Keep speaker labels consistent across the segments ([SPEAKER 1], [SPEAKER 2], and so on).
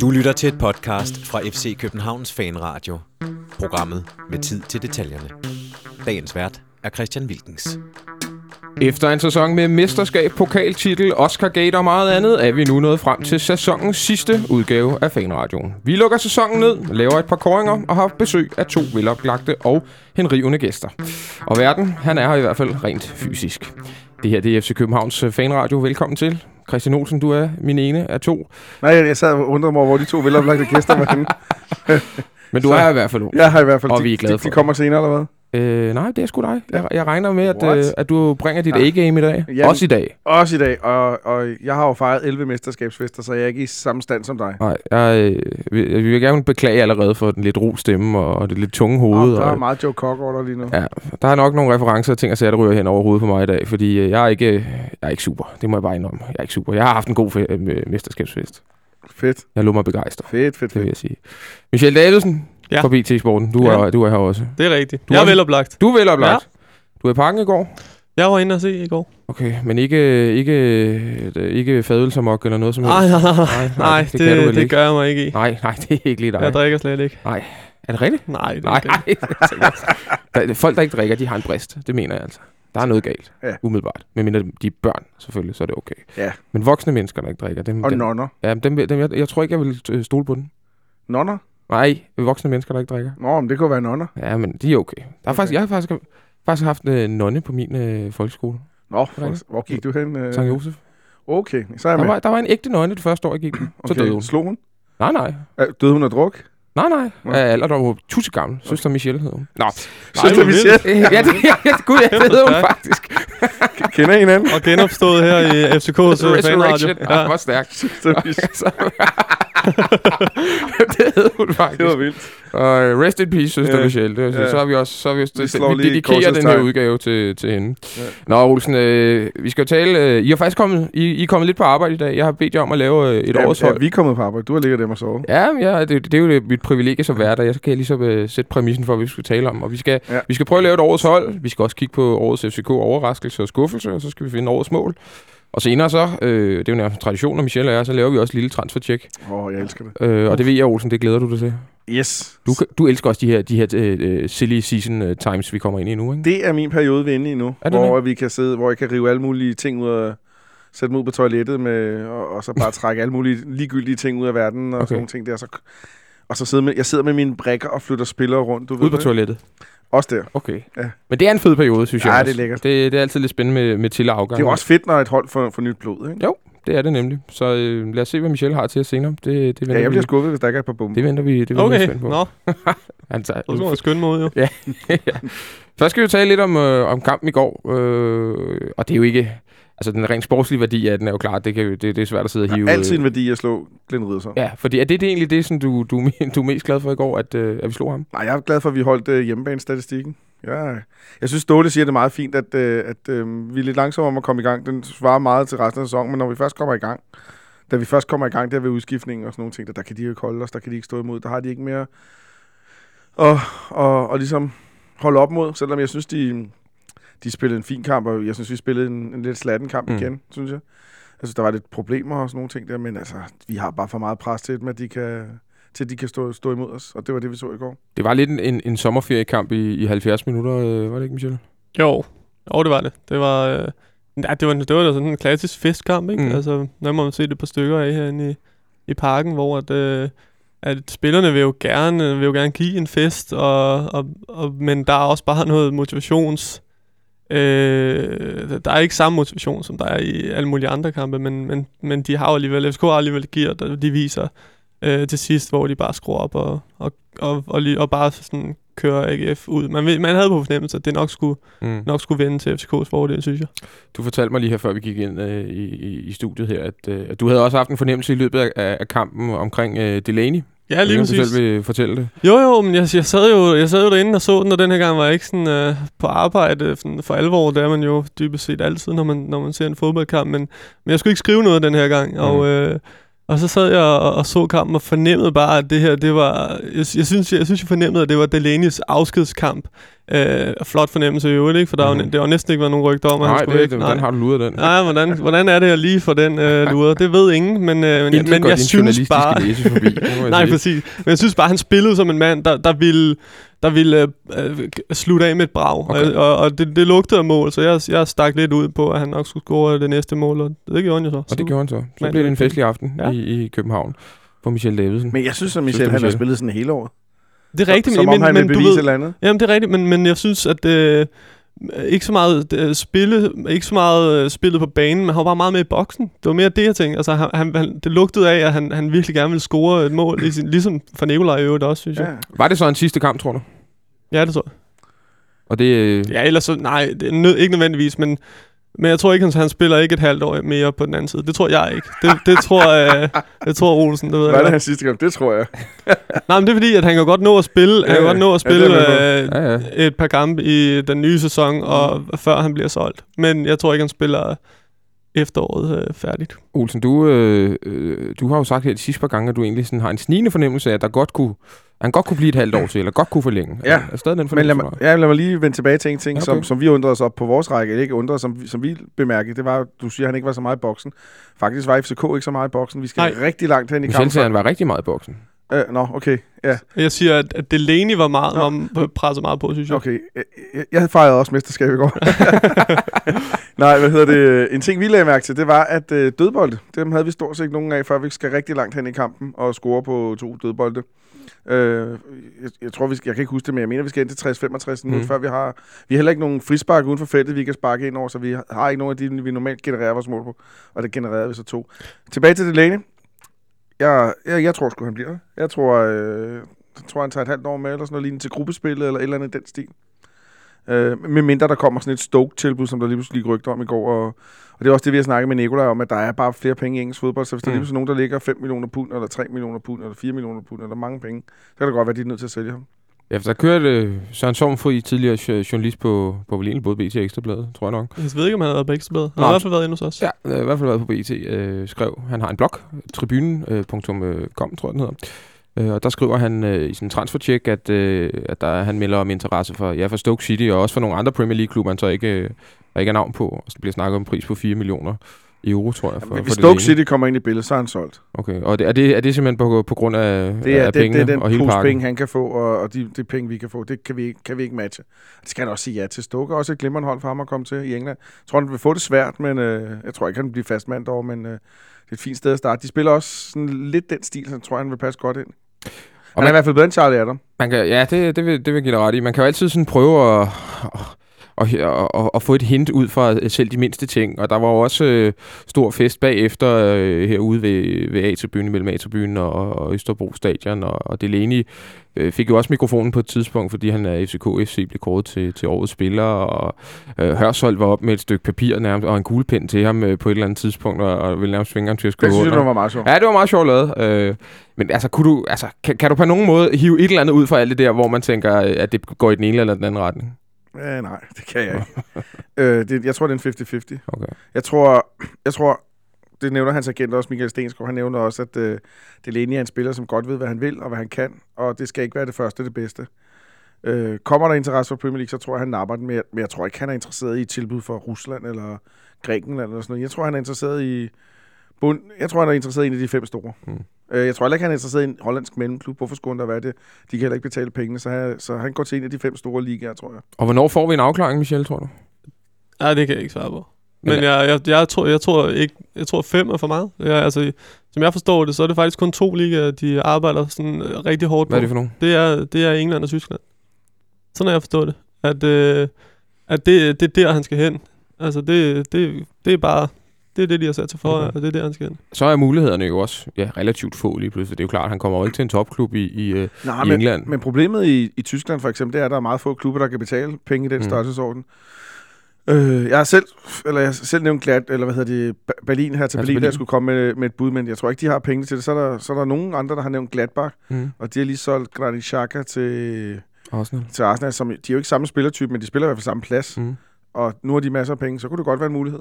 [SPEAKER 1] Du lytter til et podcast fra FC Københavns Fanradio. Programmet med tid til detaljerne. Dagens vært er Christian Wilkens.
[SPEAKER 2] Efter en sæson med mesterskab, pokaltitel, Oscar Gate og meget andet, er vi nu nået frem til sæsonens sidste udgave af Fanradioen. Vi lukker sæsonen ned, laver et par koringer og har besøg af to veloplagte og henrivende gæster. Og verden, han er her i hvert fald rent fysisk. Det her det er FC Københavns Fanradio. Velkommen til. Christian Olsen, du er min ene af to.
[SPEAKER 3] Nej, jeg, jeg sad og undrede mig over, hvor de to veloplagte gæster var henne.
[SPEAKER 2] Men du
[SPEAKER 3] Så-
[SPEAKER 2] er i hvert fald nu.
[SPEAKER 3] Jeg har i hvert fald...
[SPEAKER 2] Og vi er glade
[SPEAKER 3] de,
[SPEAKER 2] for
[SPEAKER 3] de
[SPEAKER 2] det.
[SPEAKER 3] kommer senere, eller hvad?
[SPEAKER 2] Øh, nej, det er sgu dig. Jeg, jeg regner med, at,
[SPEAKER 3] What?
[SPEAKER 2] øh, at du bringer dit. A-game i dag.
[SPEAKER 3] Jamen.
[SPEAKER 2] Også i dag.
[SPEAKER 3] Også i dag, og, og jeg har jo fejret 11 mesterskabsfester, så jeg er ikke i samme stand som dig.
[SPEAKER 2] Nej, jeg, øh, vil, jeg vil gerne beklage allerede for den lidt ro stemme og det lidt tunge hoved.
[SPEAKER 3] Og der er
[SPEAKER 2] Og,
[SPEAKER 3] meget Joe Cocker over lige nu.
[SPEAKER 2] ja, der er nok nogle referencer og ting, og sager, der ryger hen over hovedet på mig i dag, fordi øh, jeg er ikke, jeg er ikke super. Det må jeg bare indrømme. Jeg er ikke super. Jeg har haft en god fe- øh, mesterskabsfest.
[SPEAKER 3] Fedt,
[SPEAKER 2] Jeg lå mig begejstret,
[SPEAKER 3] fedt, fedt,
[SPEAKER 2] det vil
[SPEAKER 3] fedt.
[SPEAKER 2] jeg sige. Michel Davidsen
[SPEAKER 4] Ja.
[SPEAKER 2] fra BT Sporten. Du,
[SPEAKER 4] Ja.
[SPEAKER 2] er, du er her også.
[SPEAKER 4] Det er rigtigt.
[SPEAKER 2] Du
[SPEAKER 4] jeg
[SPEAKER 2] er-
[SPEAKER 4] er veloplagt.
[SPEAKER 2] Du er veloplagt. Du er i parken i går.
[SPEAKER 4] Jeg var inde og se i går.
[SPEAKER 2] Okay, men ikke, ikke, ikke fadølsamok eller noget som helst?
[SPEAKER 4] Nej, nej, nej.
[SPEAKER 2] nej,
[SPEAKER 4] Nej,
[SPEAKER 2] det
[SPEAKER 4] det,
[SPEAKER 2] kan du vel
[SPEAKER 4] det,
[SPEAKER 2] ikke.
[SPEAKER 4] gør jeg mig ikke i.
[SPEAKER 2] Nej, nej, det er ikke lige dig.
[SPEAKER 4] Jeg drikker slet ikke.
[SPEAKER 2] Er det rigtigt?
[SPEAKER 4] Nej, det er
[SPEAKER 2] Nej, der, der, folk, der ikke drikker, de har en brist. Det mener jeg altså. Der er noget galt,
[SPEAKER 3] Ja.
[SPEAKER 2] umiddelbart. Men mindre de er børn, selvfølgelig, så er det okay.
[SPEAKER 3] Ja.
[SPEAKER 2] Men voksne mennesker, der ikke drikker, dem,
[SPEAKER 3] Og
[SPEAKER 2] dem,
[SPEAKER 3] nonner.
[SPEAKER 2] ja, dem, dem, jeg, jeg tror ikke, jeg vil stole på den.
[SPEAKER 3] Nonner?
[SPEAKER 2] Nej, voksne mennesker, der ikke drikker.
[SPEAKER 3] Nå, men det kunne være nonner.
[SPEAKER 2] Ja, men de er okay. Der er
[SPEAKER 3] Okay.
[SPEAKER 2] faktisk, jeg har faktisk, faktisk haft en øh, nonne på min øh, folkeskole.
[SPEAKER 3] Nå, for, hvor gik du hen? Øh?
[SPEAKER 2] Sankt Josef.
[SPEAKER 3] Okay, så er jeg
[SPEAKER 2] Der
[SPEAKER 3] med.
[SPEAKER 2] var, der var en ægte nonne det første år, jeg gik. Så døde hun.
[SPEAKER 3] Slog hun?
[SPEAKER 2] Nej, nej.
[SPEAKER 3] Øh, Døde hun af druk?
[SPEAKER 2] Nej, nej. Ja, alder, der var tusind gammel. Søster Michelle hed hun. Nå.
[SPEAKER 3] Søster Michelle,
[SPEAKER 2] ja, det, ja, gud, ja, det hed hun faktisk.
[SPEAKER 3] kender I hinanden?
[SPEAKER 4] Og genopstået her i FCK's øh, fanradio.
[SPEAKER 2] Ja. Det var stærkt.
[SPEAKER 3] Søster Michelle.
[SPEAKER 2] Det hed hun faktisk.
[SPEAKER 3] Det var vildt.
[SPEAKER 2] Og øh, rest in peace, søster
[SPEAKER 3] Ja.
[SPEAKER 2] Michelle. Det,
[SPEAKER 3] Ja.
[SPEAKER 2] så har vi også så har vi,
[SPEAKER 3] Vi
[SPEAKER 2] også, vi
[SPEAKER 3] lige
[SPEAKER 2] dedikerer den her udgave til, til hende.
[SPEAKER 3] Ja.
[SPEAKER 2] Nå, Olsen, øh, vi skal jo tale... Øh, I har faktisk kommet, I, I er kommet lidt på arbejde i dag. Jeg har bedt jer om at lave øh, et
[SPEAKER 3] Ja,
[SPEAKER 2] årets
[SPEAKER 3] ja, vi er kommet på arbejde. Du har ligget dem og sovet.
[SPEAKER 2] Ja, ja det, det er jo det, mit privilegie som vært, og jeg kan ligesom øh, sætte præmissen for, hvad vi skal tale om. Og vi skal,
[SPEAKER 3] Ja.
[SPEAKER 2] vi skal prøve at lave et årets hold. Vi skal også kigge på årets FCK overraskelse og skuffelse, og så skal vi finde årets mål. Og senere så, øh, det er jo nærmest en tradition, når Michelle er her, så laver vi også et lille transfercheck.
[SPEAKER 3] Åh, oh, jeg elsker det.
[SPEAKER 2] Øh, og det ved jeg, Olsen, det glæder du dig til.
[SPEAKER 3] Yes.
[SPEAKER 2] Du, du elsker også de her, de her øh, silly season øh, times, vi kommer ind i nu, ikke?
[SPEAKER 3] Det er min periode, vi er inde i nu.
[SPEAKER 2] Er
[SPEAKER 3] hvor vi kan sidde, hvor jeg kan rive alle mulige ting ud af sætte dem ud på toilettet med, og, og så bare trække alle mulige ligegyldige ting ud af verden og
[SPEAKER 2] okay.
[SPEAKER 3] sådan nogle ting der. Så, og så sidder med, jeg sidder med mine brækker og flytter spillere rundt. Du
[SPEAKER 2] Ude på
[SPEAKER 3] det?
[SPEAKER 2] toilettet.
[SPEAKER 3] Også der.
[SPEAKER 2] Okay.
[SPEAKER 3] Ja.
[SPEAKER 2] Men det er en fed periode, synes
[SPEAKER 3] Ja,
[SPEAKER 2] jeg
[SPEAKER 3] det er lækkert.
[SPEAKER 2] Det, det er altid lidt spændende med, med til og afgang.
[SPEAKER 3] Det er jo også fedt, når et hold får, får nyt blod. Ikke?
[SPEAKER 2] Det er det nemlig. Så øh, lad os se, hvad Michelle har til os senere. Det, det
[SPEAKER 3] Ja, jeg
[SPEAKER 2] vi
[SPEAKER 3] bliver skuffet, hvis der ikke er et par bomber.
[SPEAKER 2] Det venter vi, det venter vi
[SPEAKER 4] Okay,
[SPEAKER 2] spændt på.
[SPEAKER 4] nå.
[SPEAKER 2] Han tager,
[SPEAKER 4] Så skulle man skynde mig ud, jo.
[SPEAKER 2] Først skal vi jo tale lidt om, øh, om kampen i går. Øh, og det er jo ikke... Altså, den rent sportslige værdi af den er jo klart, det, kan, jo- det, det er svært at sidde og hive...
[SPEAKER 3] er altid
[SPEAKER 2] øh,
[SPEAKER 3] en værdi at slå Glenn Riddersson.
[SPEAKER 2] Ja, fordi er det, det egentlig det, som du, du, du er mest glad for i går, at, øh, at vi slog ham?
[SPEAKER 3] Nej, jeg er glad for, at vi holdt øh, hjemmebanestatistikken. Ja, jeg synes, Ståle siger det meget fint, at, øh, at øh, vi er lidt langsomme om at komme i gang. Den svarer meget til resten af sæsonen, men når vi først kommer i gang, da vi først kommer i gang der ved udskiftningen og sådan nogle ting, der, der kan de jo ikke holde os, der kan de ikke stå imod, der har de ikke mere og, og, og ligesom holde op mod, selvom jeg synes, de, de spillede en fin kamp, og jeg synes, vi spillede en, en lidt slatten kamp
[SPEAKER 2] Mm.
[SPEAKER 3] igen, synes jeg. Jeg synes, der var lidt problemer og sådan nogle ting der, men altså, vi har bare for meget pres til dem, at de kan, til at de kan stå, stå imod os, og det var det, vi så i går.
[SPEAKER 2] Det var lidt en, en, en sommerferiekamp i, i 70 minutter, øh, var det ikke, Michelle?
[SPEAKER 4] Jo, jo det var det. Det var, øh, ja, det var, det var da sådan en klassisk festkamp, ikke?
[SPEAKER 2] Mm.
[SPEAKER 4] Altså, der må man se det på stykker af herinde i, i parken, hvor at, øh, at spillerne vil jo, gerne, vil jo gerne give en fest, og, og, og, men der er også bare noget motivations... Øh, der er ikke samme motivation, som der er i alle mulige andre kampe, men, men, men de har jo alligevel, FCK har alligevel gear, der de viser øh, til sidst, hvor de bare skruer op og, og, og, og, og, og bare sådan kører AGF ud. Man, ved- man havde på fornemmelse, at det nok skulle,
[SPEAKER 2] Mm.
[SPEAKER 4] nok skulle vende til FCK's fordel, synes jeg.
[SPEAKER 2] Du fortalte mig lige her, før vi gik ind øh, i, i, studiet her, at, øh, at du havde også haft en fornemmelse i løbet af, af kampen omkring øh, Delaney.
[SPEAKER 4] Ja, lige
[SPEAKER 2] om Du
[SPEAKER 4] præcis.
[SPEAKER 2] selv vil fortælle det.
[SPEAKER 4] Jo, jo, men jeg, jeg, sad jo, jeg sad jo derinde og så den, og den her gang var jeg ikke sådan, øh, på arbejde sådan, for alvor. Det er man jo dybest set altid, når man, når man ser en fodboldkamp. Men, men jeg skulle ikke skrive noget den her gang.
[SPEAKER 2] Mhm.
[SPEAKER 4] Og, øh, og så sad jeg og, og så kampen og fornemmede bare, at det her, det var... Jeg, jeg, synes, jeg, jeg synes, jeg fornemmede, at det var Delaney's afskedskamp. Øh, flot fornemmelse i øvrigt, ikke? For der mm.
[SPEAKER 2] Mhm.
[SPEAKER 4] jo, det har næsten ikke været nogen rygter om, at han
[SPEAKER 2] Nej,
[SPEAKER 4] skulle
[SPEAKER 2] det,
[SPEAKER 4] væk.
[SPEAKER 2] det, hvordan har du luret den?
[SPEAKER 4] Nej, hvordan, hvordan er det at lige få den øh, luret? Det ved ingen, men, øh, men,
[SPEAKER 2] Intet
[SPEAKER 4] men jeg synes
[SPEAKER 2] journalistiske
[SPEAKER 4] bare...
[SPEAKER 2] læse forbi.
[SPEAKER 4] Nej,
[SPEAKER 2] sige.
[SPEAKER 4] præcis. Men jeg synes bare, han spillede som en mand, der, der ville, der ville øh, øh, slutte af med et brag.
[SPEAKER 2] Okay.
[SPEAKER 4] Og, og det, det lugtede af mål, så jeg, jeg stak lidt ud på, at han nok skulle score det næste mål, og det gjorde han jo så.
[SPEAKER 2] Og det gjorde han så. Så blev det en festlig aften
[SPEAKER 4] Ja.
[SPEAKER 2] i, i København for Michel Davidsen.
[SPEAKER 3] Men jeg synes, at
[SPEAKER 2] Synes
[SPEAKER 3] Michel,
[SPEAKER 2] du,
[SPEAKER 3] han har
[SPEAKER 2] Michel?
[SPEAKER 3] spillet sådan hele året.
[SPEAKER 4] Det er rigtigt,
[SPEAKER 3] Som
[SPEAKER 4] men,
[SPEAKER 3] om han
[SPEAKER 4] men,
[SPEAKER 3] vil
[SPEAKER 4] du
[SPEAKER 3] bevise et
[SPEAKER 4] ved,
[SPEAKER 3] eller andet.
[SPEAKER 4] Jamen, det er rigtigt, men, men jeg synes, at øh, ikke så meget øh, spille, ikke så meget øh, spillet på banen, men han var bare meget med i boksen. Det var mere det, jeg tænkte. Altså, han, han, han, det lugtede af, at han, han virkelig gerne ville score et mål, i sin, ligesom for Nikolaj i øvrigt også, synes
[SPEAKER 3] Ja.
[SPEAKER 4] jeg.
[SPEAKER 2] Var det så en sidste kamp, tror du?
[SPEAKER 4] Ja, det tror jeg.
[SPEAKER 2] Og det... øh,
[SPEAKER 4] Ja, ellers så, nej, det er nød, ikke nødvendigvis, men, men jeg tror ikke, han, han spiller ikke et halvt år mere på den anden side. Det tror jeg ikke. Det, det tror jeg, det tror Olsen, det ved
[SPEAKER 3] Hvad
[SPEAKER 4] jeg
[SPEAKER 3] er det hans sidste kamp? Det tror jeg.
[SPEAKER 4] Nej, men det er fordi, at han kan godt nå at spille, han kan
[SPEAKER 3] Ja,
[SPEAKER 4] godt nå at
[SPEAKER 3] ja,
[SPEAKER 4] spille øh,
[SPEAKER 2] Ja, ja.
[SPEAKER 4] et par kampe i den nye sæson, og før han bliver solgt. Men jeg tror ikke, han spiller efteråret øh, færdigt.
[SPEAKER 2] Olsen, du, øh, øh, du har jo sagt her de sidste par gange, at du egentlig sådan har en snigende fornemmelse af, at der godt kunne, han godt kunne blive et halvt år til, eller godt kunne forlænge.
[SPEAKER 3] Ja.
[SPEAKER 2] Er, er stadig den
[SPEAKER 3] Men lad mig, ja, lad mig lige vende tilbage til en ting,
[SPEAKER 2] Okay.
[SPEAKER 3] som, som vi undrede os op på vores række. Eller ikke undrede os, som, vi- som vi bemærkede. Det var, du siger, at han ikke var så meget i boksen. Faktisk var FCK ikke så meget i boksen. Vi skal
[SPEAKER 4] Nej.
[SPEAKER 3] rigtig langt hen i kampen.
[SPEAKER 2] siger, at han var rigtig meget i boksen.
[SPEAKER 3] Øh, Nå, okay. Ja,
[SPEAKER 4] Jeg siger, at, at Delaney var meget,
[SPEAKER 3] Nå.
[SPEAKER 4] var presset meget på, synes jeg.
[SPEAKER 3] okay. Jeg, jeg, fejret også mesterskab i går. Nej, hvad hedder det? En ting, vi lagde mærke til, det var, at øh, dødbolde, dem havde vi stort set ikke nogen af, før vi skal rigtig langt hen i kampen og score på to dødbolde. Øh, jeg, jeg, tror, vi skal, jeg kan ikke huske det, men jeg mener, vi skal ind til 60-65 nu,
[SPEAKER 2] Mm.
[SPEAKER 3] mm. før vi har... Vi har heller ikke nogen frispark uden for feltet, vi kan sparke ind over, så vi har ikke nogen af de, vi normalt genererer vores mål på. Og det genererede vi så to. Tilbage til Delaney. Jeg, jeg, jeg tror sgu, han bliver. Jeg tror, øh, jeg tror, han tager et halvt år med, eller sådan noget lignende til gruppespillet, eller et eller andet i den stil. Øh, med mindre der kommer sådan et Stoke-tilbud, som der lige pludselig gik rygter om i går. Og, og det er også det, vi har snakket med Nikolaj om, at der er bare flere penge i engelsk fodbold. Så hvis der
[SPEAKER 2] Mm.
[SPEAKER 3] lige pludselig er nogen, der ligger 5 millioner pund, eller 3 millioner pund, eller 4 millioner pund, eller mange penge, så kan det godt være, at de er nødt til at sælge ham.
[SPEAKER 2] Ja, for der kørte øh, Søren Sormfri, tidligere jo- journalist på, på Berlin, både BT og Ekstrabladet, tror jeg nok.
[SPEAKER 4] Jeg ved ikke, om han har været på Ekstrabladet. Han har i hvert fald været inde hos os.
[SPEAKER 2] Ja, øh, i hvert fald været på BT, øh, skrev, han har en blog, tribunen.com, tror jeg den hedder. Øh, og der skriver han øh, i sin transfercheck, at, øh, at der, han melder om interesse for, ja, for Stoke City og også for nogle andre Premier League-klubber, han så ikke, øh, ikke er navn på. Og så bliver snakket om en pris på 4 millioner euro, tror jeg. For,
[SPEAKER 3] Jamen,
[SPEAKER 2] for
[SPEAKER 3] hvis
[SPEAKER 2] det
[SPEAKER 3] Stoke. City kommer ind i billedet, så er han solgt.
[SPEAKER 2] Okay, og det, er, det, er det simpelthen på, på grund af,
[SPEAKER 3] Det er,
[SPEAKER 2] af
[SPEAKER 3] det,
[SPEAKER 2] pengene
[SPEAKER 3] det er den
[SPEAKER 2] og hele
[SPEAKER 3] pose penge, han kan få, og, og de, de penge, vi kan få, det kan vi, ikke- kan vi ikke matche. Det skal han også sige ja til. Stoke er også et glimrende hold for ham at komme til i England. Jeg tror, han vil få det svært, men øh, jeg tror ikke, han vil blive fast mand derovre, men øh, det er et fint sted at starte. De spiller også sådan lidt den stil, så jeg tror, han vil passe godt ind.
[SPEAKER 2] Og
[SPEAKER 3] han er i
[SPEAKER 2] man-
[SPEAKER 3] hvert fald bedre end Charlie Adam.
[SPEAKER 2] Man kan, ja, det, det, vil, det vil give dig ret i. Man kan jo altid sådan prøve at, at, at, at, at få et hint ud fra øh, selv de mindste ting. Og der var også øh, stor fest bagefter øh, herude ved, ved A-tribunen, mellem A-tribunen og, og Østerbro Stadion. Og, og Delaney øh, fik jo også mikrofonen på et tidspunkt, fordi han er FCK FC blev kåret til, til årets spiller. Og øh, Hørsholdt var op med et stykke papir nærmest, og en kuglepen til ham øh, på et eller andet tidspunkt, og, og ville nærmest svinge ham til at
[SPEAKER 3] Det
[SPEAKER 2] skrive
[SPEAKER 3] synes jeg, det var meget sjovt.
[SPEAKER 2] Ja, det var meget sjovt lavet. Øh, men altså, kunne du, altså kan, kan du på nogen måde hive et eller andet ud fra alt det der, hvor man tænker, øh, at det går i den ene eller den anden retning?
[SPEAKER 3] Øh, nej, det kan jeg ikke. øh, det, jeg tror, det er en 50-50.
[SPEAKER 2] Okay.
[SPEAKER 3] Jeg tror, jeg tror, det nævner hans agent også, Michael Stensgaard, han nævner også, at øh, Delaney er en spiller, som godt ved, hvad han vil og hvad han kan, og det skal ikke være det første det bedste. Øh, kommer der interesse for Premier League, så tror jeg, han napper den, men jeg, men jeg tror ikke, han er interesseret i tilbud fra Rusland eller Grækenland eller sådan noget. Jeg tror, han er interesseret i bund, jeg tror, han er interesseret i en af de fem store.
[SPEAKER 2] Mm.
[SPEAKER 3] Øh, jeg tror heller ikke, han er interesseret i en hollandsk mellemklub. Hvorfor skulle han der være det? De kan heller ikke betale pengene, så han, så han går til en af de fem store ligaer, tror jeg.
[SPEAKER 2] Og hvornår får vi en afklaring, Michel, tror du?
[SPEAKER 4] Nej, det kan jeg ikke svare på.
[SPEAKER 2] Men
[SPEAKER 4] Men jeg, jeg, jeg, tror, jeg, tror ikke, jeg tror fem er for meget. Jeg, altså, som jeg forstår det, så er det faktisk kun to ligaer, de arbejder sådan øh, rigtig hårdt på.
[SPEAKER 2] Hvad er det for nogen?
[SPEAKER 4] Det er, det er England og Tyskland. Sådan har jeg forstået det. At, øh, at det, det er der, han skal hen. Altså, det, det, det er bare... Det er det, de har sat sig for,
[SPEAKER 2] Okay.
[SPEAKER 4] og det er der, han skal hen.
[SPEAKER 2] Så er mulighederne jo også ja, relativt få lige pludselig. Det er jo klart, at han kommer jo ikke til en topklub i, i, øh,
[SPEAKER 3] Nej,
[SPEAKER 2] i
[SPEAKER 3] men,
[SPEAKER 2] England.
[SPEAKER 3] Men problemet i, i Tyskland for eksempel, det er, at der er meget få klubber, der kan betale penge i den
[SPEAKER 2] Mm.
[SPEAKER 3] størrelsesorden. Øh, jeg har selv, eller jeg har selv nævnt glat, eller hvad hedder det, Berlin her til
[SPEAKER 2] Ja, til
[SPEAKER 3] Berlin, der
[SPEAKER 2] Berlin.
[SPEAKER 3] skulle komme med, med et bud, men jeg tror ikke, de har penge til det. Så er der, så er der nogen andre, der har nævnt Gladbach,
[SPEAKER 2] Mm.
[SPEAKER 3] og de har lige solgt Granit Xhaka til,
[SPEAKER 2] Arsenal.
[SPEAKER 3] til Arsenal, som, de er jo ikke samme spillertype, men de spiller i hvert fald samme plads,
[SPEAKER 2] Mm.
[SPEAKER 3] og nu har de masser af penge, så kunne det godt være en mulighed.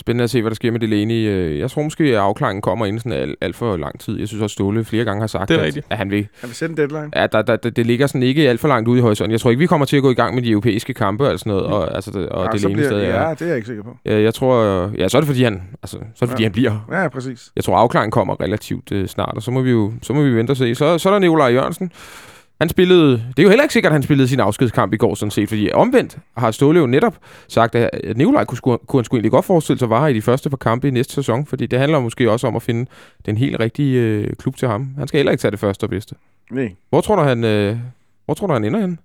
[SPEAKER 2] Spændende at se, hvad der sker med Delaney. Øh, Jeg tror måske, at afklaringen kommer inden sådan alt, alt for lang tid. Jeg synes også, Ståle flere gange har sagt,
[SPEAKER 4] Det er
[SPEAKER 2] at,
[SPEAKER 4] rigtigt.
[SPEAKER 2] at han vil
[SPEAKER 3] Han vil sætte en deadline.
[SPEAKER 2] Ja, der, der, der, det ligger sådan ikke alt for langt ude i horisonten. Jeg tror ikke, vi kommer til at gå i gang med de europæiske kampe og sådan noget, og, altså, det, og
[SPEAKER 3] Ja,
[SPEAKER 2] Delaney
[SPEAKER 3] bliver,
[SPEAKER 2] stadig er.
[SPEAKER 3] ja, det er jeg ikke sikker på.
[SPEAKER 2] Ja, jeg tror, ja, så er det fordi han, altså, så er det fordi
[SPEAKER 3] Ja.
[SPEAKER 2] han bliver.
[SPEAKER 3] Ja, præcis.
[SPEAKER 2] Jeg tror afklaringen kommer relativt øh, snart, og så må vi jo, så må vi vente og se. Så, så er der Nikolaj Jørgensen. Han spillede, det er jo heller ikke sikkert, at han spillede sin afskedskamp i går, sådan set, fordi omvendt har Ståle jo netop sagt, at Nikolaj kunne, kunne han sgu egentlig godt forestille sig var i de første par kampe i næste sæson, fordi det handler måske også om at finde den helt rigtige øh, klub til ham. Han skal heller ikke tage det første og bedste.
[SPEAKER 3] Nej.
[SPEAKER 2] Hvor tror du, han, øh, hvor tror du, han ender henne?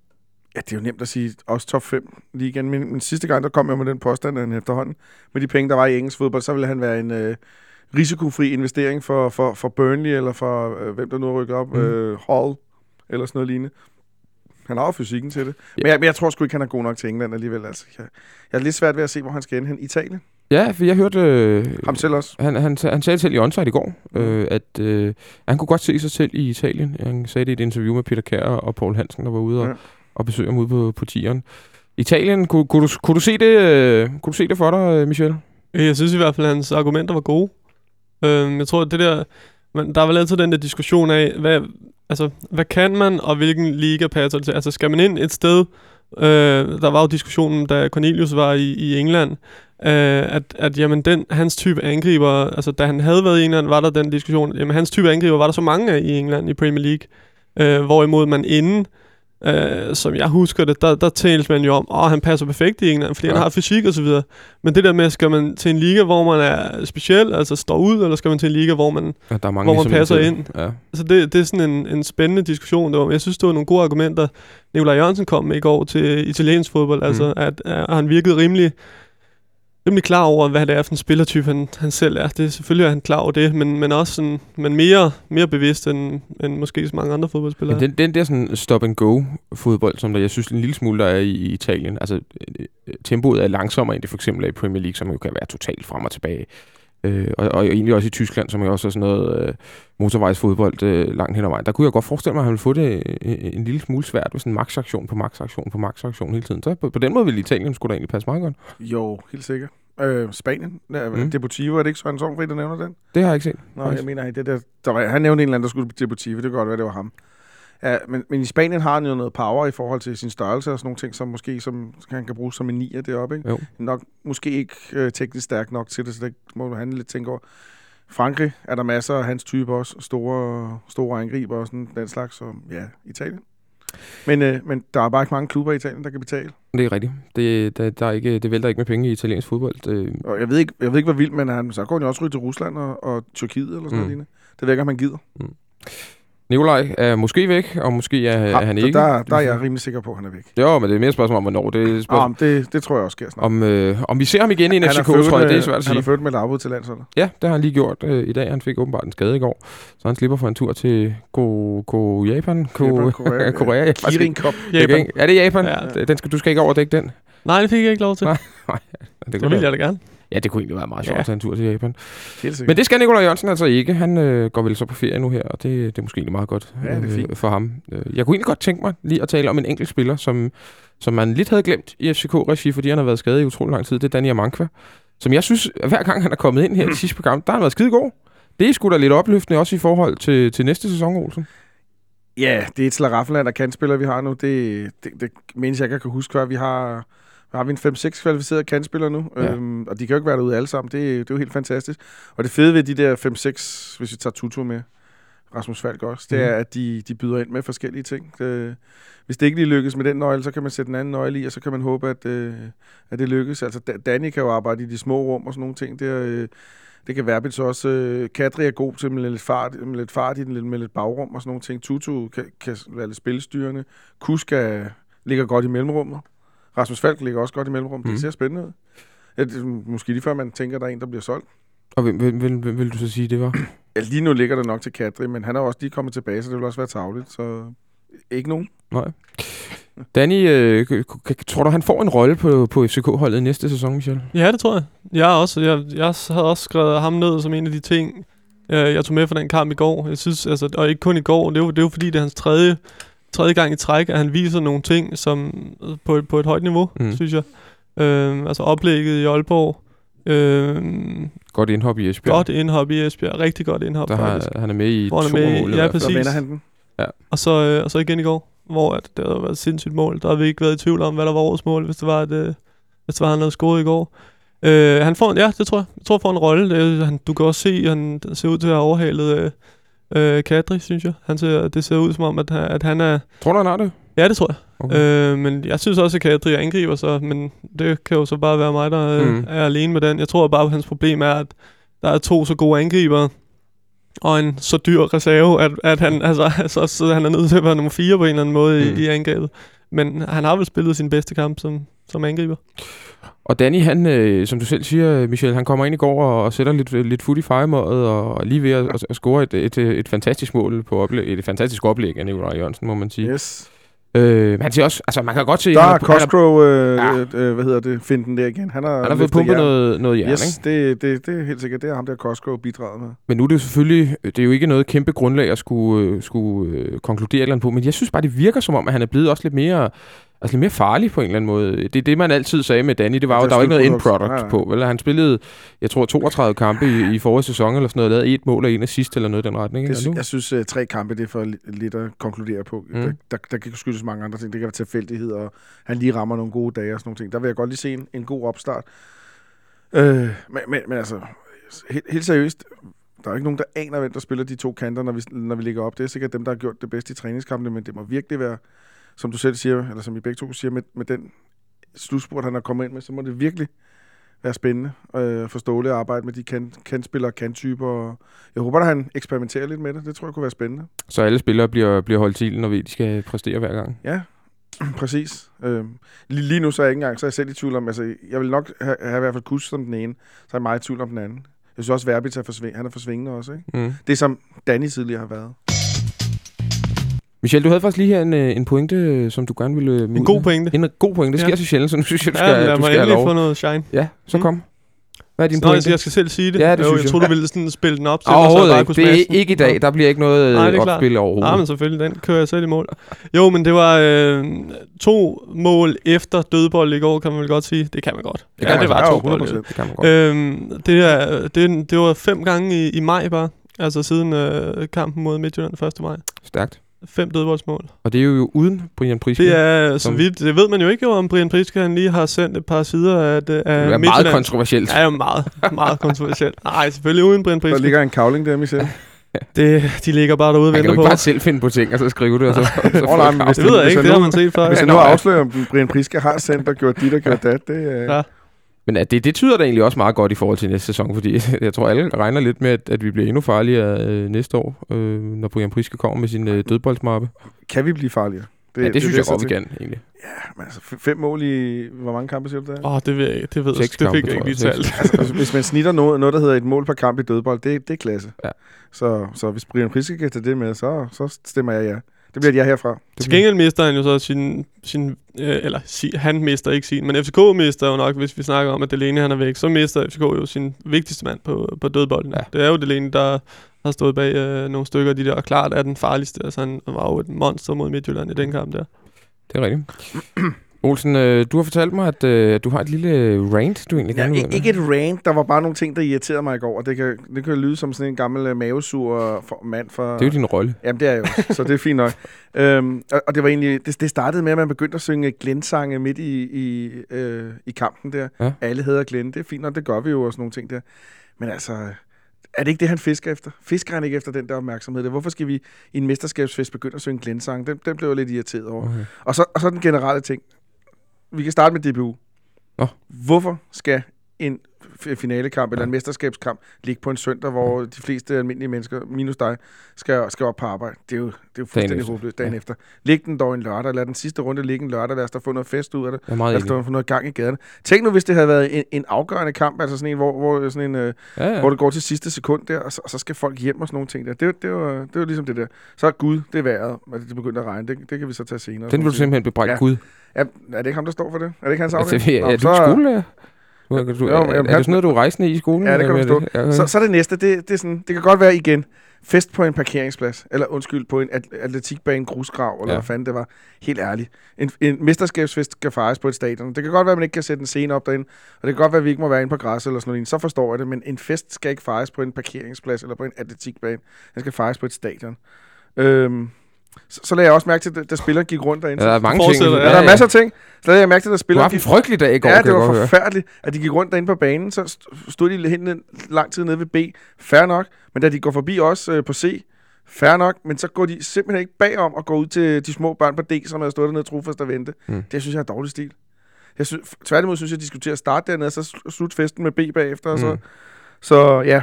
[SPEAKER 3] Ja, det er jo nemt at sige. Også top 5 lige igen. Men, men sidste gang, der kom jeg med den påstand, at han efterhånden, med de penge, der var i engelsk fodbold, så ville han være en øh, risikofri investering for, for, for Burnley, eller for øh, hvem der nu er rykket op,
[SPEAKER 2] mm.
[SPEAKER 3] øh, Hall, eller sådan noget lignende. Han har jo fysikken til det.
[SPEAKER 2] Ja.
[SPEAKER 3] Men, jeg, men jeg tror sgu ikke, han er god nok til England alligevel. Altså, jeg, jeg er lidt svært ved at se, hvor han skal ende hen. Italien?
[SPEAKER 2] Ja, for jeg hørte... Øh,
[SPEAKER 3] Ham selv også?
[SPEAKER 2] han, han, han sagde selv i onsite i går, øh, at øh, han kunne godt se sig selv i Italien. Han sagde det i et interview med Peter Kjær og Paul Hansen, der var ude og,
[SPEAKER 3] Ja.
[SPEAKER 2] og besøge ham ude på, på tieren. Italien, kunne, kunne, du, kunne, du se det, øh, kunne du se det for dig, øh, Michel?
[SPEAKER 4] Jeg synes i hvert fald, at hans argumenter var gode. Øhm, jeg tror, at det der... Men der er vel altid den der diskussion af, hvad, altså, hvad kan man, og hvilken liga passer det til? Altså, skal man ind et sted... Øh, der var jo diskussionen, da Cornelius var i, i England, øh, at, at jamen, den, hans type angriber... Altså, da han havde været i England, var der den diskussion, jamen, hans type angriber var der så mange af i England i Premier League. Øh, hvorimod man inden, øh, som jeg husker det, der, der tales man jo om, at han passer perfekt i England, fordi ja. Han har fysik og så videre. Men det der med, skal man til en liga, hvor man er speciel, altså står ud, eller skal man til en liga, hvor man...
[SPEAKER 2] Ja, der er mange
[SPEAKER 4] Hvor man
[SPEAKER 2] ligesom
[SPEAKER 4] passer ind.
[SPEAKER 2] Ja.
[SPEAKER 4] Altså det, det er sådan en, en spændende diskussion. Det var, jeg synes, det var nogle gode argumenter, Nikolaj Jørgensen kom med i går til italiensk fodbold. Altså,
[SPEAKER 2] Mm.
[SPEAKER 4] at, at han virkede rimelig, rimelig klar over, hvad det er for en spillertype, han, han selv er. Det er selvfølgelig er han klar over det, men, men også sådan, men mere, mere bevidst, end, end måske så mange andre fodboldspillere.
[SPEAKER 2] Ja, den, den der sådan stop-and-go fodbold, som der, jeg synes en lille smule der er i, i Italien, altså øh, øh, tempoet er langsommere end det for eksempel er i Premier League, som jo kan være totalt frem og tilbage. Øh, og, og egentlig også i Tyskland, som jo også er sådan noget øh, motorvejsfodbold øh, langt hen ad vejen. Der kunne jeg godt forestille mig, at han ville få det øh, en lille smule svært ved sådan en max-aktion på max-aktion på max-aktion hele tiden. Så på, på den måde ville Italien skulle da egentlig passe meget godt.
[SPEAKER 3] Jo, helt sikkert. Øh, Spanien. Ja,
[SPEAKER 2] Mm.
[SPEAKER 3] mm. Deportivo, er det ikke Søren Songfri, der nævner den?
[SPEAKER 2] Det har jeg ikke set.
[SPEAKER 3] Nå,
[SPEAKER 2] faktisk.
[SPEAKER 3] jeg mener, det der, der var, han nævnte en eller anden, der skulle til Deportivo. Det kan godt være, det var ham. Ja, men, men i Spanien har han jo noget power i forhold til sin størrelse og sådan nogle ting, som måske som, han kan bruge som en nier deroppe. Ikke?
[SPEAKER 2] Jo.
[SPEAKER 3] Nok, måske ikke øh, teknisk stærk nok til det, så det må han lidt tænke over. Frankrig er der masser af hans type også. Store, store angriber og sådan den slags. Så ja, Italien. Men, øh, men der er bare ikke mange klubber i Italien, der kan betale.
[SPEAKER 2] Det er rigtigt. Det, der, der er ikke, det vælter ikke med penge i italiensk fodbold. Øh,
[SPEAKER 3] Og jeg ved ikke, jeg ved ikke hvor vildt, men han, så går han jo også ryge til Rusland og, og Tyrkiet eller sådan
[SPEAKER 2] Mm.
[SPEAKER 3] noget lignende. Det ved jeg ikke, om han gider.
[SPEAKER 2] Nikolaj er måske væk, og måske er, er han ikke.
[SPEAKER 3] Der, der er jeg rimelig sikker på, at han er væk.
[SPEAKER 2] Jo, men det er mere et spørgsmål om, hvornår. Det er spørgsmål,
[SPEAKER 3] Ah, men det, det tror jeg også sker snart.
[SPEAKER 2] om, øh, om vi ser ham igen i en
[SPEAKER 3] Han
[SPEAKER 2] FCK,
[SPEAKER 3] er født
[SPEAKER 2] tror jeg,
[SPEAKER 3] med-
[SPEAKER 2] det er svært at
[SPEAKER 3] Han har
[SPEAKER 2] sige.
[SPEAKER 3] født med et afbud til landsholdet.
[SPEAKER 2] Ja, det har han lige gjort øh, i dag. Han fik åbenbart en skade i går, så han slipper for en tur til Go, Go Japan. Go,
[SPEAKER 3] Japan, Korea,
[SPEAKER 2] Korea. Faktisk
[SPEAKER 3] Kirin Cup.
[SPEAKER 4] Japan.
[SPEAKER 2] ikke- Er det Japan?
[SPEAKER 4] Ja.
[SPEAKER 2] Den skal, du skal ikke overdække den.
[SPEAKER 4] Nej, det fik jeg ikke lov til.
[SPEAKER 2] Nej.
[SPEAKER 4] Nej,
[SPEAKER 2] Det,
[SPEAKER 4] det
[SPEAKER 2] være-
[SPEAKER 4] jeg da gerne.
[SPEAKER 2] Ja, det kunne egentlig være meget sjovt
[SPEAKER 4] Ja.
[SPEAKER 2] at tage en tur til Japan. Men det skal Nikolaj Jørgensen altså ikke. Han øh, går vel så på ferie nu her, og det, det er måske egentlig meget godt
[SPEAKER 3] Ja, det er fint.
[SPEAKER 2] for ham. Øh, Jeg kunne egentlig godt tænke mig lige at tale om en enkelt spiller, som, som man lidt havde glemt i FCK-regi, fordi han har været skadet i utrolig lang tid. Det er Dani Amankwa, som jeg synes, at hver gang han er kommet ind her i sidste program, der har han været skide god. Det er sgu da lidt opløftende, også i forhold til, til næste sæson, Olsen.
[SPEAKER 3] Ja, det er et slaraffenland af kantspillere, vi har nu. Det, det, det menes jeg ikke, kan huske, hvad vi har... Har vi en 5-6 kvalificerede kantspillere nu?
[SPEAKER 2] Ja.
[SPEAKER 3] Øhm, og de kan jo ikke være derude alle sammen. Det, det er jo helt fantastisk. Og det fede ved de der 5-6, hvis vi tager Tutu med, Rasmus Falk også, det
[SPEAKER 2] Mhm.
[SPEAKER 3] er, at de, de byder ind med forskellige ting. Det, hvis det ikke lige lykkes med den nøgle, så kan man sætte en anden nøgle i, og så kan man håbe, at, øh, at det lykkes. Altså, Da- Danny kan jo arbejde i de små rum og sådan nogle ting. Det, øh, det kan Verbitz også. Øh, Kadri er god til med lidt fart, med lidt fart i den, lidt- med lidt bagrum og sådan nogle ting. Tutu kan, kan være lidt spilstyrende. Kuska ligger godt i mellemrummet. Rasmus Falk ligger også godt i mellemrummet. Mm. Det ser spændende ud. Ja, det, måske lige før man tænker, at der er en, der bliver solgt.
[SPEAKER 2] Og hvem, hvem, hvem, hvem vil du så sige, det var?
[SPEAKER 3] Ja, lige nu ligger det nok til Kadri, men han er også lige kommet tilbage, så det vil også være tavligt. Så ikke nogen.
[SPEAKER 2] Nej. Danny, øh, tror du, han får en rolle på, på FCK-holdet næste sæson, Michel?
[SPEAKER 4] Ja, det tror jeg. Jeg, også, jeg, jeg havde også skrevet ham ned som en af de ting, øh, jeg tog med fra den kamp i går. Jeg synes, altså, og ikke kun i går, det jo, det er jo fordi, det er hans tredje, tredje gang i træk, at han viser nogle ting som, på, et- på et højt niveau,
[SPEAKER 2] Mm.
[SPEAKER 4] synes jeg. Øh, altså oplægget i Aalborg, Øh,
[SPEAKER 2] Godt indhop i Esbjerg.
[SPEAKER 4] godt indhop i Esbjerg. Rigtig godt indhop,
[SPEAKER 2] Der
[SPEAKER 4] faktisk.
[SPEAKER 2] har, han er med i
[SPEAKER 4] Hvor han
[SPEAKER 2] to
[SPEAKER 4] med
[SPEAKER 2] mål.
[SPEAKER 4] ja, præcis.
[SPEAKER 3] vender han den.
[SPEAKER 4] Og så, øh, og så igen i går, hvor at det havde været et sindssygt mål. Der havde vi ikke været i tvivl om, hvad der var årets mål, hvis det var, at, øh, hvis det var han havde scoret i går. Øh, han får en, ja, det tror jeg. Jeg tror, han får en rolle. Han, du kan også se, at han ser ud til at have overhalet øh, øh, Kadri, synes jeg. Han ser, det ser ud som om, at, at han er...
[SPEAKER 2] Tror du, han har det?
[SPEAKER 4] Ja, det tror jeg.
[SPEAKER 2] Okay.
[SPEAKER 4] Øh, men jeg synes også, at Kadri angriber sig, men det kan jo så bare være mig, der øh,
[SPEAKER 2] Mm.
[SPEAKER 4] er alene med den. Jeg tror bare, at hans problem er, at der er to så gode angribere, og en så dyr reserve, at, at han, altså, altså, så han er nødt til at være nummer 4 på en eller anden måde
[SPEAKER 2] mm.
[SPEAKER 4] i, i angrebet. Men han har vel spillet sin bedste kamp som, som angriber.
[SPEAKER 2] Og Danny, han, øh, som du selv siger, Michel, han kommer ind i går og, og sætter lidt, lidt fod i fejremådet, og, og lige ved at, at, score et, et, et fantastisk mål på oplæg, et fantastisk oplæg af Nikolaj Jørgensen, må man sige.
[SPEAKER 3] Yes.
[SPEAKER 2] Øh, han siger også, altså man kan godt se,
[SPEAKER 3] Der er Cosgrove, øh,
[SPEAKER 2] Ja.
[SPEAKER 3] øh, hvad hedder det, finden der igen. Han har,
[SPEAKER 2] han har fået pumpet
[SPEAKER 3] jern.
[SPEAKER 2] noget, noget jern,
[SPEAKER 3] Yes,
[SPEAKER 2] ikke?
[SPEAKER 3] det, det, det er helt sikkert. Det er ham der Cosgrove bidraget med.
[SPEAKER 2] Men nu er det jo selvfølgelig, det er jo ikke noget kæmpe grundlag at skulle, øh, skulle øh, konkludere et eller andet på, men jeg synes bare, det virker som om, at han er blevet også lidt mere, altså lidt mere farlig på en eller anden måde. Det er det, man altid sagde med Danny, det var
[SPEAKER 3] Ja,
[SPEAKER 2] jo, der
[SPEAKER 3] er
[SPEAKER 2] var ikke noget end product
[SPEAKER 3] nej.
[SPEAKER 2] på, vel? Han spillede, jeg tror, 32 kampe i, i forrige sæson eller sådan noget, lavede et mål og en assist eller noget i den retning.
[SPEAKER 3] Det,
[SPEAKER 2] nu-
[SPEAKER 3] jeg synes, uh, tre kampe, det er for li- lidt at konkludere på.
[SPEAKER 2] Mm.
[SPEAKER 3] Der, der, der kan skyldes mange andre ting. Det kan være tilfældighed, og han lige rammer nogle gode dage og sådan nogle ting. Der vil jeg godt lige se en, en god opstart. Øh, men, men, men altså, helt, helt seriøst, der er ikke nogen, der aner, hvem der spiller de to kanter, når vi, når vi ligger op. Det er sikkert dem, der har gjort det bedste i træningskampene, men det må virkelig være, som du selv siger, eller som I begge to siger, med, med den slutspurt, han har kommet ind med, så må det virkelig være spændende øh, for Ståle at arbejde med de kan, kantspillere kanttyper. Og jeg håber, at han eksperimenterer lidt med det. Det tror jeg kunne være spændende.
[SPEAKER 2] Så alle spillere bliver, bliver holdt til, når vi de skal præstere hver gang.
[SPEAKER 3] Ja, præcis. Øh, lige, lige nu så er jeg ikke engang, så er jeg selv i tvivl om, altså jeg vil nok have, have i hvert fald kus som den ene, så er jeg meget i tvivl om den anden. Jeg synes også, Verbit er for sving, han er for svingende også, ikke?
[SPEAKER 2] Mm.
[SPEAKER 3] Det som Danny tidligere har været.
[SPEAKER 2] Michel, du havde faktisk lige her en, øh, en pointe, øh, som du gerne ville... øh,
[SPEAKER 4] En god pointe.
[SPEAKER 2] En god pointe, det sker
[SPEAKER 4] Ja.
[SPEAKER 2] så sjældent, så nu synes jeg, du
[SPEAKER 4] Ja,
[SPEAKER 2] skal,
[SPEAKER 4] lad
[SPEAKER 2] du skal have
[SPEAKER 4] få noget shine.
[SPEAKER 2] Ja, så
[SPEAKER 4] Mm.
[SPEAKER 2] kom. Hvad er din
[SPEAKER 4] Nå,
[SPEAKER 2] pointe?
[SPEAKER 4] jeg skal selv sige det.
[SPEAKER 2] Ja, det
[SPEAKER 4] jo,
[SPEAKER 2] synes
[SPEAKER 4] jeg.
[SPEAKER 2] jeg.
[SPEAKER 4] tror, du ville sådan spille den op så jeg
[SPEAKER 2] Overhovedet
[SPEAKER 4] bare
[SPEAKER 2] ikke.
[SPEAKER 4] kunne
[SPEAKER 2] Det er ikke i dag. Der bliver ikke noget
[SPEAKER 4] Nej, det er
[SPEAKER 2] øh,
[SPEAKER 4] klart.
[SPEAKER 2] opspil overhovedet.
[SPEAKER 4] Ja, men selvfølgelig, den kører jeg selv i mål. Jo, men det var øh, to mål efter dødbold i går, kan man vel godt sige. Det kan man godt.
[SPEAKER 2] Det
[SPEAKER 4] ja,
[SPEAKER 2] kan
[SPEAKER 4] det
[SPEAKER 2] man
[SPEAKER 4] var
[SPEAKER 3] godt.
[SPEAKER 4] to
[SPEAKER 3] Ja,
[SPEAKER 4] mål.
[SPEAKER 3] 100%.
[SPEAKER 2] Det kan man godt.
[SPEAKER 4] Øhm, det, er, det, det var fem gange i, i maj bare. Altså siden øh, kampen mod Midtjylland 1. maj.
[SPEAKER 2] Stærkt.
[SPEAKER 4] Fem dødboldsmål.
[SPEAKER 2] Og det er jo uden Brian Priske.
[SPEAKER 4] Det er så
[SPEAKER 2] Som-
[SPEAKER 4] vidt. Det ved man jo ikke jo, om Brian Priske han lige har sendt et par sider af, det- af
[SPEAKER 2] det er meget
[SPEAKER 4] Midtjylland.
[SPEAKER 2] kontroversielt.
[SPEAKER 4] Ja, jo meget, meget kontroversielt. Nej, selvfølgelig uden Brian
[SPEAKER 3] Der
[SPEAKER 4] Priske.
[SPEAKER 3] ligger en kavling der, Michel.
[SPEAKER 4] Det, de ligger bare derude og
[SPEAKER 2] Man kan jo
[SPEAKER 4] venter
[SPEAKER 2] ikke
[SPEAKER 4] på.
[SPEAKER 2] bare selv finde på ting, og så skrive det, og så, så
[SPEAKER 3] Åh,
[SPEAKER 2] få
[SPEAKER 3] nej,
[SPEAKER 2] et
[SPEAKER 3] men
[SPEAKER 2] krav.
[SPEAKER 4] Det ved jeg
[SPEAKER 3] Hvis
[SPEAKER 4] ikke, det har
[SPEAKER 3] nu-
[SPEAKER 4] man set før.
[SPEAKER 3] Hvis jeg nu afslører, om Brian Priske har sendt og gjort dit og gjort dat, det er...
[SPEAKER 4] Ja.
[SPEAKER 2] Men at det, det tyder da egentlig også meget godt i forhold til næste sæson, fordi jeg tror, alle regner lidt med, at, at vi bliver endnu farligere øh, næste år, øh, når Brian Priske kommer med sin øh, dødboldsmappe.
[SPEAKER 3] Kan vi blive farligere?
[SPEAKER 2] Det, ja, det, synes
[SPEAKER 3] er
[SPEAKER 2] jeg godt, vi
[SPEAKER 3] til.
[SPEAKER 2] kan, egentlig.
[SPEAKER 3] Men altså, fem mål i... Hvor mange kampe siger du der?
[SPEAKER 4] Åh, oh, det ved jeg. Det ved jeg. Det fik
[SPEAKER 2] kampe,
[SPEAKER 4] jeg ikke lige
[SPEAKER 2] jeg.
[SPEAKER 4] talt.
[SPEAKER 3] Altså, hvis- hvis man snitter noget, noget, der hedder et mål per kamp i dødbold, det, det er klasse.
[SPEAKER 2] Ja.
[SPEAKER 3] Så, så hvis Brian Priske kan tage det med, så, så stemmer jeg ja. Det bliver ja herfra.
[SPEAKER 4] Til gengæld mister han jo så sin, sin øh, eller si, han mister ikke sin, men FCK mister jo nok, hvis vi snakker om, at Delaney han er væk, så mister FCK jo sin vigtigste mand på, på dødbolden.
[SPEAKER 2] Ja.
[SPEAKER 4] Ja. Det er jo Delaney, der har stået bag øh, nogle stykker af de der, og klart er den farligste. Altså han var jo et monster mod Midtjylland i den kamp der.
[SPEAKER 2] Det er rigtigt. Olsen, øh, du har fortalt mig, at øh, du har et lille rant, du egentlig
[SPEAKER 3] Ja,
[SPEAKER 2] gerne vil
[SPEAKER 3] ikke, ikke et rant, der var bare nogle ting, der irriterede mig i går, og det kan, det kan lyde som sådan en gammel uh, mavesur for, mand for...
[SPEAKER 2] Det er jo din rolle.
[SPEAKER 3] Jamen, det er jo, så det er fint nok. øhm, og, og det var egentlig, det, det startede med, at man begyndte at synge Glenn-sange midt i, i, øh, i kampen der.
[SPEAKER 2] Ja.
[SPEAKER 3] Alle hedder Glenn, det er fint, og det gør vi jo og sådan nogle ting der. Men altså, er det ikke det, han fisker efter? Fisker han ikke efter den der opmærksomhed? Der? Hvorfor skal vi i en mesterskabsfest begynde at synge Glenn-sange? Den, den blev jeg lidt irriteret over.
[SPEAKER 2] Okay.
[SPEAKER 3] Og så, og så den generelle ting. Vi kan starte med DBU.
[SPEAKER 2] Nå.
[SPEAKER 3] Hvorfor skal en finalekamp eller
[SPEAKER 2] Ja.
[SPEAKER 3] en mesterskabskamp ligge på en søndag, hvor de fleste almindelige mennesker, minus dig, skal, skal op på arbejde? Det er jo, det er jo fuldstændig håbløst dagen
[SPEAKER 2] Ja.
[SPEAKER 3] efter. Læg den dog en lørdag. Lad den sidste runde ligge en lørdag. Lad os da få noget fest ud af det.
[SPEAKER 2] Er meget
[SPEAKER 3] Lad os da få noget gang i gaderne. Tænk nu, hvis det havde været en, en afgørende kamp, altså sådan en, hvor, hvor, sådan en, øh,
[SPEAKER 2] Ja,
[SPEAKER 3] ja.
[SPEAKER 2] ja.
[SPEAKER 3] hvor det går til sidste sekund der, og så, og så skal folk hjem og sådan nogle ting der. Det, det, var, det var ligesom det der. Så er Gud, det er vejret, at det begynder at regne. Det, det kan vi så tage senere.
[SPEAKER 2] Den vil du simpelthen bebrejde
[SPEAKER 3] Ja.
[SPEAKER 2] Gud.
[SPEAKER 3] Ja, er det ikke ham, der står for det? Er det ikke hans
[SPEAKER 2] Altså,
[SPEAKER 3] afdeling?
[SPEAKER 2] ja,
[SPEAKER 3] Nå,
[SPEAKER 2] ja, du
[SPEAKER 3] så-
[SPEAKER 2] er skolelærer. Du, du,
[SPEAKER 3] Jo,
[SPEAKER 2] er,
[SPEAKER 3] men
[SPEAKER 2] er, det sådan noget, du er rejsende i skolen?
[SPEAKER 3] Ja, det kan du.
[SPEAKER 2] Ja, okay.
[SPEAKER 3] Så, så det næste, det, det, er sådan, det kan godt være igen fest på en parkeringsplads, eller undskyld, på en at- atletikbane, grusgrav, eller
[SPEAKER 2] ja.
[SPEAKER 3] hvad fanden det var. Helt ærligt. En, en mesterskabsfest skal fejres på et stadion. Det kan godt være, at man ikke kan sætte en scene op derinde, og det kan godt være, at vi ikke må være inde på græs eller sådan noget. Så forstår jeg det, men en fest skal ikke fejres på en parkeringsplads eller på en atletikbane. Den skal fejres på et stadion. Øhm, så, så lagde jeg også mærke til, at da spilleren gik rundt derinde.
[SPEAKER 2] Ja, der er mange ting.
[SPEAKER 3] Ja, der er masser af ting. Så lagde jeg mærke til, at da
[SPEAKER 2] Du har en
[SPEAKER 3] gik,
[SPEAKER 2] frygtelig dag i går,
[SPEAKER 3] Ja, det var forfærdeligt, at de gik rundt derinde på banen, så st- stod de hen en lang tid nede ved B. Fair nok, men da de går forbi os øh, på C, fair nok, men så går de simpelthen ikke bagom og går ud til de små børn på D, som havde stået dernede trofast og vente.
[SPEAKER 2] Mm.
[SPEAKER 3] Det synes jeg er dårlig stil. Jeg synes, tværtimod synes jeg, at de skulle til at starte dernede, og så sl- slutte festen med B bagefter. Og så.
[SPEAKER 2] Mm.
[SPEAKER 3] så ja,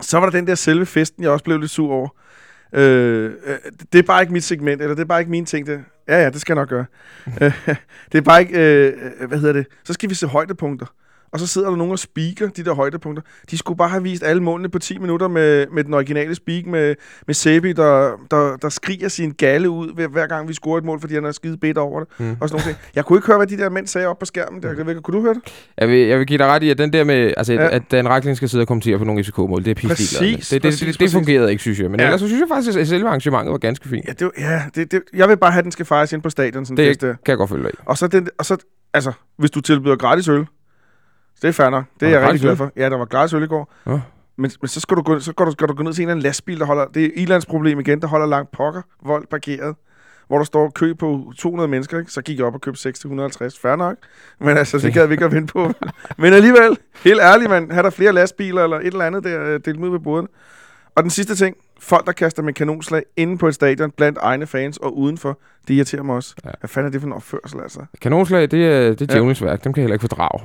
[SPEAKER 3] så var der den der selve festen, jeg også blev lidt sur over. Øh, øh, det er bare ikke mit segment, eller det er bare ikke mine ting. Det. Ja, ja, det skal jeg nok gøre. Øh, det er bare ikke, øh, øh, hvad hedder det, så skal vi se højdepunkter. Og så sidder der nogen og speaker de der højdepunkter. De skulle bare have vist alle målene på 10 minutter med, med den originale speak med, med Sebi, der, der, der skriger sin galle ud hver, hver gang vi scorer et mål, fordi han er skide bedt over det.
[SPEAKER 2] Mm.
[SPEAKER 3] Mm. Og sådan nogle ting. Jeg kunne ikke høre, hvad de der mænd sagde op på skærmen. Der. Ikke, Kunne du høre det?
[SPEAKER 2] Jeg vil, jeg vil give dig ret i, at den der med, altså, ja. At Dan Racklin skal sidde og kommentere på nogle FCK-mål, det er
[SPEAKER 3] Præcis,
[SPEAKER 2] pisselig det, det, det,
[SPEAKER 3] præcis,
[SPEAKER 2] det, det,
[SPEAKER 3] præcis.
[SPEAKER 2] fungerede ikke, synes jeg. Men ja. Ellers så synes jeg faktisk, at selve arrangementet var ganske fint.
[SPEAKER 3] Ja, det, ja det, det, jeg vil bare have, at den skal fejres ind på stadion. Sådan
[SPEAKER 2] Det
[SPEAKER 3] fest
[SPEAKER 2] kan jeg godt følge dig.
[SPEAKER 3] Og så, den, og så, altså, hvis du tilbyder gratis øl, det er fair nok. Det er jeg rigtig glad for. Ja, der var gratis øl i går.
[SPEAKER 2] Ja.
[SPEAKER 3] Men, men så, skal du gå, så går du, skal du gå ned til en eller anden lastbil, der holder... Det er Ilands problem igen, der holder langt pokker, vold parkeret. Hvor der står kø på 200 mennesker, ikke? så gik jeg op og købte 6 til 150. Fair nok. Men altså, det gad vi ikke at vente på. Men alligevel, helt ærligt, man, har der flere lastbiler eller et eller andet der øh, delt ud ved båden. Og den sidste ting, folk, der kaster med kanonslag inde på et stadion, blandt egne fans og udenfor, det irriterer mig også.
[SPEAKER 2] Ja.
[SPEAKER 3] Ja. Hvad fanden er det for en opførsel, altså?
[SPEAKER 2] Kanonslag, det er, det er
[SPEAKER 3] Ja.
[SPEAKER 2] værk. Dem kan jeg heller ikke fordrage.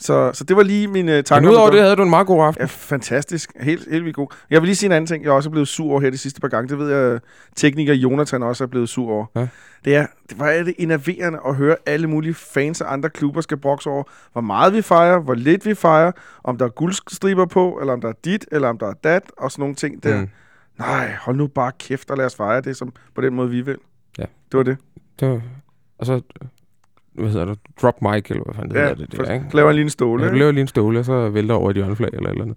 [SPEAKER 3] Så, så det var lige mine
[SPEAKER 2] Men
[SPEAKER 3] tanker.
[SPEAKER 2] udover
[SPEAKER 3] om
[SPEAKER 2] det havde du en meget god aften.
[SPEAKER 3] Ja, fantastisk. Helt, helt vildt god. Jeg vil lige sige en anden ting, jeg også er blevet sur over her de sidste par gange. Det ved jeg, tekniker Jonathan også er blevet sur over.
[SPEAKER 2] Ja.
[SPEAKER 3] Det er, det, er det enerverende at høre alle mulige fans af andre klubber skal brokse over, hvor meget vi fejrer, hvor lidt vi fejrer, om der er guldstriber på, eller om der er dit, eller om der er dat, og sådan nogle ting der.
[SPEAKER 2] Mm.
[SPEAKER 3] Mm. Nej, hold nu bare kæft og lad os fejre det som, på den måde, vi vil.
[SPEAKER 2] Ja.
[SPEAKER 3] Det var det.
[SPEAKER 2] Det var, og så, hvad hedder det? Drop mic, eller hvad fanden det
[SPEAKER 3] Ja,
[SPEAKER 2] hedder det der, ikke?
[SPEAKER 3] laver en lille ståle.
[SPEAKER 2] Ja, du laver lige en ståle, og så vælter over et hjørneflag eller eller andet.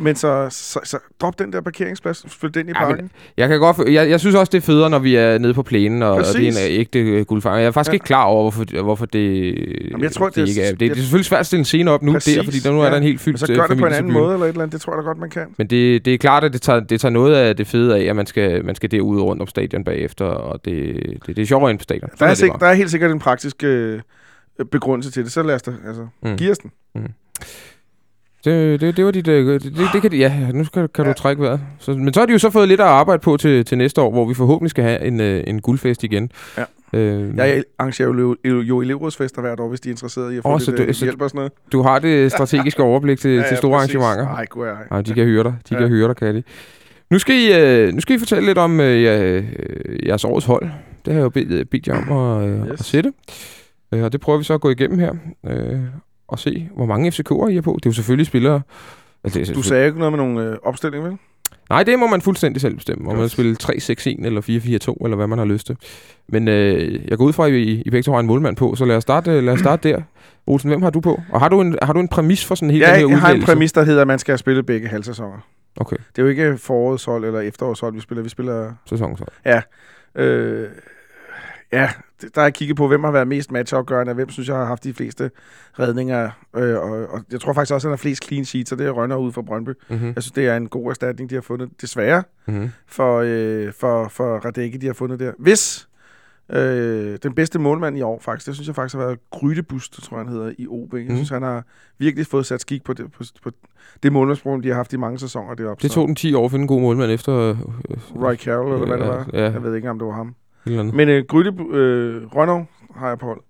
[SPEAKER 3] Men så, så, så drop den der parkeringsplads, flyt den i
[SPEAKER 2] Ja, men-
[SPEAKER 3] parken.
[SPEAKER 2] Jeg kan godt, jeg, jeg synes også, det er federe, når vi er nede på plænen, og, og det er en ægte øh, guldfanger. Jeg er faktisk ja. Ikke klar over, hvorfor, hvorfor det,
[SPEAKER 3] Jamen, jeg tror,
[SPEAKER 2] det,
[SPEAKER 3] det er-
[SPEAKER 2] ikke er. Det, det er selvfølgelig svært at stille en scene op nu
[SPEAKER 3] Præcis,
[SPEAKER 2] der, fordi der nu er
[SPEAKER 3] ja.
[SPEAKER 2] der en helt
[SPEAKER 3] Men
[SPEAKER 2] fyldt
[SPEAKER 3] så gør det på en anden måde eller et eller andet. Det tror jeg da godt, man kan.
[SPEAKER 2] Men det, det er klart, at det tager, det tager noget af det fede af, at man skal, man skal derud rundt om stadion bagefter, og det, det, det er sjovere end på stadion.
[SPEAKER 3] Der er, sik-
[SPEAKER 2] bare.
[SPEAKER 3] der er helt sikkert en praktisk øh, begrundelse til det. Så lad os da, altså,
[SPEAKER 2] Mm.
[SPEAKER 3] mm. give os den.
[SPEAKER 2] Det, det, det var dit... Det, det, det kan, ja, nu kan du
[SPEAKER 3] Ja.
[SPEAKER 2] trække vejret. Så, men så har de jo så fået lidt at arbejde på til, til næste år, hvor vi forhåbentlig skal have en, øh, en guldfest igen.
[SPEAKER 3] Ja.
[SPEAKER 2] Øh,
[SPEAKER 3] Jeg arrangerer jo, jo, elevrådsfester hvert år, hvis de er interesseret i at få
[SPEAKER 2] Åh,
[SPEAKER 3] oh,
[SPEAKER 2] så
[SPEAKER 3] lidt
[SPEAKER 2] du-
[SPEAKER 3] øh,
[SPEAKER 2] så-
[SPEAKER 3] hjælp og sådan noget.
[SPEAKER 2] Du har det strategiske overblik til, ja, til store
[SPEAKER 3] præcis.
[SPEAKER 2] arrangementer.
[SPEAKER 3] Nej, gud, ej.
[SPEAKER 2] Nej, de kan høre dig. De
[SPEAKER 3] Ja.
[SPEAKER 2] kan høre dig, kan de. Nu skal I, øh, nu skal I fortælle lidt om øh, jeres årets hold. Det har jeg jo bedt, bedt jer om at, øh,
[SPEAKER 3] Yes.
[SPEAKER 2] at sætte. Øh, og det prøver vi så at gå igennem her. Øh, og se, hvor mange FCK'er I er på. Det er jo selvfølgelig spillere... Altså,
[SPEAKER 3] Du sagde ikke noget med nogle øh, opstillinger, vel?
[SPEAKER 2] Nej, det må man fuldstændig selv bestemme. Om man
[SPEAKER 3] Godt.
[SPEAKER 2] spille 3-6-1 eller 4-4-2, eller hvad man har lyst til. Men øh, jeg går ud fra, at I, I begge to har en målmand på, så lad os starte, lad os starte der. Olsen, hvem har du på? Og har du en, har du en præmis for sådan hele
[SPEAKER 3] Ja,
[SPEAKER 2] den her
[SPEAKER 3] jeg har en
[SPEAKER 2] udvælgelse?
[SPEAKER 3] præmis, der hedder, at man skal spille begge halvsæsoner.
[SPEAKER 2] Okay,
[SPEAKER 3] Det er jo ikke forårets hold eller efterårets hold, vi spiller. Vi spiller...
[SPEAKER 2] sæson så.
[SPEAKER 3] Øh, ja, det- der har jeg kigget på, hvem har været mest matchafgørende, og hvem synes jeg har haft de fleste redninger. Øh, og, og jeg tror faktisk også, at han har flest clean sheets, og det er Rønner ud for Brøndby.
[SPEAKER 2] Mm-hmm.
[SPEAKER 3] Jeg synes, det er en god erstatning, de har fundet. Desværre
[SPEAKER 2] Mm-hmm.
[SPEAKER 3] for, øh, for, for Radecki, de har fundet der. Hvis øh, den bedste målmand i år, faktisk, det synes jeg faktisk har været Grydebust, tror jeg, han hedder, i OB. Jeg
[SPEAKER 2] Mhm.
[SPEAKER 3] synes, han har virkelig fået sat skik på det, på, på det målmandsproblem, de har haft i mange sæsoner deroppe.
[SPEAKER 2] Det tog den 10 år at finde en god målmand efter... Øh,
[SPEAKER 3] Roy Carroll, eller hvad det
[SPEAKER 2] Ja,
[SPEAKER 3] var.
[SPEAKER 2] ja.
[SPEAKER 3] Jeg ved ikke, om det var ham.
[SPEAKER 2] Eller andet.
[SPEAKER 3] Men øh, Gryde, øh, Rønnow har jeg på hold.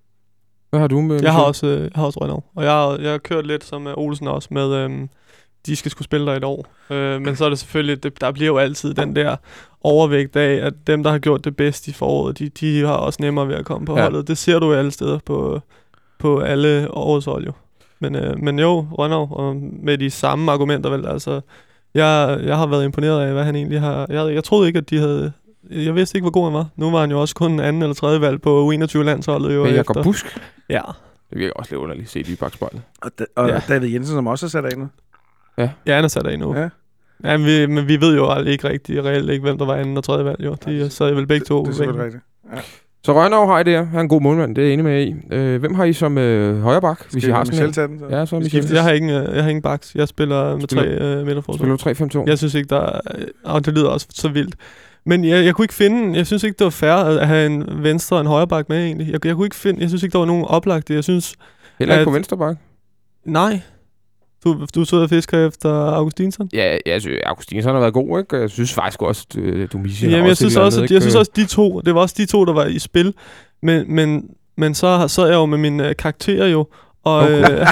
[SPEAKER 2] Hvad har du med?
[SPEAKER 4] Jeg har også, øh, jeg har også Rønnow. Og jeg har, jeg har kørt lidt som øh, Olsen også med, øhm, de skal skulle spille der et år. Øh, men så er det selvfølgelig, det, der bliver jo altid den der overvægt af, at dem, der har gjort det bedst i foråret, de, de har også nemmere ved at komme på
[SPEAKER 2] Ja.
[SPEAKER 4] ja. holdet. Det ser du jo alle steder på, på alle årets hold jo. Men, øh, men jo, Rønnow, og med de samme argumenter vel, altså, jeg, jeg har været imponeret af, hvad han egentlig har... Jeg, jeg troede ikke, at de havde... Jeg vidste ikke, hvor god han var. Nu var han jo også kun anden eller tredje valg på U21-landsholdet jo
[SPEAKER 2] Men
[SPEAKER 4] efter.
[SPEAKER 2] Jakob Busk.
[SPEAKER 4] Ja,
[SPEAKER 2] Det virker også lidt underligt set i bagspejlet.
[SPEAKER 3] Og, da, og
[SPEAKER 4] Ja.
[SPEAKER 3] ja. David Jensen, som også er sat af nu.
[SPEAKER 4] Ja, han er sat af nu.
[SPEAKER 3] Ja.
[SPEAKER 4] Ja, men vi, men vi ved jo aldrig ikke rigtigt, reelt ikke, hvem der var anden og tredje valg, jo. De sad vel begge to.
[SPEAKER 3] Det, det er rigtigt.
[SPEAKER 2] Så Rønnerov har I det her. Han er en god målmand, det er jeg enig med i. Øh, hvem har I som øh, højre bak, hvis I
[SPEAKER 3] Skal
[SPEAKER 2] har
[SPEAKER 3] Michel
[SPEAKER 2] sådan
[SPEAKER 3] tage den? Så?
[SPEAKER 2] Ja, så Michel.
[SPEAKER 4] Jeg har ingen, øh, jeg har ingen baks. Jeg spiller med
[SPEAKER 2] Spiller-
[SPEAKER 4] tre øh, midterforsvar.
[SPEAKER 2] Spiller du 3-5-2?
[SPEAKER 4] Jeg synes ikke, der er... Og det lyder også så vildt. Men jeg, jeg kunne ikke finde... Jeg synes ikke, det var fair at have en venstre og en højre bak med, egentlig. Jeg, jeg kunne ikke finde... Jeg synes ikke, der var nogen oplagte. Jeg synes...
[SPEAKER 2] Heller ikke
[SPEAKER 4] at-
[SPEAKER 2] på venstre bak?
[SPEAKER 4] Nej. Du, du sidder og fisker efter Augustinsson?
[SPEAKER 2] Ja, jeg synes, Augustinsson har været god, ikke? Jeg synes faktisk også, at øh, du misser
[SPEAKER 4] Jamen, jeg synes, også, at, jeg synes også, de to, det var også de to, der var i spil. Men, men, men så sad jeg jo med min øh, karakter jo, og
[SPEAKER 2] Okay.
[SPEAKER 4] øh,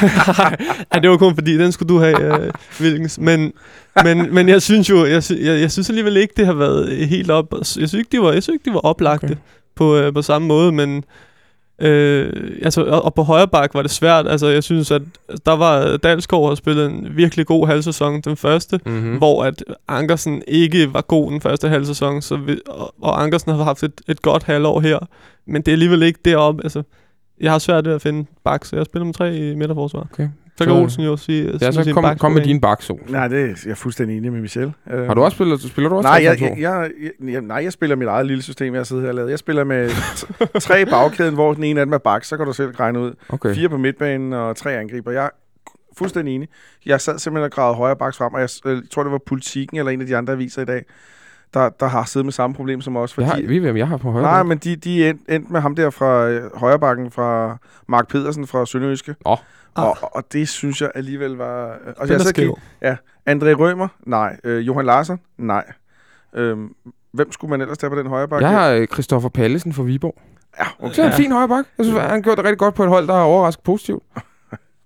[SPEAKER 4] ja, det var kun fordi, den skulle du have, øh, Wilkens. Men, men, men jeg synes jo, jeg, sy- jeg, jeg synes alligevel ikke, det har været helt op. Jeg synes ikke, de var, jeg synes ikke, de var oplagte
[SPEAKER 2] Okay.
[SPEAKER 4] på, øh, på samme måde, men Øh, altså, og, og på højre bak var det svært. Altså, jeg synes, at der var Dalsgaard har spillet en virkelig god halvsæson, den første,
[SPEAKER 2] Mm-hmm.
[SPEAKER 4] mm. hvor at Ankersen ikke var god den første halv sæson, så vi, og, og Ankersen har haft et, et godt halvår her, men det er alligevel ikke deroppe. Altså, jeg har svært ved at finde bak, så jeg spiller med tre i midterforsvar.
[SPEAKER 2] Okay.
[SPEAKER 4] Så kan Olsen jo sige,
[SPEAKER 2] Ja, så kom, kom med din bakzone.
[SPEAKER 3] Nej, det er jeg er fuldstændig enig med Michel. Øh,
[SPEAKER 2] Har du også spillet, spiller du også
[SPEAKER 3] Nej, jeg,
[SPEAKER 2] 3-5-2?
[SPEAKER 3] jeg, jeg, jeg, nej, jeg spiller mit eget lille system, jeg sidder her og lavet. Jeg spiller med tre i bagkæden, hvor den ene af dem er bak, så kan du selv regne ud.
[SPEAKER 2] Okay.
[SPEAKER 3] Fire på midtbanen og tre angriber. Jeg er fuldstændig enig. Jeg sad simpelthen og gravede højre baks frem, og jeg, øh, tror, det var politikken eller en af de andre aviser i dag, der, der har siddet med samme problem som os.
[SPEAKER 2] Jeg
[SPEAKER 3] Fordi,
[SPEAKER 2] har, vi ved, hvem jeg har på højre
[SPEAKER 3] nej, men de, de endte end med ham der fra øh, højrebakken, fra Mark Pedersen fra Sønderjyske.
[SPEAKER 2] Åh.
[SPEAKER 3] Og, og det synes jeg alligevel var... øh, Og
[SPEAKER 4] er
[SPEAKER 3] jeg så
[SPEAKER 4] skæv.
[SPEAKER 3] André Rømer? Nej. Øh, Johan Larsen? Nej. Øhm, hvem skulle man ellers tage på den højre bakke?
[SPEAKER 2] Jeg har øh, Christoffer Pallesen fra Viborg.
[SPEAKER 3] Ja,
[SPEAKER 2] Okay. Så er han en fin højre. Jeg synes, han har gjort det rigtig godt på et hold, der har overrasket positivt.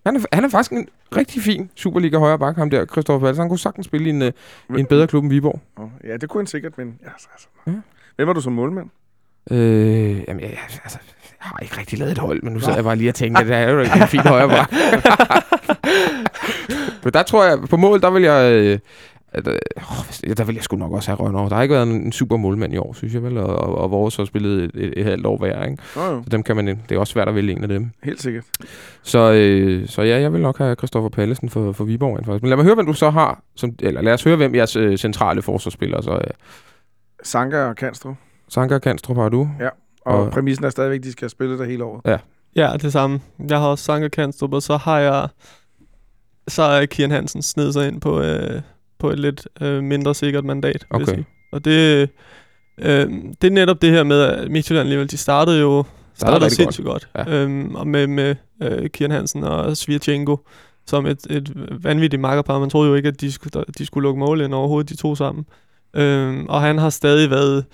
[SPEAKER 2] Han er, han er faktisk en rigtig fin Superliga højre bak, ham der, Christoffer Pallesen. Han kunne sagtens spille i en, øh, i en bedre klub end Viborg.
[SPEAKER 3] Åh, Ja, det kunne han sikkert, men... Altså, altså.
[SPEAKER 2] Ja.
[SPEAKER 3] Hvem var du som målmand?
[SPEAKER 2] Øh, jamen, jeg, altså, jeg har ikke rigtig lavet et hold, men nu sidder jeg bare lige og tænker, at det er jo en fin højre bak. men der tror jeg, på mål, der vil jeg... Øh, øh, der vil jeg sgu nok også have røgnet over. Der har ikke været en, super målmand i år, synes jeg vel, og, og, og vores har spillet et, et, et halvt år hver, ikke?
[SPEAKER 3] Nå jo,
[SPEAKER 2] Så dem kan man, det er også svært at vælge en af dem.
[SPEAKER 3] helt sikkert.
[SPEAKER 2] Så, øh, så ja, jeg vil nok have Christoffer Pallesen for, for Viborg rent faktisk. Men lad mig høre, hvem du så har, som, eller lad os høre, hvem jeres øh, centrale forsvarsspillere så er.
[SPEAKER 3] Sanka og Kanstrup.
[SPEAKER 2] Sanka Kanstrup har du.
[SPEAKER 3] Og,
[SPEAKER 2] Og-
[SPEAKER 3] præmissen er stadigvæk, at de skal spille der hele året.
[SPEAKER 4] Ja, det samme. Jeg har også Sanker Kanstrup, og så har jeg... Så er Kian Hansen sned sig ind på, øh, på et lidt øh, mindre sikkert mandat.
[SPEAKER 2] Okay.
[SPEAKER 4] sige. Og det, øh, det er netop det her med, at Midtjylland alligevel, de startede jo startede sindssygt godt.
[SPEAKER 2] Ja.
[SPEAKER 4] godt. Øhm, og med, med øh, Kian Hansen og Svirchenko som et, et vanvittigt makkerpar. Man troede jo ikke, at de skulle, de skulle lukke mål ind overhovedet, de to sammen. Øhm, og han har stadig været...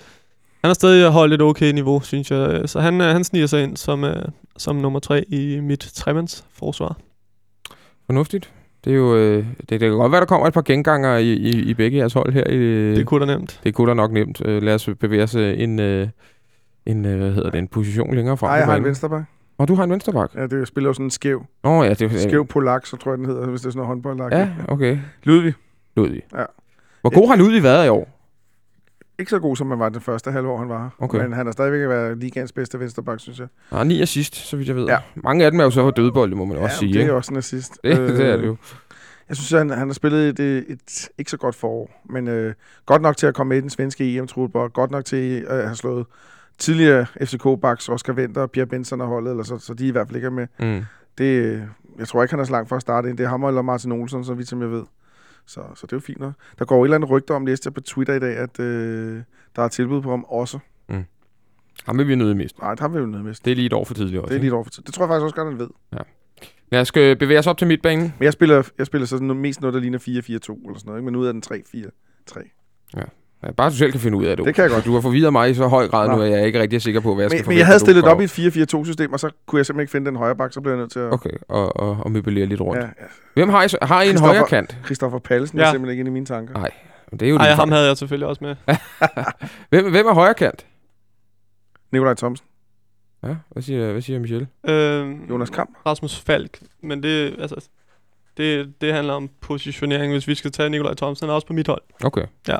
[SPEAKER 4] Han har stadig holdt et okay niveau, synes jeg. Så han, øh, han sniger sig ind som, øh, som nummer tre i mit tremands forsvar.
[SPEAKER 2] Fornuftigt. Det er jo, øh, det, det kan godt være, der kommer et par genganger i, i, i begge jeres hold her. I,
[SPEAKER 4] Det kunne da nemt.
[SPEAKER 2] det kunne da nok nemt. Øh, lad os bevæge os øh, en, øh, en, øh, hvad hedder det, en position længere frem.
[SPEAKER 3] Nej, jeg har en vensterbak.
[SPEAKER 2] Og du har en venstreback.
[SPEAKER 3] Ja, det spiller jo sådan en skæv.
[SPEAKER 2] Nå ja, det er
[SPEAKER 3] Skæv polak, så tror jeg, den hedder, hvis det er sådan noget håndboldlak.
[SPEAKER 2] Ja, okay.
[SPEAKER 3] Ludvig.
[SPEAKER 2] Ludvig.
[SPEAKER 3] Ja.
[SPEAKER 2] Hvor god har Ludvig været i år?
[SPEAKER 3] Ikke så god, som man var den første halvår, han var her.
[SPEAKER 2] Okay.
[SPEAKER 3] Men han har stadigvæk været ligands bedste vensterbak, synes jeg.
[SPEAKER 2] Han har ni assist, så vidt jeg ved.
[SPEAKER 3] Ja.
[SPEAKER 2] Mange af dem er jo så på dødbolde, må man også sige.
[SPEAKER 3] det er
[SPEAKER 2] ikke?
[SPEAKER 3] også en assist.
[SPEAKER 2] Det, det er det jo.
[SPEAKER 3] Jeg synes, han, han har spillet et, et, et ikke så godt forår, men øh, godt nok til at komme med i den svenske em truppe godt nok til at have slået tidligere FCK-baks, Oscar Venter og Pierre Benson og holdet, eller så, så de i hvert fald ikke er med.
[SPEAKER 2] Mm.
[SPEAKER 3] Det, øh, jeg tror ikke, han er så langt for at starte ind. Det er ham eller Martin Olsen, så vidt som jeg ved. Så, så det er jo fint nok. Der går et eller andet rygte om, læste jeg på Twitter i dag, at øh, der er tilbud på ham også.
[SPEAKER 2] Ham vil vi nøde mest.
[SPEAKER 3] Nej, det har vi jo noget med.
[SPEAKER 2] Det er lige et år for tidligt også.
[SPEAKER 3] Det er lige et år for tid. Det tror jeg faktisk også godt, han ved.
[SPEAKER 2] Lad os øh, bevæge os op til midtbanen.
[SPEAKER 3] Men jeg spiller, jeg spiller så sådan mest noget, der ligner 4-4-2 eller sådan noget, ikke? men ud af den 3-4-3.
[SPEAKER 2] Ja, bare du selv kan finde ud af det.
[SPEAKER 3] Det kan jeg godt.
[SPEAKER 2] Du har forvirret mig i så høj grad
[SPEAKER 3] Nå.
[SPEAKER 2] nu, at jeg er ikke rigtig sikker på, hvad jeg skal
[SPEAKER 3] Men, men
[SPEAKER 2] forvente,
[SPEAKER 3] jeg havde stillet op i et 4-4-2 system, og så kunne jeg simpelthen ikke finde den højre bak, så blev jeg nødt til at...
[SPEAKER 2] Okay, og, og, og møblere lidt rundt.
[SPEAKER 3] Ja,
[SPEAKER 2] Ja.
[SPEAKER 3] ja.
[SPEAKER 2] Hvem har I, så? Har I en højre kant?
[SPEAKER 3] Christoffer Pallesen ja.
[SPEAKER 4] Ja.
[SPEAKER 3] er simpelthen ikke inde i mine tanker.
[SPEAKER 2] Nej. Det er jo
[SPEAKER 4] Ej, ham havde jeg selvfølgelig også med.
[SPEAKER 2] hvem, hvem er højre kant?
[SPEAKER 3] Nikolaj Thomsen.
[SPEAKER 2] Ja, hvad siger, hvad siger Michel?
[SPEAKER 4] Øhm,
[SPEAKER 3] Jonas Kamp.
[SPEAKER 4] Rasmus Falk. Men det, altså, det, det handler om positionering, hvis vi skal tage Nikolaj Thomsen. Han er også på mit hold.
[SPEAKER 2] Okay.
[SPEAKER 4] Ja.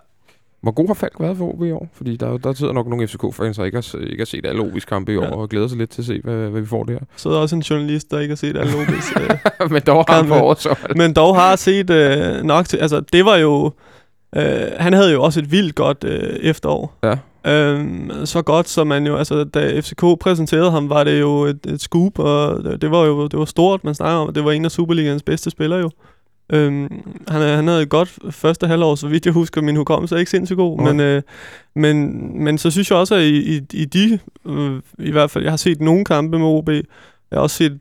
[SPEAKER 2] Hvor god har Falk været for OB i år? Fordi der, der sidder nok nogle FCK-fans, der ikke har, ikke har set alle OB's kampe i år,
[SPEAKER 4] Ja.
[SPEAKER 2] og glæder sig lidt til at se, hvad, hvad vi får der.
[SPEAKER 4] Så er der også en journalist, der ikke har set alle OB's. øh,
[SPEAKER 2] Men dog har han på
[SPEAKER 4] men dog har set øh, nok til... Altså, det var jo... Øh, han havde jo også et vildt godt øh, efterår.
[SPEAKER 2] Ja.
[SPEAKER 4] Øhm, så godt, som man jo... Altså, da FCK præsenterede ham, var det jo et, et scoop, og det, det var jo det var stort, man snakker om. Det var en af Superligans bedste spillere jo. Øhm, han, han havde et godt første halvår, så vidt jeg husker, min hukommelse er ikke sindssygt god.
[SPEAKER 2] Nej.
[SPEAKER 4] Men, øh, men, men så synes jeg også, at i, i, i de, øh, i hvert fald, jeg har set nogle kampe med OB, jeg har også set,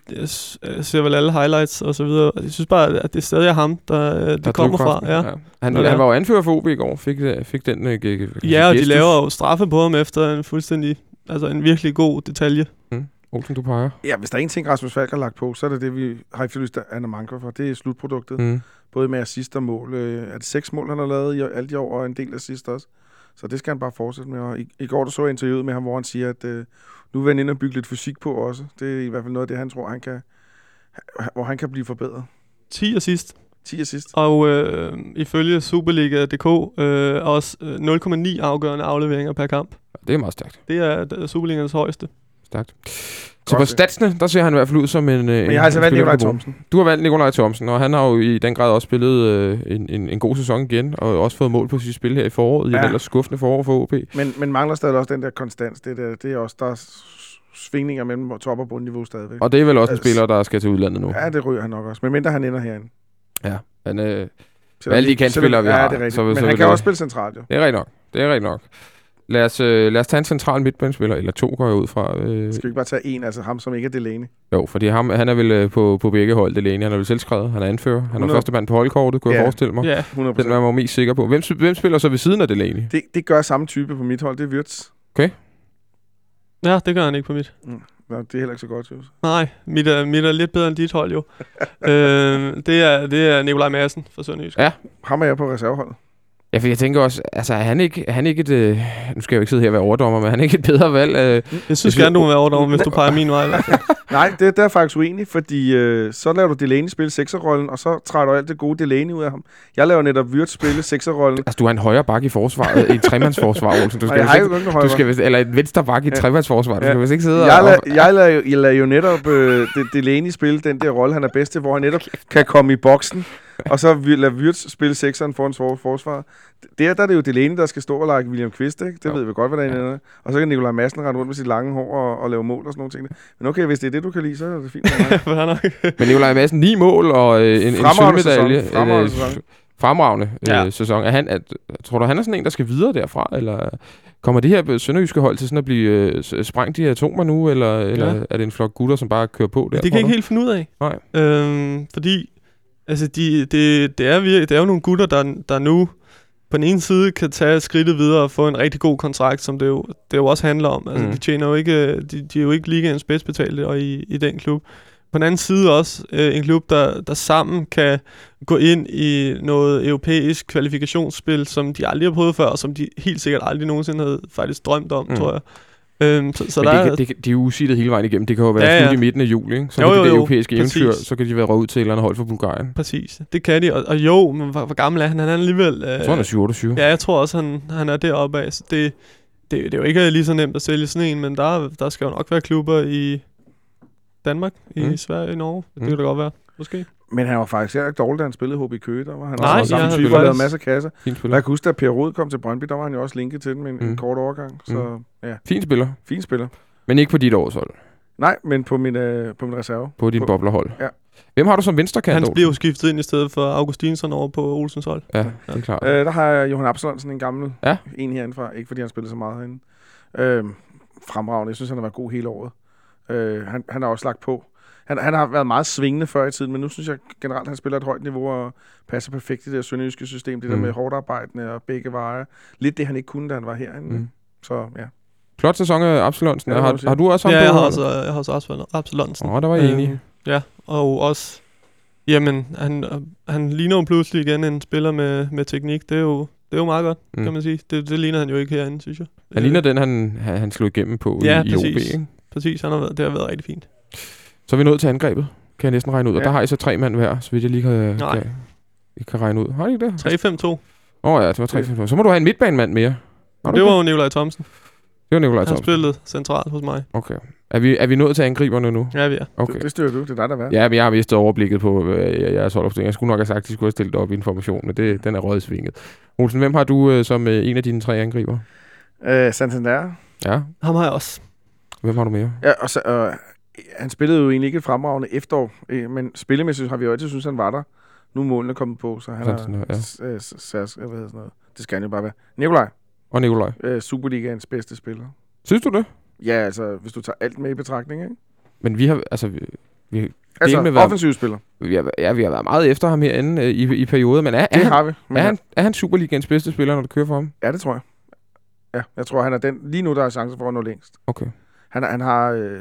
[SPEAKER 4] jeg ser vel alle highlights og så videre. Jeg synes bare, at det stadig er ham, der, øh, det
[SPEAKER 2] Der
[SPEAKER 4] kommer fra.
[SPEAKER 2] drivkraften.
[SPEAKER 4] Ja.
[SPEAKER 2] Han,
[SPEAKER 4] ja.
[SPEAKER 2] han var jo anfører for OB i går, fik, øh, fik den øh, g- g-
[SPEAKER 4] ja, og de laver jo straffe på ham efter en fuldstændig, altså en virkelig god detalje.
[SPEAKER 2] Olsen, du peger.
[SPEAKER 3] Ja, hvis der er en ting, Rasmus Falk har lagt på, så er det det, vi har efterlyst Anna Manko for. Det er slutproduktet. Mm. Både med assist og mål. Øh, Er det seks mål, han har lavet i alt i år, og en del assist også? Så det skal han bare fortsætte med. Og i, I går der så jeg interviewet med ham, hvor han siger, at øh, nu vil han ind og bygge lidt fysik på også. Det er i hvert fald noget af det, han tror, han kan, hvor han kan blive forbedret.
[SPEAKER 4] 10 assist.
[SPEAKER 3] 10 assist.
[SPEAKER 4] Og øh, ifølge Superliga.dk øh, også øh, 0,9 afgørende afleveringer per kamp.
[SPEAKER 2] Det er meget stærkt.
[SPEAKER 4] Det er, det er Superligans højeste.
[SPEAKER 2] Stærkt. Så på statsene, der ser han i hvert fald ud som en
[SPEAKER 3] Men jeg har altså valgt Nikolaj Thomsen.
[SPEAKER 2] Du har valgt Nikolaj Thomsen, og han har jo i den grad også spillet øh, en, en, en god sæson igen, og også fået mål på sit spil her i foråret, i
[SPEAKER 3] Ja.
[SPEAKER 2] et ellers skuffende forår for OB.
[SPEAKER 3] Men, men mangler stadig også den der konstans. Det, der, det er også, der er svingninger mellem top- og bundniveau stadigvæk.
[SPEAKER 2] Og det er vel også en
[SPEAKER 3] Altså,
[SPEAKER 2] spiller, der skal til udlandet nu.
[SPEAKER 3] Ja, det ryger han nok også. Men mindre han ender herinde.
[SPEAKER 2] Han, øh,
[SPEAKER 3] Selvom
[SPEAKER 2] Alle de
[SPEAKER 3] selvom-
[SPEAKER 2] kantspillere, vi
[SPEAKER 3] ja,
[SPEAKER 2] har,
[SPEAKER 3] det er rigtigt.
[SPEAKER 2] så-
[SPEAKER 3] Men
[SPEAKER 2] så
[SPEAKER 3] han kan
[SPEAKER 2] det-
[SPEAKER 3] også spille centralt, jo.
[SPEAKER 2] det er rigtigt nok. Det er rigtigt nok. Lad os, øh, lad os tage en central midtbanespiller, eller to går jeg ud fra. Øh,
[SPEAKER 3] Skal vi ikke bare tage en, altså ham, som ikke er Delaney?
[SPEAKER 2] jo, fordi ham, han er vel øh, på, på begge hold, Delaney. Han er vel selvskrevet, han er anfører. Han er
[SPEAKER 3] 100.
[SPEAKER 2] første mand på holdkortet, kunne jeg
[SPEAKER 3] Ja.
[SPEAKER 2] forestille mig.
[SPEAKER 4] Ja,
[SPEAKER 3] 100
[SPEAKER 2] Den er man mest sikker på. Hvem, hvem spiller så ved siden af Delaney?
[SPEAKER 3] Det, det gør samme type på mit hold, det er Wirtz.
[SPEAKER 4] ja, det gør han ikke på mit.
[SPEAKER 3] Nå, det er heller ikke så godt, jo.
[SPEAKER 4] Nej, mit er, mit er lidt bedre end dit hold jo. øh, det, er, det er Nikolaj Madsen fra Sønderjysk.
[SPEAKER 2] Ja.
[SPEAKER 3] Ham er jeg på reserveholdet.
[SPEAKER 2] Ja, for jeg tænker også, altså er han ikke, er han ikke et, øh, nu skal jeg jo ikke sidde her og være overdommer, men er han ikke et bedre valg? Øh,
[SPEAKER 4] Jeg synes gerne, du må være overdommer, hvis du peger min vej.
[SPEAKER 3] Nej, det, det er faktisk uenig, fordi øh, så laver du Delaney spille sekserrollen, og så træder du alt det gode Delaney ud af ham. Jeg laver netop Wirtz spille sekserrollen.
[SPEAKER 2] altså, du er en højre bak i forsvaret, i et tremandsforsvar, Olsen. Du skal,
[SPEAKER 3] jeg har
[SPEAKER 2] ikke, du
[SPEAKER 3] højre.
[SPEAKER 2] skal eller et venstre bak i et
[SPEAKER 3] Ja.
[SPEAKER 2] tremandsforsvar. Du
[SPEAKER 3] Ja.
[SPEAKER 2] skal vist ikke sidde
[SPEAKER 3] Jeg
[SPEAKER 2] og...
[SPEAKER 3] lader, jeg, lader jo, jeg lader jo netop øh, De- Delaney spille den der rolle, han er bedst til, hvor han netop kan komme i boksen, og så vi- lade Wirtz spille sekseren foran for- forsvaret. Der, der er det jo Delaney, der skal stå og lege William Kvist, ikke? Det
[SPEAKER 2] Jo.
[SPEAKER 3] ved vi godt, hvordan det er. Og så kan Nikolaj Madsen rende rundt med sit lange hår og, og lave mål og sådan nogle ting. Men okay, hvis det er det, du kan lide, så er det fint.
[SPEAKER 2] Men Nikolaj Madsen, ni mål og øh, en, en
[SPEAKER 3] Fremragende
[SPEAKER 2] sølvmedalje.
[SPEAKER 3] sæson. Fremragende
[SPEAKER 2] øh,
[SPEAKER 3] sæson.
[SPEAKER 2] Fremragende øh,
[SPEAKER 4] Ja.
[SPEAKER 2] sæson. Er han, at, tror du, han er sådan en, der skal videre derfra? Eller kommer det her sønderjyske hold til sådan at blive øh, sprængt i atomer nu? Eller, eller er det en flok gutter, som bare kører på der?
[SPEAKER 4] Det kan jeg ikke helt finde ud af.
[SPEAKER 2] Nej.
[SPEAKER 4] Øhm, fordi altså de, det, det, er det er jo nogle gutter, der, der nu på den ene side kan tage skridtet videre og få en rigtig god kontrakt, som det jo, det jo også handler om. Altså,
[SPEAKER 2] Mm.
[SPEAKER 4] de, tjener jo ikke, de, de er jo ikke ligaens bedst betalte og i, i den klub. På den anden side også øh, en klub, der, der sammen kan gå ind i noget europæisk kvalifikationsspil, som de aldrig har prøvet før, og som de helt sikkert aldrig nogensinde havde faktisk drømt om,
[SPEAKER 2] mm.
[SPEAKER 4] tror jeg. Øhm, så, så
[SPEAKER 2] Men
[SPEAKER 4] der
[SPEAKER 2] det,
[SPEAKER 4] er,
[SPEAKER 2] det, kan- de er jo usittet hele vejen igennem. Det kan jo være
[SPEAKER 4] Ja,
[SPEAKER 2] ja, i midten af juli, ikke? Så
[SPEAKER 4] Jo,
[SPEAKER 2] jo,
[SPEAKER 4] jo,
[SPEAKER 2] det europæiske eventyr, så kan de være røget til et eller andet hold for Bulgarien.
[SPEAKER 4] Præcis, det kan de. Og, og jo, men hvor, hvor gammel er han? Han er alligevel... Øh,
[SPEAKER 2] Jeg tror, han er 27.
[SPEAKER 4] Ja, jeg tror også, han, han er deroppe af. Så det, det, det er jo ikke lige så nemt at sælge sådan en, men der, der skal jo nok være klubber i Danmark, i
[SPEAKER 2] mm.
[SPEAKER 4] Sverige, i Norge. Det
[SPEAKER 2] Mm.
[SPEAKER 4] kan da godt være, måske.
[SPEAKER 3] Men han var faktisk heller ikke dårlig, da han spillede HB Køge. Der var han
[SPEAKER 4] Nej,
[SPEAKER 3] også samme type
[SPEAKER 4] havde
[SPEAKER 3] og lavede masser af kasser. Og jeg kan huske, da Per Rod kom til Brøndby, der var han jo også linket til den med en, mm.
[SPEAKER 2] Mm.
[SPEAKER 3] en kort overgang. Så ja,
[SPEAKER 2] Fint spiller.
[SPEAKER 3] fin spiller.
[SPEAKER 2] Men ikke på dit årshold.
[SPEAKER 3] Nej, men på min, øh, på min reserve.
[SPEAKER 2] På din
[SPEAKER 3] På-
[SPEAKER 2] boblerhold.
[SPEAKER 3] Ja.
[SPEAKER 2] Hvem har du som venstrekant?
[SPEAKER 4] Han bliver jo skiftet ind i stedet for Augustinsson over på Olsens hold.
[SPEAKER 2] Ja, det er klart.
[SPEAKER 3] Øh, der har jeg Johan Absalonsen, en gammel
[SPEAKER 2] Ja.
[SPEAKER 3] en herindefra. Ikke fordi han spillede så meget herinde. Øh, fremragende. Jeg synes, han har været god hele året. Øh, han, han har også lagt på. Han, han har været meget svingende før i tiden, men nu synes jeg generelt, at han spiller et højt niveau og passer perfekt i det der sønderjyske system. Det der
[SPEAKER 2] Mm.
[SPEAKER 3] med hårdt arbejdende og begge veje. Lidt det, han ikke kunne, da han var herinde.
[SPEAKER 2] Mm.
[SPEAKER 3] Så ja.
[SPEAKER 2] Flot sæson af Absalonsen.
[SPEAKER 3] Ja,
[SPEAKER 2] har, har du også ham
[SPEAKER 4] Ja,
[SPEAKER 2] på
[SPEAKER 4] jeg har også, jeg har også Absalon- Absalonsen.
[SPEAKER 2] Åh, der var jeg enig.
[SPEAKER 4] ja, og også... Jamen, han, han ligner jo pludselig igen en spiller med, med teknik. Det er jo, det er jo meget godt,
[SPEAKER 2] Mm.
[SPEAKER 4] kan man sige. Det, det ligner han jo ikke herinde, synes jeg.
[SPEAKER 2] Han ligner den, han, han slog igennem på
[SPEAKER 4] Ja,
[SPEAKER 2] i, i OB.
[SPEAKER 4] præcis.
[SPEAKER 2] Ikke?
[SPEAKER 4] Præcis, han har været, det har været rigtig fint.
[SPEAKER 2] Så er vi nået til angrebet, kan jeg næsten regne ud. Og
[SPEAKER 3] Ja.
[SPEAKER 2] der har I så tre mand hver, så vidt jeg lige kan,
[SPEAKER 4] Nej.
[SPEAKER 2] kan, I kan regne ud. Har I det?
[SPEAKER 4] 3-5-2.
[SPEAKER 2] Åh oh, ja, det var 3 Så må du have en midtbanemand mere. Har
[SPEAKER 4] Det var jo Nikolaj Thomsen.
[SPEAKER 2] det var Nikolaj
[SPEAKER 4] Han
[SPEAKER 2] Thomsen.
[SPEAKER 4] spillede centralt hos mig.
[SPEAKER 2] Okay. Er vi, er vi nået til angriberne nu?
[SPEAKER 4] Ja, vi er.
[SPEAKER 2] Okay.
[SPEAKER 3] Det, det styrer du. Det er dig, der er.
[SPEAKER 2] Ja, men jeg har mistet overblikket på øh, jeres holdopstilling. Jeg skulle nok have sagt, at de skulle have stillet op i information, men det, den er røget i svinget. Olsen, hvem har du øh, som øh, en af dine tre angriber?
[SPEAKER 3] Øh, Santander.
[SPEAKER 2] Ja,
[SPEAKER 4] Ham har jeg også.
[SPEAKER 2] hvem har du mere?
[SPEAKER 3] Ja, og så, øh, han spillede jo egentlig ikke et fremragende efterår, øh, men spillemæssigt har vi jo altid synes han var der. Nu er målene kommet på, så han er...
[SPEAKER 2] ja.
[SPEAKER 3] s- øh, hvad hedder sådan noget. Det skal han jo bare være. Nikolaj,
[SPEAKER 2] Og Nikolaj.
[SPEAKER 3] øh, Superligaens bedste spiller.
[SPEAKER 2] Synes du det?
[SPEAKER 3] Ja, altså, hvis du tager alt med i betragtning, ikke?
[SPEAKER 2] Men vi har, altså, vi, vi,
[SPEAKER 3] Altså,
[SPEAKER 2] med, hvad-
[SPEAKER 3] offensiv spiller.
[SPEAKER 2] vi, har, ja, vi har været meget efter ham herinde øh, i, i perioder, men er, er,
[SPEAKER 3] Det
[SPEAKER 2] han,
[SPEAKER 3] har vi. Men
[SPEAKER 2] er, han, er han Superligaens bedste spiller, når det kører for ham?
[SPEAKER 3] Ja, det tror jeg. Ja, jeg tror, han er den... Lige nu, der er chance for at nå længst.
[SPEAKER 2] Okay.
[SPEAKER 3] Han, han har... Øh,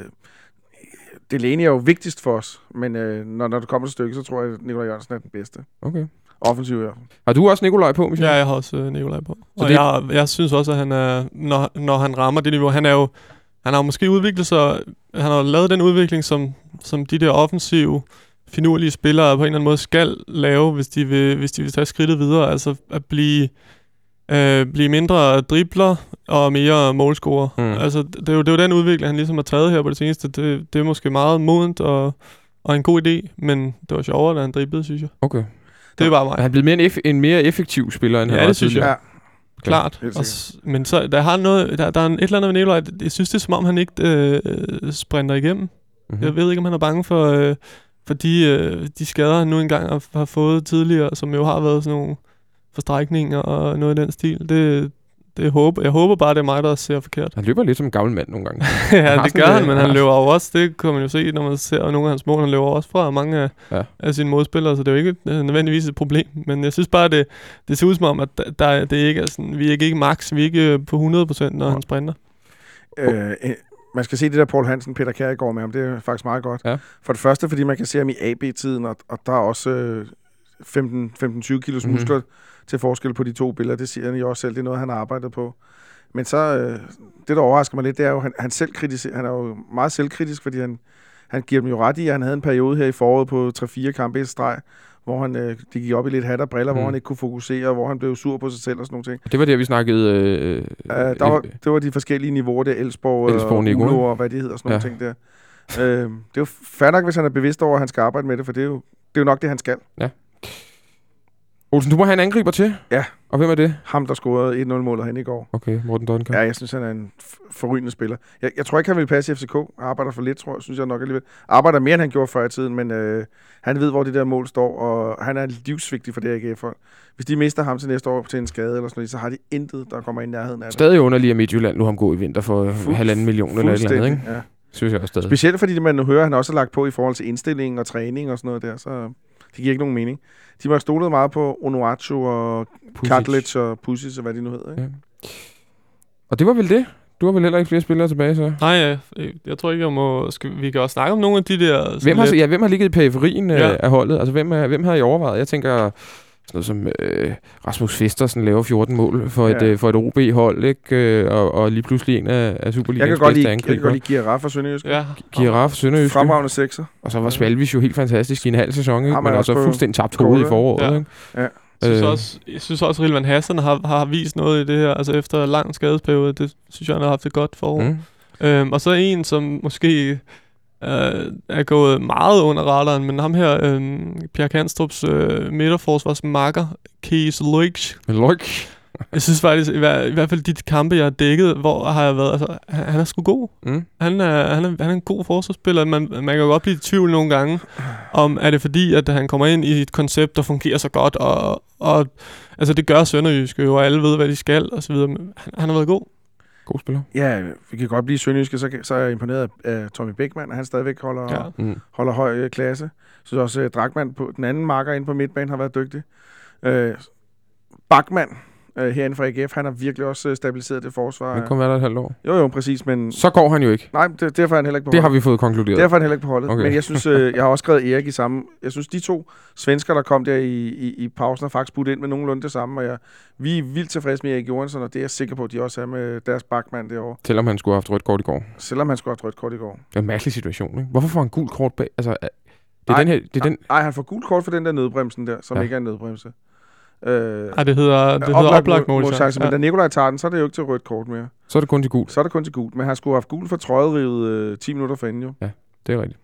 [SPEAKER 3] Delaney er jo vigtigst for os, men øh, når, når det kommer til stykket, så tror jeg, at Nikolaj Jørgensen er den bedste.
[SPEAKER 2] okay.
[SPEAKER 3] Offensiv, ja.
[SPEAKER 2] Har du også Nikolaj på, Michel?
[SPEAKER 4] Ja, jeg har også øh, Nikolaj på.
[SPEAKER 2] Så
[SPEAKER 4] og
[SPEAKER 2] det-
[SPEAKER 4] jeg, jeg synes også, at han er, når, når han rammer det niveau, han er jo, han har måske udviklet sig, han har jo lavet den udvikling, som, som de der offensive, finurlige spillere på en eller anden måde skal lave, hvis de vil, hvis de vil tage skridtet videre, altså at blive, øh, blive mindre dribler og mere målscorer.
[SPEAKER 2] Mm.
[SPEAKER 4] Altså, det er, jo, det er jo den udvikling, han ligesom har taget her på det seneste. Det, det er måske meget modent og, og en god idé, men det var sjovere, da han driblede, synes jeg.
[SPEAKER 2] Okay.
[SPEAKER 4] Det er bare mig.
[SPEAKER 2] Er han blevet mere en, eff- en mere effektiv spiller, end
[SPEAKER 4] Ja,
[SPEAKER 2] han var
[SPEAKER 4] det synes jeg.
[SPEAKER 2] tidligere?
[SPEAKER 3] Ja,
[SPEAKER 4] Klart.
[SPEAKER 3] helt
[SPEAKER 4] Og, s- men så, der, har noget, der, der er en- et eller andet ved Nikolaj. Jeg synes, det er som om, han ikke øh, sprinter igennem.
[SPEAKER 2] Mhm.
[SPEAKER 4] Mm. Jeg ved ikke, om han er bange for, øh, for de, øh, de skader, han nu engang har, har fået tidligere, som jo har været sådan nogle forstrækninger og noget i den stil. Det, det håber, jeg håber bare, det er mig, der ser forkert.
[SPEAKER 2] Han løber lidt som en gammel mand nogle gange.
[SPEAKER 4] ja, det gør han, men
[SPEAKER 2] han
[SPEAKER 4] løber jo også. Det kan man jo se, når man ser nogle af hans mål. Han løber også fra mange af,
[SPEAKER 2] Ja.
[SPEAKER 4] ja. af sine modspillere, så det er jo ikke øh, nødvendigvis et problem. Men jeg synes bare, det, det ser ud som om, at der, det ikke er sådan, vi er ikke, ikke max, vi er ikke øh, på 100%, når
[SPEAKER 2] Nej.
[SPEAKER 4] han sprinter.
[SPEAKER 3] Øh, øh, man skal se det der Paul Hansen, Peter Kjær i går med ham. Det er faktisk meget godt.
[SPEAKER 2] Ja.
[SPEAKER 3] For det første, fordi man kan se ham i AB-tiden, og, og der er også øh, 15 15-20 kilos
[SPEAKER 2] Mhm.
[SPEAKER 3] mm. muskler til forskel på de to billeder. Det siger han jo også selv. Det er noget, han har arbejdet på. Men så, øh, det der overrasker mig lidt, det er jo, han, han, selv kritiserer, han er jo meget selvkritisk, fordi han, han giver dem jo ret i, at han havde en periode her i foråret på 3-4 kampe i streg, hvor han, øh, de gik op i lidt hat og briller, mm.
[SPEAKER 2] Mm.
[SPEAKER 3] hvor han ikke kunne fokusere, og hvor han blev sur på sig selv og sådan nogle ting.
[SPEAKER 2] Det var det, vi snakkede... Øh,
[SPEAKER 3] Uh, der var, det var de forskellige niveauer der, Elsborg,
[SPEAKER 2] Elsborg,
[SPEAKER 3] og Ulo og hvad de hedder, sådan nogle
[SPEAKER 2] Ja.
[SPEAKER 3] ting der. Uh, det er jo fair nok, hvis han er bevidst over, at han skal arbejde med det, for det er jo, det er jo nok det, han skal.
[SPEAKER 2] Olsen, du må have en angriber til.
[SPEAKER 3] Ja.
[SPEAKER 2] Og hvem er det?
[SPEAKER 3] Ham, der scorede 1-0-målet hen i går.
[SPEAKER 2] Okay, Morten Duncan.
[SPEAKER 3] Ja, jeg synes, han er en forrygende spiller. Jeg, jeg tror ikke, han vil passe i FCK. Arbejder for lidt, tror jeg, synes jeg nok alligevel. Arbejder mere, end han gjorde før i tiden, men øh, han ved, hvor det der mål står, og han er livsvigtig for det AGF-hold. Hvis de mister ham til næste år til en skade eller sådan noget, så har de intet, der kommer i nærheden af det.
[SPEAKER 2] Stadig underlig, at Midtjylland nu har ham gå i vinter for
[SPEAKER 3] Fu-
[SPEAKER 2] halvanden million eller et eller andet, ikke?
[SPEAKER 3] Ja.
[SPEAKER 2] Synes jeg også stadig.
[SPEAKER 3] Specielt fordi man nu hører, at han også har lagt på i forhold til indstilling og træning og sådan noget der, så det giver ikke nogen mening. De var stolet meget på Onuachu og
[SPEAKER 2] Pusic.
[SPEAKER 3] Og Pusic og hvad de nu hedder. Ikke?
[SPEAKER 2] Ja. Og det var vel det? Du har vel heller ikke flere spillere tilbage, så?
[SPEAKER 4] Nej, jeg, jeg tror ikke, jeg må... Skal, vi kan også snakke om nogle af de der...
[SPEAKER 2] Hvem har,
[SPEAKER 4] lidt-
[SPEAKER 2] ja, hvem har ligget i periferien ja.
[SPEAKER 4] Ja.
[SPEAKER 2] af holdet? Altså, hvem, er, hvem har I overvejet? Jeg tænker, sådan noget som øh, Rasmus Festersen laver 14 mål for et,
[SPEAKER 3] Ja.
[SPEAKER 2] øh, for et OB-hold, ikke? Øh, og, og lige pludselig en af, af
[SPEAKER 3] Jeg kan godt
[SPEAKER 2] bedste
[SPEAKER 3] lide, jeg kan
[SPEAKER 2] angriber.
[SPEAKER 3] godt lide Giraffe og Sønderjysk.
[SPEAKER 4] Ja,
[SPEAKER 2] Giraffe, Sønderjyske.
[SPEAKER 3] Fremragende sekser.
[SPEAKER 2] Og så var Svalvis jo helt fantastisk i en halv sæson, ikke?
[SPEAKER 3] Er
[SPEAKER 2] men
[SPEAKER 3] også
[SPEAKER 2] fuldstændig tabt hovedet i
[SPEAKER 3] ikke?
[SPEAKER 2] foråret.
[SPEAKER 4] Ja.
[SPEAKER 2] Ikke?
[SPEAKER 4] Jeg synes,
[SPEAKER 2] Øh.
[SPEAKER 4] også, jeg synes også, at Rilvan Hassan har, har vist noget i det her, altså efter lang skadesperiode. Det synes jeg, han har haft et godt forår. Mm. Øhm, og så en, som måske øh, er gået meget under radaren, men ham her, øh, Pierre Kanstrups øh, midterforsvarsmakker, Kees Luik,
[SPEAKER 2] Loik,
[SPEAKER 4] jeg synes faktisk, i, hver, i hvert fald de kampe, jeg har dækket, hvor har jeg været, altså, han, han er sgu god.
[SPEAKER 2] mm.
[SPEAKER 4] Han er, han, er, han er en god forsvarsspiller. Man, man kan jo godt blive i tvivl nogle gange, om er det fordi, at han kommer ind i et koncept, der fungerer så godt, og, og altså det gør Sønderjyske jo, og alle ved, hvad de skal, og så videre. Men han, han har været god.
[SPEAKER 2] God spiller.
[SPEAKER 3] Ja, vi kan godt blive sønderjyske, så, så er jeg imponeret af, Tommy Beckmann, at han stadigvæk holder,
[SPEAKER 4] Ja.
[SPEAKER 2] Mm.
[SPEAKER 3] holder høj øh, klasse. Jeg synes også, at Dragman på den anden marker inde på midtbanen har været dygtig. Øh, Bachmann øh, herinde fra AGF, han har virkelig også øh, stabiliseret det forsvar.
[SPEAKER 2] Han kommer være der et halvt år.
[SPEAKER 3] Jo, jo, præcis, men...
[SPEAKER 2] Så går han jo ikke.
[SPEAKER 3] Nej, det, derfor er han heller ikke på
[SPEAKER 2] Det har
[SPEAKER 3] holdet.
[SPEAKER 2] vi fået konkluderet.
[SPEAKER 3] Derfor er han heller ikke på holdet.
[SPEAKER 2] Okay.
[SPEAKER 3] Men jeg synes, øh, jeg har også skrevet Erik i samme... Jeg synes, de to svensker, der kom der i, i, i pausen, har faktisk budt ind med nogenlunde det samme. Og jeg, vi er vildt tilfredse med Erik Johansson, og det er jeg sikker på, at de også er med deres bakmand derovre.
[SPEAKER 2] Selvom han skulle have haft rødt kort i går.
[SPEAKER 3] Selvom han skulle have rødt kort i går.
[SPEAKER 2] Det er en mærkelig situation, ikke? Hvorfor får han gul kort bag? Altså, er- det er
[SPEAKER 3] Nej,
[SPEAKER 2] den her... Det er den,
[SPEAKER 3] Nej, han får gult kort for den der nødbremsen der, som
[SPEAKER 2] ja.
[SPEAKER 3] ikke er en nødbremse. Øh,
[SPEAKER 4] Ej, det hedder, det hedder oplagt målchance.
[SPEAKER 3] Men
[SPEAKER 4] Ja.
[SPEAKER 3] da Nikolaj tager den, så er det jo ikke til rødt kort mere.
[SPEAKER 2] Så er det kun til gult.
[SPEAKER 3] Så er det kun til gult. Men han skulle have haft gult for trøjerivet øh, 10 minutter forinden jo.
[SPEAKER 2] Det er rigtigt.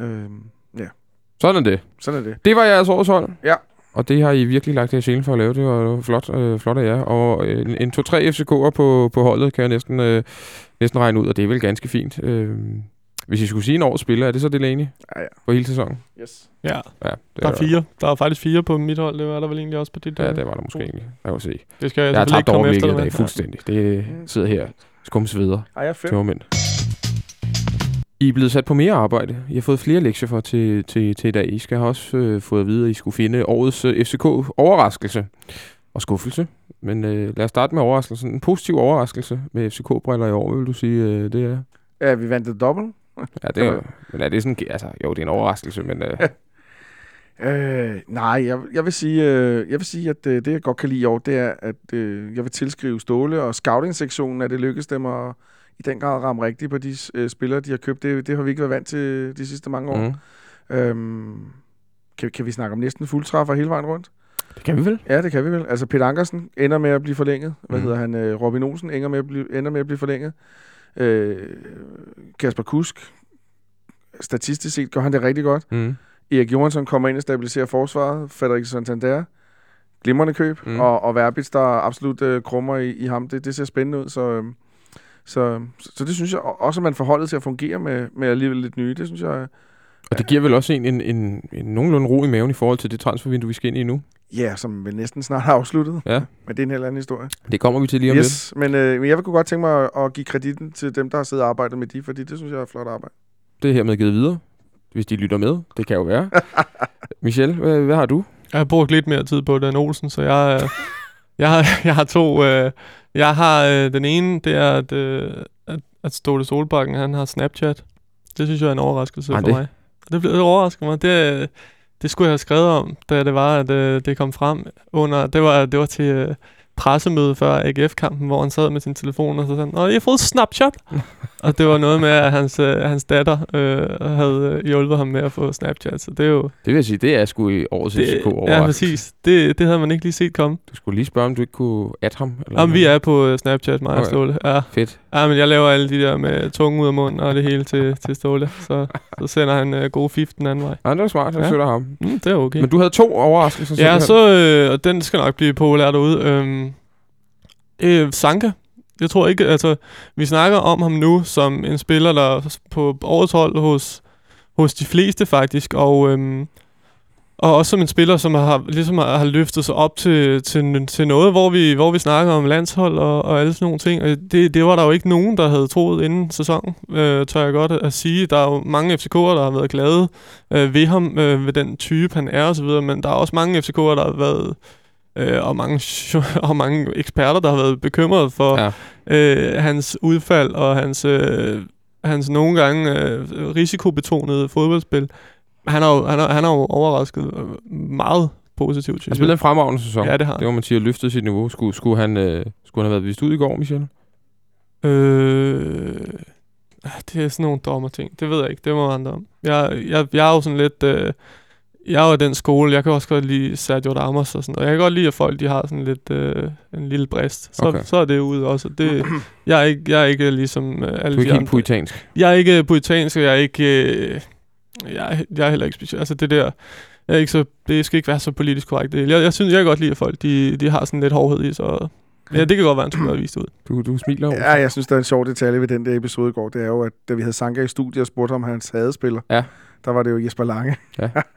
[SPEAKER 3] Øh,
[SPEAKER 2] Sådan er det.
[SPEAKER 3] sådan er det.
[SPEAKER 2] Det var jeres års hold.
[SPEAKER 3] Ja.
[SPEAKER 2] Og det har I virkelig lagt jer i selen for at lave. Det var flot, øh, flot af jer. Og øh, en, en 2-3 FCK'er på, på holdet kan jeg næsten, øh, næsten regne ud, og det er vel ganske fint. Øh, hvis I skulle sige en års spiller, er det så Delaney
[SPEAKER 3] Ja, ja.
[SPEAKER 2] for hele sæsonen?
[SPEAKER 3] Yes.
[SPEAKER 4] Ja,
[SPEAKER 2] Ja, det
[SPEAKER 4] der er fire. Der er faktisk fire på mit hold. Det var der vel egentlig også på dit.
[SPEAKER 2] Ja, det var der måske egentlig. Jeg vil se.
[SPEAKER 4] Det skal jeg,
[SPEAKER 2] Jeg har
[SPEAKER 4] selvfølgelig
[SPEAKER 2] tabt
[SPEAKER 4] ikke komme efter
[SPEAKER 2] dag
[SPEAKER 4] med.
[SPEAKER 2] fuldstændig. Det sidder her skumsveder.
[SPEAKER 3] Ej, jeg er fem.
[SPEAKER 2] Tømmermænd. I er blevet sat på mere arbejde. I har fået flere lektier for til, til, til i dag. I skal have også øh, fået at vide, at I skulle finde årets øh, FCK-overraskelse og skuffelse. Men øh, lad os starte med overraskelsen. En positiv overraskelse med FCK-briller i år, vil du sige, øh, det er?
[SPEAKER 3] Ja, vi vandt et dobbelt.
[SPEAKER 2] Ja, det er, men er det sådan, altså, jo, det er en overraskelse, men øh,
[SPEAKER 3] Øh, nej, jeg, jeg vil sige, øh, jeg vil sige, at øh, det, jeg godt kan lide i år, det er, at øh, jeg vil tilskrive Ståle og scouting-sektionen, at det lykkedes dem at i den grad ramme rigtigt på de øh, spillere, de har købt. Det, det har vi ikke været vant til de sidste mange år.
[SPEAKER 2] mm.
[SPEAKER 3] Øhm, kan, kan vi snakke om næsten fuldtræffer hele vejen rundt?
[SPEAKER 2] det kan vi vel.
[SPEAKER 3] Ja, det kan vi vel. Altså, Peter Ankersen ender med at blive forlænget. Hvad mm. hedder han? Øh, Robin Olsen ender med at blive, ender med at blive forlænget. Øh, Kasper Kusk, statistisk set gør han det rigtig godt.
[SPEAKER 2] Mm.
[SPEAKER 3] Erik Johansson kommer ind og stabiliserer forsvaret. Frederik Santander, glimrende køb.
[SPEAKER 2] Mm.
[SPEAKER 3] Og, og Verbitz, der absolut øh, krummer i, i ham. Det, det ser spændende ud, så, øhm, så, så, så det synes jeg og- også, at man får holdet til at fungere med, med alligevel lidt nye. Det synes jeg,
[SPEAKER 2] Og det giver vel også en, en, en, en nogenlunde ro i maven i forhold til det transfervindue, vi skal ind i nu.
[SPEAKER 3] Ja, som vel næsten snart er afsluttet.
[SPEAKER 2] Ja.
[SPEAKER 3] Men det er en helt anden historie.
[SPEAKER 2] Det kommer vi til lige om lidt.
[SPEAKER 3] Yes, men, øh, men jeg kunne godt tænke mig at, at give kreditten til dem, der har siddet og arbejdet med de, fordi det synes jeg er flot arbejde.
[SPEAKER 2] Det er hermed givet videre, hvis de lytter med. Det kan jo være. Michel, hvad, hvad har du?
[SPEAKER 4] Jeg har brugt lidt mere tid på det end Olsen, så jeg, øh, jeg, har, jeg har to. Øh, jeg har øh, den ene, det er, at, øh, at, at Ståle Solbakken, han har Snapchat. Det synes jeg er en overraskelse
[SPEAKER 2] Ej,
[SPEAKER 4] for
[SPEAKER 2] det-
[SPEAKER 4] mig. Det, det overrasker mig. Det, øh, det skulle jeg have skrevet om, da det var, at øh, det kom frem under... Det var, det var til øh, pressemøde før AGF-kampen, hvor han sad med sin telefon og så sagde, Nå, jeg har fået Snapchat. og det var noget med, at hans, øh, hans datter øh, havde øh, hjulpet ham med at få Snapchat. Så det er jo...
[SPEAKER 2] Det vil jeg sige, det er sgu i årets FCK
[SPEAKER 4] ja,
[SPEAKER 2] overraskelse.
[SPEAKER 4] præcis. Det, det havde man ikke lige set komme.
[SPEAKER 2] Du skulle lige spørge, om du ikke kunne at ham. Eller
[SPEAKER 4] Jamen, vi er på uh, Snapchat, mig og
[SPEAKER 2] Okay.
[SPEAKER 4] Ståle. Ja.
[SPEAKER 2] Fedt.
[SPEAKER 4] ja, men jeg laver alle de der med tunge ud af munden og det hele til, til Ståle. Så, så sender han uh, gode fif den anden vej.
[SPEAKER 2] Ja, det var smart, jeg
[SPEAKER 4] Ja.
[SPEAKER 2] støtter ham.
[SPEAKER 4] Mm, det er okay.
[SPEAKER 2] Men du havde to overraskelser.
[SPEAKER 4] ja, så, øh, og den skal nok blive populær derude. Øhm, øh, Sanka. Jeg tror ikke, altså, vi snakker om ham nu som en spiller, der på årets hold hos, hos de fleste faktisk, og, øhm, og også som en spiller, som har, ligesom har, har løftet sig op til, til, til noget, hvor vi, hvor vi snakker om landshold og, og alle sådan nogle ting. Og det, det var der jo ikke nogen, der havde troet inden sæsonen, øh, tør jeg godt at sige. Der er jo mange FCK'ere, der har været glade øh, ved ham, øh, ved den type, han er osv., men der er også mange FCK'ere, der har været øh, og, mange, og mange eksperter, der har været bekymrede for
[SPEAKER 2] Ja.
[SPEAKER 4] øh, hans udfald og hans, øh, hans nogle gange øh, risikobetonede fodboldspil. Han har jo, han har, han har jo overrasket øh, meget positivt,
[SPEAKER 2] Han spillede en fremragende sæson.
[SPEAKER 4] Ja, det har
[SPEAKER 2] Det må man sige, at løftet sit niveau. Skulle, skulle, han, øh, skulle han have været vist ud i går, Michel?
[SPEAKER 4] Øh, det er sådan nogle dommer ting. Det ved jeg ikke. Det må andre om. Jeg, jeg, jeg er jo sådan lidt... Øh, jeg er jo den skole. Jeg kan også godt lide Sergio Ramos og sådan noget. Jeg kan godt lide, at folk de har sådan lidt øh, en lille brist. Så,
[SPEAKER 2] Okay.
[SPEAKER 4] så er det ude også. Det, jeg, er ikke, jeg er ikke ligesom øh, alle
[SPEAKER 2] Du er
[SPEAKER 4] de
[SPEAKER 2] ikke helt
[SPEAKER 4] andre.
[SPEAKER 2] puritansk.
[SPEAKER 4] Jeg er ikke puritansk, og jeg er ikke... Øh, jeg, er- jeg er heller ikke speciel. Altså det der... Jeg er ikke så, det skal ikke være så politisk korrekt. Jeg, jeg synes, jeg kan godt lide, at folk de, de har sådan lidt hårdhed i sig. og- Ja, det kan godt være, han skulle have vist ud.
[SPEAKER 2] Du, du smiler over.
[SPEAKER 3] Ja, jeg synes, der er en sjov detalje ved den der episode i går. Det er jo, at da vi havde Sanka i studiet og spurgte om hans hadespiller,
[SPEAKER 2] Ja.
[SPEAKER 3] Der var det jo Jesper Lange.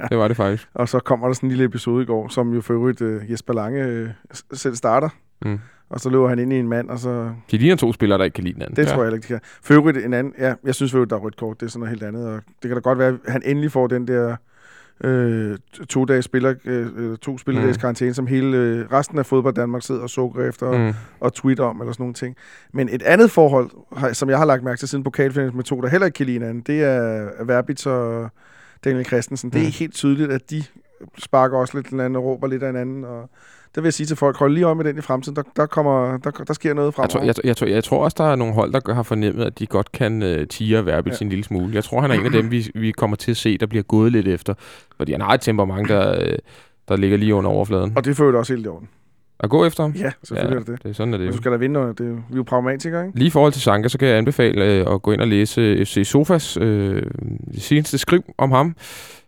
[SPEAKER 2] Det var det faktisk.
[SPEAKER 3] Og så kommer der sådan en lille episode i går, som jo for øvrigt uh, Jesper Lange uh, selv starter.
[SPEAKER 2] Mm.
[SPEAKER 3] Og så løber han ind i en mand, og så...
[SPEAKER 2] De ligner to spillere, der ikke kan lide hinanden.
[SPEAKER 3] Det
[SPEAKER 4] Ja.
[SPEAKER 3] ja. tror jeg ikke, de kan. For øvrigt en anden... Ja, jeg synes for øvrigt, der er rødt kort. Det er sådan noget helt andet. Og det kan da godt være, at han endelig får den der øh, to dages spiller, øh, to spilledages
[SPEAKER 2] Mm.
[SPEAKER 3] karantæne, som hele øh, resten af fodbold Danmark sidder og sukker efter og,
[SPEAKER 2] Mm.
[SPEAKER 3] og tweeter om, eller sådan nogle ting. Men et andet forhold, som jeg har lagt mærke til siden pokalfinalen med to, der heller ikke kan lide hinanden, det er Verbitz og Daniel Christensen. Det er
[SPEAKER 2] Mm.
[SPEAKER 3] helt tydeligt, at de sparker også lidt hinanden og råber lidt af hinanden. Og der vil jeg sige til folk, hold lige øje med den i fremtiden. Der, der, kommer, der, der sker noget
[SPEAKER 2] Jeg,
[SPEAKER 3] fremover.
[SPEAKER 2] tror, jeg, jeg, tror, jeg tror også, der er nogle hold, der har fornemmet, at de godt kan uh, tire Verbitz ja. En lille smule. Jeg tror, han er en af dem, vi, vi kommer til at se, der bliver gået lidt efter. Fordi han har et temperament, der, øh, der ligger lige under overfladen.
[SPEAKER 3] Og det fører også helt i orden.
[SPEAKER 2] At gå efter ham?
[SPEAKER 3] Ja, selvfølgelig ja, er det det.
[SPEAKER 2] det er sådan, er det
[SPEAKER 3] Men du skal da vinde noget. Det er jo, vi er jo pragmatikere, ikke?
[SPEAKER 2] Lige i forhold til Sanka, så kan jeg anbefale øh, at gå ind og læse øh, FC Sofas øh, det seneste skriv om ham.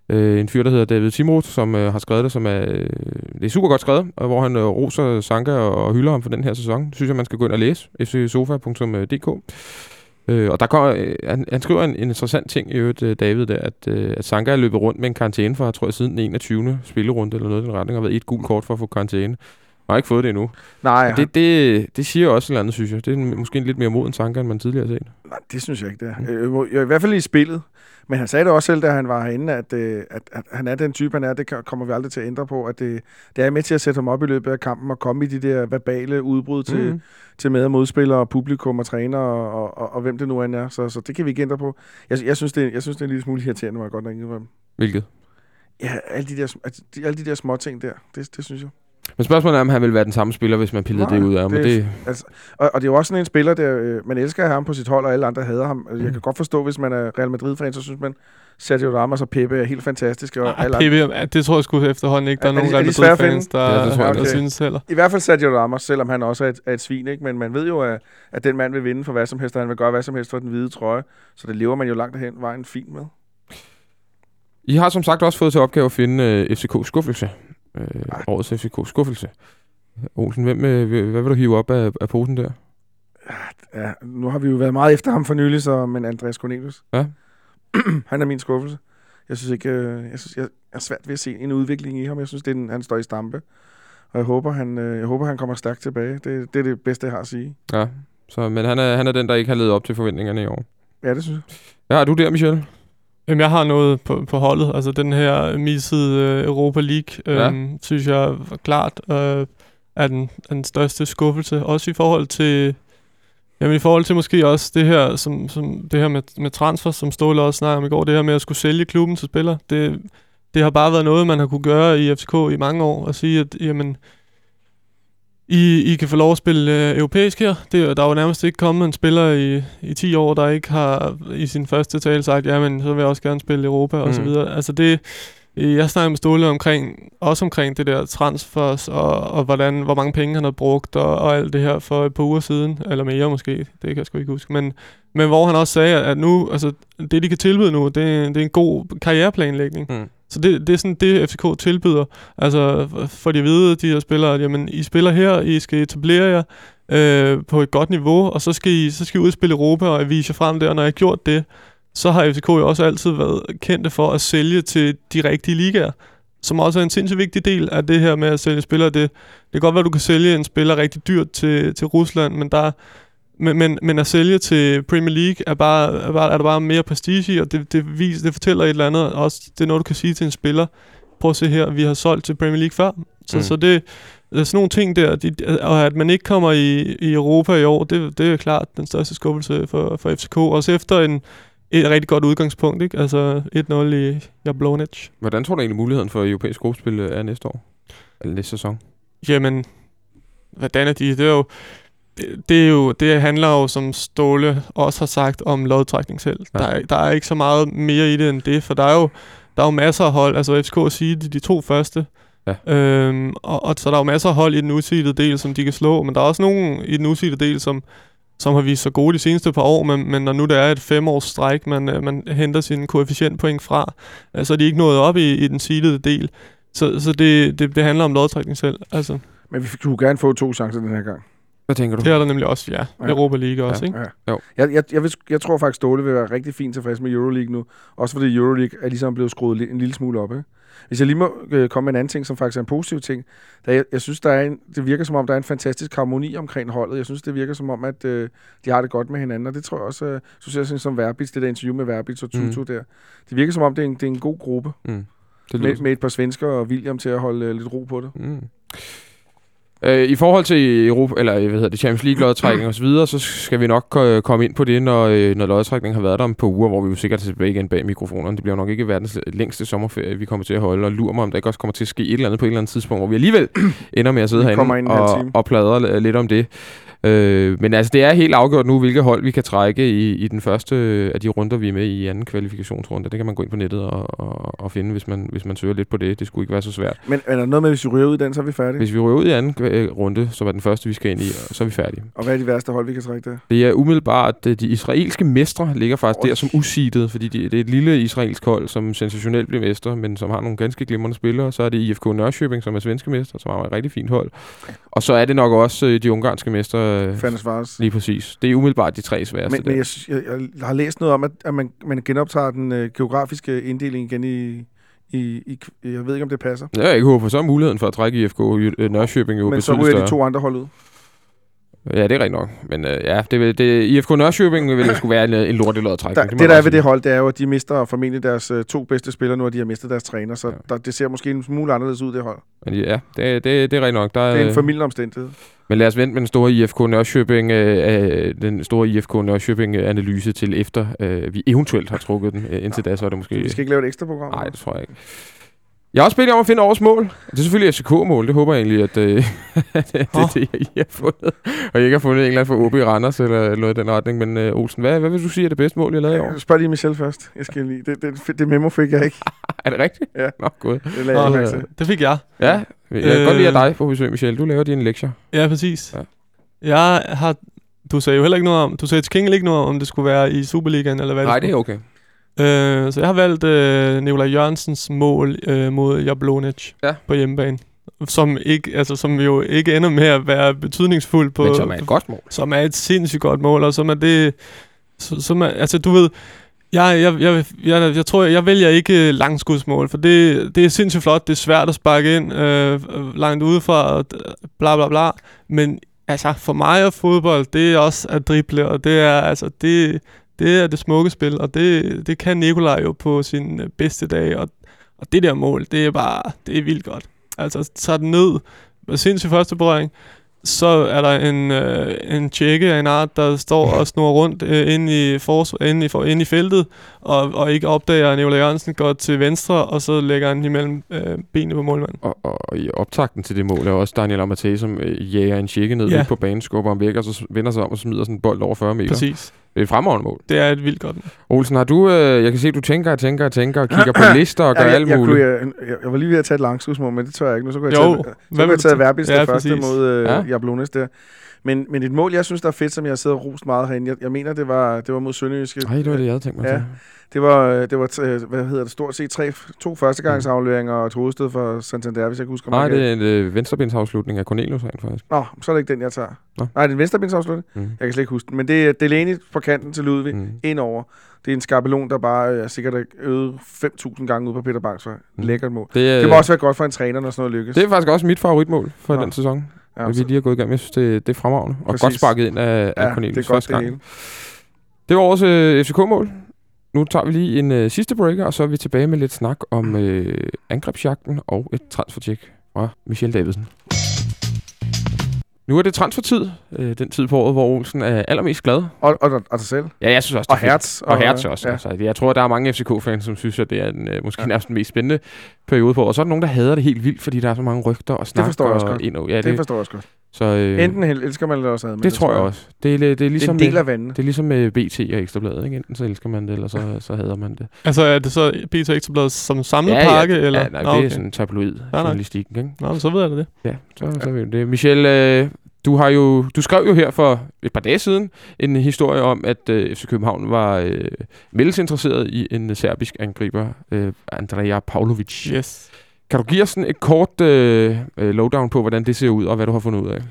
[SPEAKER 2] Øh, en fyr, der hedder David Timroth, som øh, har skrevet det, som er, øh, det er super godt skrevet, og hvor han øh, roser Sanka og, og hylder ham for den her sæson. Det synes jeg, man skal gå ind og læse. fcsofa.dk øh, Og der går, øh, han, han skriver en, en interessant ting i øvrigt, øh, David, der, at, øh, at Sanka er løbet rundt med en karantæne for, jeg tror jeg, siden den 21. spillerunde eller noget i den retning, og har været et gult kort for at få karantæne. Og har ikke fået det endnu.
[SPEAKER 3] Nej.
[SPEAKER 2] Det, det, det siger også et eller andet, synes jeg. Det er måske en lidt mere moden tanke, end man tidligere har set.
[SPEAKER 3] Nej, det synes jeg ikke, det er. Øh, hvor- I hvert fald i spillet. Men han sagde det også selv, da han var herinde, at, øh, at, at han er den type, han er. Det kommer vi aldrig til at ændre på. At det, det er med til at sætte ham op i løbet af kampen og komme i de der verbale udbrud til, mm. til med- og modspillere, publikum og træner og, og, og, og hvem det nu end er. Så, så det kan vi ikke ændre på. Jeg, jeg, synes, det, jeg synes, det er en lille smule irriterende, må jeg godt nok indrømme.
[SPEAKER 2] Hvilket?
[SPEAKER 3] Ja, alle de der, alle de der små ting der, det, det synes jeg.
[SPEAKER 2] Men spørgsmålet er, om han vil være den samme spiller, hvis man pillede
[SPEAKER 3] Nej,
[SPEAKER 2] det ud af ham. Men
[SPEAKER 3] det-
[SPEAKER 2] det,
[SPEAKER 3] Altså, og, og det er jo også sådan en spiller, der øh, man elsker ham på sit hold, og alle andre hader ham. Jeg
[SPEAKER 2] Mm.
[SPEAKER 3] kan godt forstå, hvis man er Real Madrid-fan, så synes man, Sergio Ramos og Pepe er helt fantastiske. Og
[SPEAKER 4] Ej,
[SPEAKER 3] alle andre.
[SPEAKER 4] PV, ja, det tror jeg sgu efterhånden ikke, der er,
[SPEAKER 3] Er-
[SPEAKER 4] nogen
[SPEAKER 3] de-
[SPEAKER 4] Real Madrid-fans, der,
[SPEAKER 2] Ja, det tror jeg
[SPEAKER 4] der synes heller.
[SPEAKER 3] I hvert fald Sergio Ramos, selvom han også er et, er et svin, ikke? Men man ved jo, at, at den mand vil vinde for hvad som helst, og han vil gøre hvad som helst for den hvide trøje. Så det lever man jo langt hen vejen fint med.
[SPEAKER 2] I har som sagt også fået til opgave at finde øh, FCK skuffelse. Øh, årets FCK skuffelse. Olsen, hvem, øh, hvad vil du hive op af, af posen der?
[SPEAKER 3] Ja, nu har vi jo været meget efter ham for nylig, så, men Andreas Cornelius.
[SPEAKER 2] Ja.
[SPEAKER 3] han er min skuffelse. Jeg synes ikke, øh, jeg, synes, jeg er svært ved at se en udvikling i ham. Jeg synes, det er en, han står i stampe. Og jeg håber, han, øh, jeg håber, han kommer stærkt tilbage. Det, det er det bedste, jeg har at sige.
[SPEAKER 2] Ja, så, men han er, han er den, der ikke har levet op til forventningerne i år.
[SPEAKER 3] Ja, det synes jeg.
[SPEAKER 2] Hvad har du der, Michel?
[SPEAKER 4] Jamen, jeg har noget på, på holdet. Altså, den her missede øh, Europa League,
[SPEAKER 2] Ja.
[SPEAKER 4] øhm, synes jeg klart øh, er den, er den største skuffelse. Også i forhold til... Jamen i forhold til måske også det her, som, som det her med, med transfer, som Ståle også snakkede om i går, det her med at skulle sælge klubben til spillere, det, det har bare været noget, man har kunne gøre i FCK i mange år, og sige, at jamen, I, I kan få lov at spille øh, europæisk her. Det, der er jo nærmest ikke kommet en spiller i, i 10 år, der ikke har i sin første tale sagt, jamen så vil jeg også gerne spille Europa og så
[SPEAKER 2] Mm.
[SPEAKER 4] videre. Altså det, jeg snakker med Ståle omkring, også omkring det der transfers, og, og hvordan, hvor mange penge han har brugt, og, og alt det her for et par uger siden, eller mere måske, det kan jeg sgu ikke huske, men, men hvor han også sagde, at nu, altså det de kan tilbyde nu, det, det er en god karriereplanlægning.
[SPEAKER 2] Mm.
[SPEAKER 4] Så det, det er sådan det, FCK tilbyder. Altså for de at vide, de her spillere, at jamen, I spiller her, I skal etablere jer øh, på et godt niveau, og så skal, I, så skal I ud og spille Europa og vise jer frem der. Og når I har gjort det, så har FCK jo også altid været kendte for at sælge til de rigtige ligaer, som også er en sindssygt vigtig del af det her med at sælge spillere. Det, det kan godt være, at du kan sælge en spiller rigtig dyrt til, til Rusland, men der men, men, men at sælge til Premier League er, bare, er, bare, er der bare mere prestige i, og det, det, vis, det fortæller et eller andet. Også, det er noget, du kan sige til en spiller. Prøv at se her, vi har solgt til Premier League før. Så,
[SPEAKER 2] Mm.
[SPEAKER 4] så det, er sådan nogle ting der, de, og at man ikke kommer i, i Europa i år, det, det er klart den største skuffelse for, for FCK. Også efter en, et rigtig godt udgangspunkt, ikke? Altså 1-0 i Jablonec.
[SPEAKER 2] Hvordan tror du egentlig muligheden for europæisk gruppespil er næste år? Eller næste sæson?
[SPEAKER 4] Jamen, hvordan er de? Det er jo, det, det, er jo, det handler jo, som Ståle også har sagt, om lodtrækning selv.
[SPEAKER 2] Ja.
[SPEAKER 4] Der, er, der er ikke så meget mere i det end det, for der er jo, der er jo masser af hold, altså FCK og sige de, de to første,
[SPEAKER 2] Ja.
[SPEAKER 4] øhm, og, og, så der er jo masser af hold i den udsidede del, som de kan slå, men der er også nogen i den udsidede del, som, som har vist sig gode de seneste par år, men, men når nu der er et femårs stræk, man, øh, man henter sin koefficientpoint fra, øh, så er de ikke nået op i, i den sidede del. Så, så det, det, det handler om lodtrækning selv. Altså,
[SPEAKER 3] Men vi kunne gerne få to chancer den her gang.
[SPEAKER 2] Hvad tænker du?
[SPEAKER 4] det er der nemlig også, ja.
[SPEAKER 3] Ja.
[SPEAKER 4] Europa League også,
[SPEAKER 2] Ja.
[SPEAKER 4] ikke?
[SPEAKER 3] Ja.
[SPEAKER 2] Jo.
[SPEAKER 3] Jeg, jeg, jeg, vil, jeg tror faktisk, Ståle vil være rigtig fint tilfreds med Euroleague nu. Også fordi Euroleague er ligesom blevet skruet en lille smule op. Ikke? Hvis jeg lige må øh, komme med en anden ting, som faktisk er en positiv ting. Der, jeg, jeg synes, der er en, det virker som om, der er en fantastisk harmoni omkring holdet. Jeg synes, det virker som om, at øh, de har det godt med hinanden. Og det tror jeg også, øh, så ser jeg sådan som Verbitz, det der interview med Verbitz og Tutu mm. der. Det virker som om, det er en, det er en god gruppe.
[SPEAKER 2] Mm. Det
[SPEAKER 3] Med, med et par svensker og William til at holde øh, lidt ro på det.
[SPEAKER 2] Mm. Øh, I forhold til Europa, eller hvad hedder det, Champions League lodtrækning og så videre, så skal vi nok øh, komme ind på det, når, øh, når lodtrækningen har været der om på uger, hvor vi jo sikkert er tilbage igen bag mikrofonerne. Det bliver nok ikke verdens længste sommerferie, vi kommer til at holde, og lurer mig, om der ikke også kommer til at ske et eller andet på et eller andet tidspunkt, hvor vi alligevel ender med at sidde herinde og, og pladre lidt om det. Øh, men altså, det er helt afgjort nu, hvilke hold vi kan trække i, i den første af de runder, vi er med i anden kvalifikationsrunde. Det kan man gå ind på nettet og, og, og finde, hvis man, hvis man søger lidt på det. Det skulle ikke være så svært.
[SPEAKER 3] Men er der noget med, hvis vi ryger ud i den, så er vi færdige?
[SPEAKER 2] Hvis vi ryger ud i anden øh, runde, som er den første, vi skal ind i, så er vi færdige.
[SPEAKER 3] Og hvad er de værste hold, vi kan trække der?
[SPEAKER 2] Det er umiddelbart, at de israelske mestre ligger faktisk
[SPEAKER 3] Oj.
[SPEAKER 2] der som usidet, fordi de, det er et lille israelsk hold, som sensationelt bliver mestre, men som har nogle ganske glimrende spillere. Så er det IFK Nørrköping, som er svenske mestre, som har et rigtig fint hold. Og så er det nok også øh, de ungarske mestre. Øh,
[SPEAKER 3] Fandens Vars.
[SPEAKER 2] Lige præcis. Det er umiddelbart de tre sværeste.
[SPEAKER 3] Men, men jeg, jeg, jeg har læst noget om, at, at man, man genoptager den øh, geografiske inddeling igen i, i, i... Jeg ved ikke, om det passer.
[SPEAKER 2] er jeg ikke håber, for så muligheden for at trække IFK øh, Nørrköping jo
[SPEAKER 3] Men så ryger de to andre hold ud.
[SPEAKER 2] Ja, det er rigtigt nok. Men øh, ja, det, det, IFK Nørrköping vil det skulle være en, en lortelod trækning.
[SPEAKER 3] Der, det,
[SPEAKER 2] man
[SPEAKER 3] der er ved det hold, det er jo, at de mister formentlig deres øh, to bedste spillere nu, og de har mistet deres træner, så
[SPEAKER 2] Ja.
[SPEAKER 3] der, det ser måske en smule anderledes ud, det hold.
[SPEAKER 2] Men ja, det, det, det er rigtigt nok. Der,
[SPEAKER 3] Det er en
[SPEAKER 2] øh,
[SPEAKER 3] familieomstændighed.
[SPEAKER 2] Men lad os vente med den store IFK Nørrköping, øh, øh, den store IFK Nørrköping-analyse til efter øh, vi eventuelt har trukket den. Øh, indtil da, så er det måske...
[SPEAKER 3] Vi skal ikke lave et ekstra program.
[SPEAKER 2] Nej, det tror jeg ikke. Jeg har også bedt om at finde årets mål. Det er selvfølgelig FCK-mål. Det håber jeg egentlig, at øh, det, det,
[SPEAKER 4] Åh.
[SPEAKER 2] det, I har fundet. Og I ikke har fundet en eller anden for OB i Randers eller noget i den retning. Men øh, Olsen, hvad, hvad vil du sige er det bedste mål, jeg lavede i år?
[SPEAKER 3] Jeg spørger lige Michel først. Jeg skal lige. Det, det, det memo fik jeg ikke.
[SPEAKER 2] Er det rigtigt?
[SPEAKER 3] Ja.
[SPEAKER 2] Nå, godt.
[SPEAKER 3] Det lagde jeg
[SPEAKER 4] Nå,
[SPEAKER 3] mærke til.
[SPEAKER 4] Det fik jeg.
[SPEAKER 2] Ja, jeg kan øh, godt lide at
[SPEAKER 4] Øh.
[SPEAKER 2] dig på besøg, Michel. Du laver dine lektier.
[SPEAKER 4] Ja, præcis.
[SPEAKER 2] Ja.
[SPEAKER 4] Jeg har... Du sagde jo heller ikke noget om... Du sagde til King ikke noget om, om det skulle være i Superligaen, eller hvad
[SPEAKER 2] Nej, det
[SPEAKER 4] skulle.
[SPEAKER 2] er okay.
[SPEAKER 4] Øh, så jeg har valgt øh, Nikolaj Jørgensens mål øh, mod Jablonec
[SPEAKER 2] Ja.
[SPEAKER 4] på hjemmebane. Som, ikke, altså, som jo ikke ender med at være betydningsfuld på...
[SPEAKER 2] Men som er et godt mål.
[SPEAKER 4] som er et sindssygt godt mål, og som er det... Som er, altså, du ved... Jeg, jeg, jeg, jeg, jeg tror, jeg vælger ikke langskudsmål, for det, det er sindssygt flot. Det er svært at sparke ind øh, langt udefra, og bla bla bla. Men altså, for mig og fodbold, det er også at drible, og det er, altså, det, det er det smukke spil, og det, det kan Nikolaj jo på sin øh, bedste dag, og, og det der mål, det er bare, det er vildt godt. Altså, tager den ned med sindssygt første berøring, så er der en, øh, en tjekke af en art, der står og snor rundt øh, inde, i fors- inde, i for- inde i feltet, og, og ikke opdager, at Nicolai Jørgensen går til venstre, og så lægger han imellem øh, benene på målmanden.
[SPEAKER 2] Og, og, i optakten til det mål er også Daniel Amatei, som øh, jager en tjekke ned
[SPEAKER 4] Ja.
[SPEAKER 2] på banen, skubber ham væk, og så vender sig om og smider sådan en bold over 40 meter.
[SPEAKER 4] Præcis.
[SPEAKER 2] Det er et fremragende mål.
[SPEAKER 4] Det er et vildt godt mål.
[SPEAKER 2] Olsen, har du... Øh, jeg kan se, at du tænker og tænker og tænker og kigger på lister og gør
[SPEAKER 3] Ja, jeg,
[SPEAKER 2] alt
[SPEAKER 3] jeg,
[SPEAKER 2] muligt.
[SPEAKER 3] kunne, jeg, jeg, jeg, var lige ved at tage et langskudsmål, men det tør jeg ikke. Nu så kunne jeg
[SPEAKER 4] Jo,
[SPEAKER 3] tage, så kunne
[SPEAKER 4] vil
[SPEAKER 3] jeg tage? Verbis
[SPEAKER 4] Ja,
[SPEAKER 3] ja, første
[SPEAKER 4] præcis.
[SPEAKER 3] mod øh,
[SPEAKER 2] Ja.
[SPEAKER 3] ja. Jablones der. Men, men et mål, jeg synes, der er fedt, som jeg sidder og rost meget herinde. Jeg, jeg mener, det var, det var mod Sønderjyske.
[SPEAKER 2] Nej, det var det, jeg havde tænkt mig
[SPEAKER 3] Ja.
[SPEAKER 2] til.
[SPEAKER 3] Det var, øh, det var øh, hvad hedder det, stort set tre, to førstegangsafleveringer og et hovedsted for Santander, hvis jeg kan huske.
[SPEAKER 2] Nej, det er en øh, venstrebindsafslutning af Cornelius rent faktisk.
[SPEAKER 3] Nå, så er det ikke den, jeg tager.
[SPEAKER 2] Nå.
[SPEAKER 3] Nej, det er en venstrebindsafslutning.
[SPEAKER 2] Mm.
[SPEAKER 3] Jeg kan slet ikke huske den. Men det er Delaney på kanten til Ludvig. Mm.
[SPEAKER 2] Mm.
[SPEAKER 3] Ind over. Det er en skabelon, der bare øh, sikkert er øvet 5.000 gange ud på Peter Bangs vej.
[SPEAKER 2] Mm.
[SPEAKER 3] Lækkert mål.
[SPEAKER 2] Det, øh,
[SPEAKER 3] Det må også være godt for en træner, når sådan noget lykkes.
[SPEAKER 2] det er faktisk også mit favoritmål for
[SPEAKER 3] Nå.
[SPEAKER 2] den sæson.
[SPEAKER 3] Ja,
[SPEAKER 2] vi lige har gået i gang med. Jeg synes, det, det er fremragende. Og
[SPEAKER 3] Præcis.
[SPEAKER 2] godt sparket ind af, af
[SPEAKER 3] ja,
[SPEAKER 2] Cornelius
[SPEAKER 3] det er godt
[SPEAKER 2] første
[SPEAKER 3] det
[SPEAKER 2] gang.
[SPEAKER 3] hele.
[SPEAKER 2] Det var vores øh, FCK-mål. Nu tager vi lige en øh, sidste breaker, og så er vi tilbage med lidt snak om øh, angrebsjagten og et transfertjek fra Michel Davidsen. Nu er det transfertid, øh, den tid på året, hvor Olsen er allermest glad.
[SPEAKER 3] Og, og, og dig selv.
[SPEAKER 2] Ja, jeg synes også,
[SPEAKER 3] Og
[SPEAKER 2] det fedt.
[SPEAKER 3] Hertz.
[SPEAKER 2] Og Hertz også.
[SPEAKER 3] Ja.
[SPEAKER 2] Altså, jeg tror, der er mange FCK-fans, som synes, at det er den, øh, måske
[SPEAKER 3] Ja.
[SPEAKER 2] nærmest den mest spændende periode på året. Og så er der nogen, der hader det helt vildt, fordi der er så mange rygter og snak.
[SPEAKER 3] forstår jeg også
[SPEAKER 2] og
[SPEAKER 3] godt.
[SPEAKER 2] Og, ja,
[SPEAKER 3] Det,
[SPEAKER 2] det,
[SPEAKER 3] forstår jeg også godt.
[SPEAKER 2] Så, øh,
[SPEAKER 3] Enten elsker man det, eller også havde man
[SPEAKER 2] det, tror jeg også. Det er, det er
[SPEAKER 3] Det er
[SPEAKER 2] ligesom
[SPEAKER 3] en del af vandene.
[SPEAKER 2] det er ligesom med BT og Ekstrabladet. Ikke? Enten så elsker man det, eller så, så hader man det.
[SPEAKER 4] Altså, er det så BT Ekstrabladet som samlet
[SPEAKER 2] ja,
[SPEAKER 4] pakke?
[SPEAKER 2] ja,
[SPEAKER 4] eller?
[SPEAKER 2] Ja, nej,
[SPEAKER 4] Nå,
[SPEAKER 2] det
[SPEAKER 4] okay.
[SPEAKER 2] er sådan tabloid
[SPEAKER 4] nej.
[SPEAKER 2] journalistik, ikke?
[SPEAKER 4] Nå, så ved jeg det.
[SPEAKER 2] Ja, så, så ved vi det. Michel, øh, du, har jo, du skrev jo her for et par dage siden en historie om, at øh, FC København var øh, meldesinteresseret i en serbisk angriber, øh, Andrea Pavlovic.
[SPEAKER 4] Yes.
[SPEAKER 2] Kan du give os sådan et kort øh, øh, lowdown på, hvordan det ser ud, og hvad du har fundet ud af?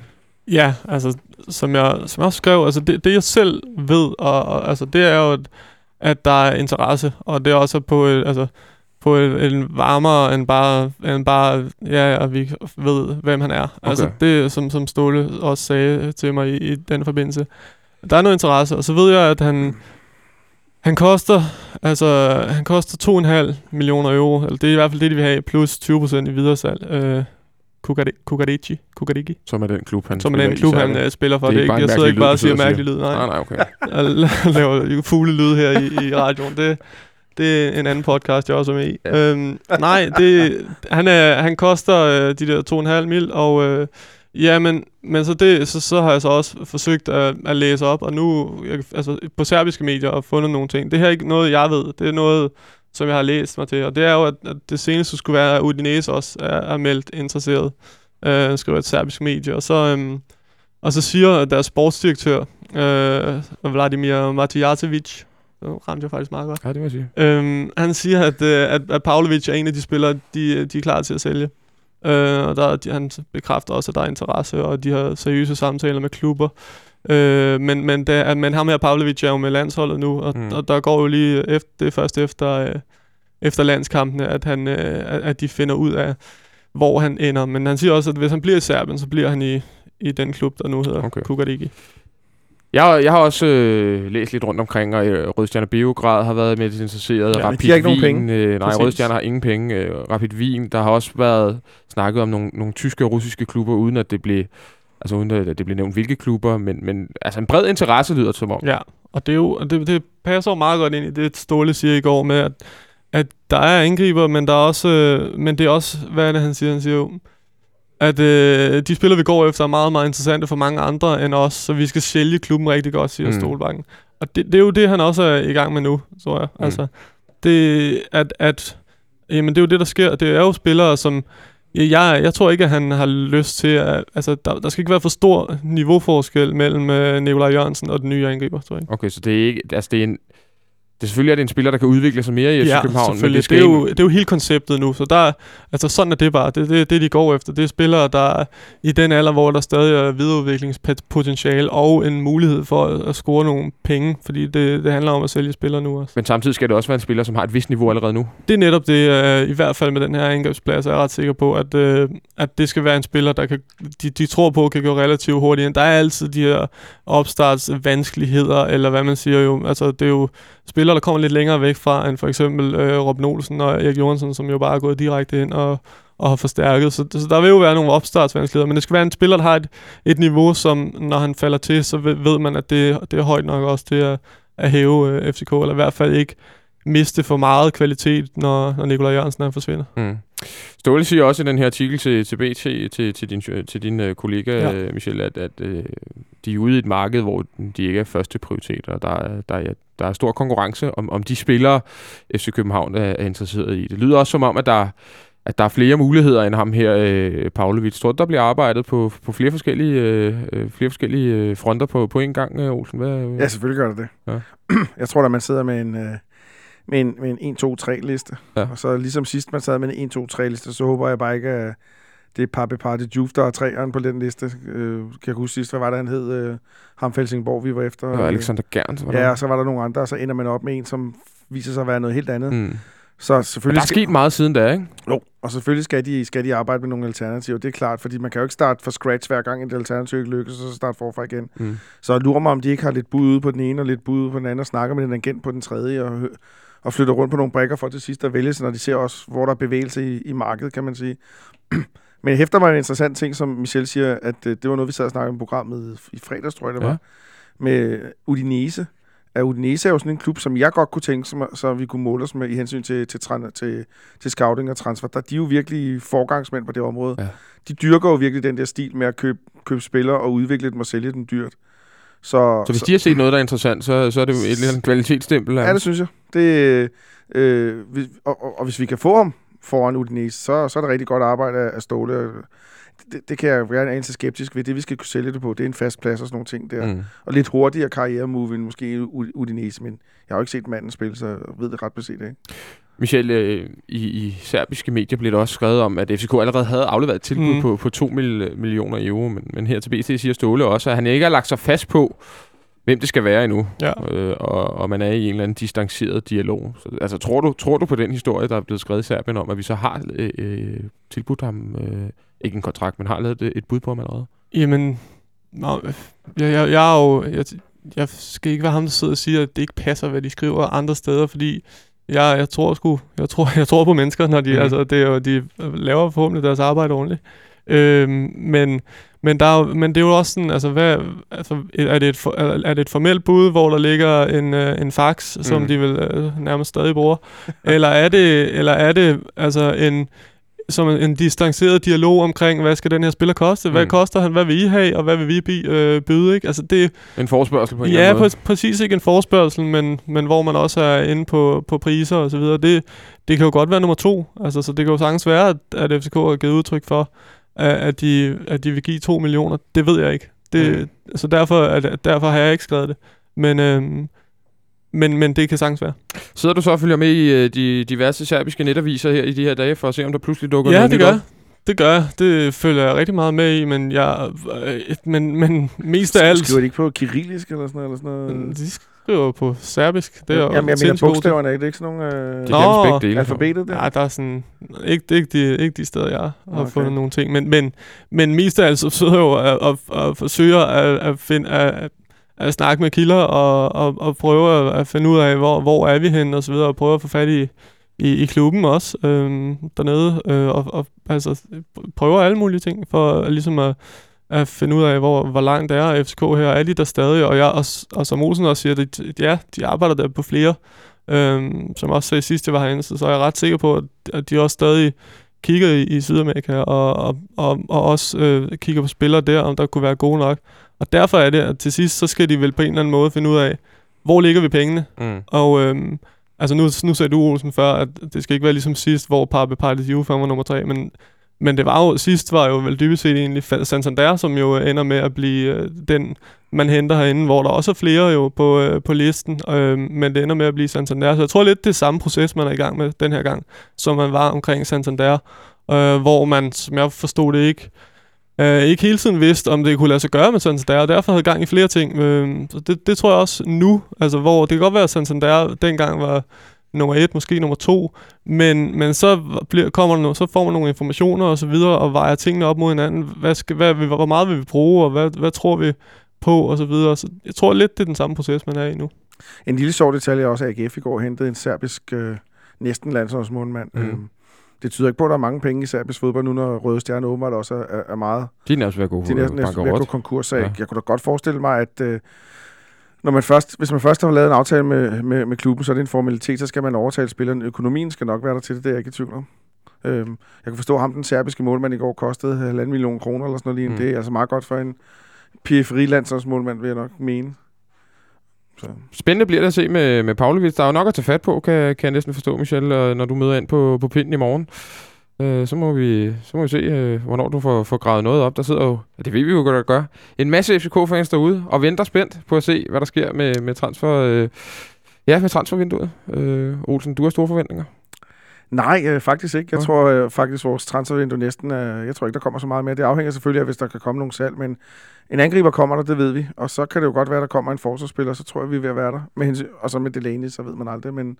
[SPEAKER 4] Ja, altså, som jeg, som jeg også skrev, altså det, det jeg selv ved, og, og, altså, det er jo, at, at der er interesse, og det er også på, et, altså, på et, en varmere end bare, end bare, ja, at vi ved, hvem han er. Okay. Altså det, som, som Ståle også sagde til mig i, i den forbindelse. Der er noget interesse, og så ved jeg, at han, han koster, altså, han koster 2,5 millioner euro, eller det er i hvert fald det, de vil have, plus 20% i videresalg. Øh, Kukari- Kukarici, Kukarici,
[SPEAKER 2] Som er den klub, han
[SPEAKER 4] som er den klub, han uh, spiller for.
[SPEAKER 2] Det er ikke
[SPEAKER 4] jeg sidder ikke bare og siger mærkelig lyd, nej.
[SPEAKER 2] Nej, nej, okay.
[SPEAKER 4] Jeg laver fugle lyd her i, i radioen. Det, det er en anden podcast, jeg også er med i.
[SPEAKER 2] Ja.
[SPEAKER 4] Øhm, nej, det, han, er, han koster øh, de der 2,5 mil, og øh, Ja, men, men så, det, så, så har jeg så også forsøgt at, at læse op, og nu jeg, altså, på serbiske medier og fundet nogle ting. Det her er ikke noget, jeg ved. Det er noget, som jeg har læst mig til. Og det er jo, at, at det seneste skulle være, at Udinese også er, er meldt interesseret. Øh, skriver et serbisk medie. Og så, øhm, og så siger deres sportsdirektør, øh, Vladimir Matijacevic, det ramte jeg faktisk meget godt.
[SPEAKER 2] Ja, det må jeg sige.
[SPEAKER 4] Øhm, han siger, at, øh, at, at Pavlovic er en af de spillere, de, de er klar til at sælge. Øh, og der, de, han bekræfter også, at der er interesse, og de har seriøse samtaler med klubber. Øh, men, men, det, men ham her, Pavlovic, er jo med landsholdet nu, og, mm. og der går jo lige efter, det er først efter, øh, efter landskampene, at, han, øh, at de finder ud af, hvor han ender. Men han siger også, at hvis han bliver i Serbien, så bliver han i, i den klub, der nu hedder okay. Kukariki.
[SPEAKER 2] Jeg, jeg har også øh, læst lidt rundt omkring, og øh, Rødstjerne Biograd har været med interesseret.
[SPEAKER 3] Ja,
[SPEAKER 2] Rapid
[SPEAKER 3] de har ikke nogen
[SPEAKER 2] Wien,
[SPEAKER 3] penge.
[SPEAKER 2] Øh, nej,
[SPEAKER 3] Præcis.
[SPEAKER 2] Rødstjerne har ingen penge. Øh, Rapid Wien, der har også været snakket om nogle, nogle tyske og russiske klubber, uden at det blev, altså uden at det blev nævnt hvilke klubber, men, men altså en bred interesse lyder det som om.
[SPEAKER 4] Ja, og det, er jo, det, det passer jo meget godt ind i det, Ståle siger i går med, at, at der er angriber, men der er også, øh, men det er også, hvad er det, han siger? Han siger jo, at øh, de spillere, vi går efter, er meget, meget interessante for mange andre end os, så vi skal sælge klubben rigtig godt, siger
[SPEAKER 2] Mm.
[SPEAKER 4] Stolbakken. Og det, det er jo det, han også er i gang med nu, tror jeg.
[SPEAKER 2] Mm.
[SPEAKER 4] Altså, det, at, at, jamen, det er jo det, der sker. Det er jo spillere, som... Jeg, jeg, jeg tror ikke, at han har lyst til at... Altså, der, der skal ikke være for stor niveauforskel mellem øh, Nikolaj Jørgensen og den nye angriber, tror jeg.
[SPEAKER 2] Okay, så det er ikke, altså det er en, det selvfølgelig er det en spiller, der kan udvikle sig mere i FC
[SPEAKER 4] Ja,
[SPEAKER 2] København. men.
[SPEAKER 4] Det, det, er jo, det er jo hele konceptet nu, så der, altså sådan er det bare. Det er det, det, de går efter. Det er spillere, der er i den alder, hvor der stadig er videreudviklingspotentiale og en mulighed for at, at score nogle penge, fordi det, det handler om at sælge spillere nu også.
[SPEAKER 2] Men samtidig skal det også være en spiller, som har et vist niveau allerede nu.
[SPEAKER 4] Det er netop det, øh, i hvert fald med den her angrebsplads, er jeg ret sikker på, at, øh, at det skal være en spiller, der kan, de, de tror på, kan gå relativt hurtigt ind. Der er altid de her opstartsvanskeligheder, eller hvad man siger jo. Altså, det er jo spillere, der kommer lidt længere væk fra, end for eksempel øh, Robin Olsen og Erik Johansson, som jo bare er gået direkte ind og, og har forstærket. Så, så der vil jo være nogle opstartsvanskeligheder, men det skal være en spiller, der har et, et niveau, som når han falder til, så ved, ved man, at det, det er højt nok også til at, at hæve øh, FCK, eller i hvert fald ikke miste for meget kvalitet, når, når Nikolaj Jørgensen han forsvinder.
[SPEAKER 2] Mm. Ståle siger også i den her artikel til, til BT, til, til din, til din uh, kollega,
[SPEAKER 4] Ja.
[SPEAKER 2] ja. Michel, at, at uh, de er ude i et marked, hvor de ikke er første prioritet, og der er, der er, der er stor konkurrence om, om de spillere, FC København er, er interesseret i. Det lyder også som om, at der, at der er flere muligheder end ham her, øh, Pavlovic. Tror du, der bliver arbejdet på, på flere forskellige, øh, øh, flere forskellige øh, fronter på, på en gang, øh, Olsen? Hvad,
[SPEAKER 3] Ja, selvfølgelig gør det det.
[SPEAKER 2] Ja.
[SPEAKER 3] Jeg tror, at man sidder med en, øh, med en, med en 1-2-3-liste.
[SPEAKER 2] Ja.
[SPEAKER 3] Og så ligesom sidst man sad med en 1-2-3-liste, så håber jeg bare ikke, at det er Pape Party Juve, der er træeren på den liste. Øh, kan jeg huske sidst, hvad var det, han hed? Øh, ham Felsingborg, vi var efter.
[SPEAKER 2] og Alexander Gerns? var
[SPEAKER 3] Ja,
[SPEAKER 2] der?
[SPEAKER 3] og så var der nogle andre, og så ender man op med en, som viser sig at være noget helt andet. Mm. Så
[SPEAKER 2] Men
[SPEAKER 3] selvfølgelig
[SPEAKER 2] der er sket meget siden da, ikke?
[SPEAKER 3] Jo, og selvfølgelig skal de, skal de arbejde med nogle alternativer. Det er klart, fordi man kan jo ikke starte fra scratch hver gang et alternativ ikke lykkes, og så starte forfra igen.
[SPEAKER 2] Mm.
[SPEAKER 3] Så lurer mig, om de ikke har lidt bud ude på den ene og lidt bud ude på den anden, og snakker med den agent på den tredje, og, og flytter rundt på nogle brækker for til sidst at vælge når de ser også, hvor der er bevægelse i, i markedet, kan man sige. Men jeg hæfter mig en interessant ting, som Michel siger, at øh, det var noget, vi sad og snakkede om programmet i fredags, tror jeg det var,
[SPEAKER 2] Ja.
[SPEAKER 3] med Udinese. At Udinese er jo sådan en klub, som jeg godt kunne tænke, som, så vi kunne måle os med i hensyn til, til, tran- til, til scouting og transfer. Der, de er jo virkelig forgangsmænd på det område.
[SPEAKER 2] Ja.
[SPEAKER 3] De dyrker jo virkelig den der stil med at købe, købe spillere og udvikle dem og sælge dem dyrt. Så,
[SPEAKER 2] Så hvis de har set noget, der er interessant, så, så er det jo et eller andet kvalitetsstempel.
[SPEAKER 3] Ja, det synes jeg. Det, øh, hvis- og, og, og hvis vi kan få ham foran Udinese, så, så er det rigtig godt arbejde af Ståle. Det, det kan jeg være en anelse skeptisk ved. Det, vi skal kunne sælge det på, det er en fast plads og sådan nogle ting der. Mm. Og lidt hurtigere karrieremove end måske Udinese, men jeg har jo ikke set manden spille, så jeg ved det ret beset ikke.
[SPEAKER 2] Michel, øh, i, i serbiske medier blev der også skrevet om, at FCK allerede havde afleveret et tilbud mm. På, på 2 mil, millioner euro, men, men her til BT siger Ståle også, at han ikke har lagt sig fast på, hvem det skal være endnu,
[SPEAKER 4] Ja.
[SPEAKER 2] øh, og, og man er i en eller anden distanceret dialog. Så, altså, tror du, tror du på den historie, der er blevet skrevet i Serbien om, at vi så har øh, øh, tilbudt ham, øh, ikke en kontrakt, men har lavet et, et bud på ham allerede?
[SPEAKER 4] Jamen, nå, jeg, jeg, jeg er jo... Jeg, jeg skal ikke være ham, der sidder og siger, at det ikke passer, hvad de skriver andre steder, fordi jeg, jeg tror sgu, jeg tror, jeg tror på mennesker, når de, mm. altså, det er de laver forhåbentlig deres arbejde ordentligt. Øhm, men, men, der er jo, men det er jo også sådan, altså, hvad, altså er, det et for, er det et formelt bud, hvor der ligger en, øh, en fax, som
[SPEAKER 2] Mhm.
[SPEAKER 4] de vil øh, nærmest stadig bruger? eller er det, eller er det altså en, som en, en distanceret dialog omkring, hvad skal den her spiller koste? Hvad
[SPEAKER 2] Mm.
[SPEAKER 4] koster han? Hvad vil I have? Og hvad vil vi bi- øh, byde? Ikke? Altså det,
[SPEAKER 2] En forspørgsel på en
[SPEAKER 4] ja,
[SPEAKER 2] eller anden måde.
[SPEAKER 4] præ- præcis ikke en forspørgsel, men, men hvor man også er inde på, på priser og så videre. Det, det kan jo godt være nummer to. Altså, så det kan jo sagtens være, at, at FCK har givet udtryk for, at, at, de, at de vil give 2 millioner. Det ved jeg ikke. Det,
[SPEAKER 2] Mm.
[SPEAKER 4] Så derfor, at, derfor har jeg ikke skrevet det. Men, øhm, men, men det kan sagtens være.
[SPEAKER 2] Sidder du så og følger med i øh, de diverse serbiske netaviser her i de her dage, for at se, om der pludselig dukker
[SPEAKER 4] Ja,
[SPEAKER 2] noget
[SPEAKER 4] det
[SPEAKER 2] nyt
[SPEAKER 4] gør
[SPEAKER 2] op?
[SPEAKER 4] Det gør jeg. Det følger jeg rigtig meget med i, men jeg, øh, men, men mest af alt...
[SPEAKER 3] Skriver de ikke på kyrillisk eller sådan noget? Eller sådan noget?
[SPEAKER 4] De skriver på serbisk. Det er
[SPEAKER 3] Jamen, jeg mener bogstaverne, er det ikke sådan nogle... Øh,
[SPEAKER 2] Det
[SPEAKER 4] Nå,
[SPEAKER 2] begge dele.
[SPEAKER 3] alfabetet der?
[SPEAKER 4] Nej, der er sådan... Ikke, ikke, de, ikke de steder, jeg har
[SPEAKER 3] okay.
[SPEAKER 4] fundet nogle ting. Men, men, men mest af alt så sidder jeg jo og, og, og forsøger at, at, finde, at, at snakke med kilder og, og, og prøve at, at finde ud af, hvor, hvor er vi hen og så videre, og prøve at få fat i, i, i klubben også øhm, dernede, øh, og, og altså, prøver alle mulige ting for at, ligesom at, at finde ud af, hvor, hvor langt er FCK her. Er de der stadig? Og, jeg, og, og som Olsen også siger, det, ja, de arbejder der på flere. Øhm, som også sagde sidst, jeg var herinde, så, så er jeg ret sikker på, at, at de også stadig kigger i, i Sydamerika, og, og, og, og også øh, kigger på spillere der, om der kunne være gode nok. Og derfor er det, at til sidst, så skal de vel på en eller anden måde finde ud af, hvor ligger vi pengene?
[SPEAKER 2] Mm.
[SPEAKER 4] Og øhm, altså nu, nu sagde du, Olsen, før, at det skal ikke være ligesom sidst, hvor Pape Partis Juve var nummer tre, men, men det var jo, sidst var jo vel dybest set egentlig Santander, som jo ender med at blive øh, den, man henter herinde, hvor der også er flere jo på, øh, på listen, øh, men det ender med at blive Santander. Så jeg tror lidt, det er samme proces, man er i gang med den her gang, som man var omkring Santander, øh, hvor man, som jeg forstod det ikke, øh, ikke hele tiden vidste, om det kunne lade sig gøre med Santander, og derfor havde gang i flere ting. Øh, så det, det tror jeg også nu, altså hvor det kan godt være, at Santander dengang var nummer et, måske nummer to, men, men så, bliver, kommer der noget, så får man nogle informationer og så videre, og vejer tingene op mod hinanden. Hvad skal, hvad, hvor meget vil vi bruge, og hvad, hvad tror vi på, og så videre. Så jeg tror lidt, det er den samme proces, man er i nu.
[SPEAKER 3] En lille sjov detalje er også, at AGF i går hentede en serbisk øh, næsten landsholdsmålmand.
[SPEAKER 2] Mm.
[SPEAKER 3] Mm. Det tyder ikke på, at der er mange penge i serbisk fodbold nu, når Røde Stjerne åbenbart også er, er, meget.
[SPEAKER 2] De er nærmest ved at gå
[SPEAKER 3] De er næsten, næsten ved at gå konkurs.
[SPEAKER 2] Ja.
[SPEAKER 3] jeg, jeg kunne da godt forestille mig, at øh, når man først, hvis man først har lavet en aftale med, med, med klubben, så er det en formalitet, så skal man overtale spilleren. Økonomien skal nok være der til det, det er jeg ikke i tvivl om. Øhm, jeg kan forstå, at ham, den serbiske målmand i går, kostede halvanden million kroner eller sådan noget lignende.
[SPEAKER 2] Mm.
[SPEAKER 3] Det er altså meget godt for en periferi-landsholdsmålmand, vil jeg nok mene. Så.
[SPEAKER 2] Spændende bliver det at se med, med Pavlovic. Der er jo nok at tage fat på, kan, kan jeg næsten forstå, Michel, når du møder ind på, på pinden i morgen. Øh, så, må vi, så må vi se, øh, hvornår du får, får gravet noget op. Der sidder jo, ja, det ved vi jo godt at gøre, en masse FCK-fans derude og venter spændt på at se, hvad der sker med, med transfer... Øh, ja, med transfervinduet. Øh, Olsen, du har store forventninger.
[SPEAKER 3] Nej, øh, faktisk ikke. Jeg
[SPEAKER 2] Nå.
[SPEAKER 3] tror øh, faktisk, vores transfervindue næsten er... Jeg tror ikke, der kommer så meget mere. Det afhænger selvfølgelig af, hvis der kan komme nogle salg, men en angriber kommer der, det ved vi. Og så kan det jo godt være, der kommer en forsvarsspiller, så tror jeg, vi er ved at være der. Med hensyn, og så med Delaney, så ved man aldrig, men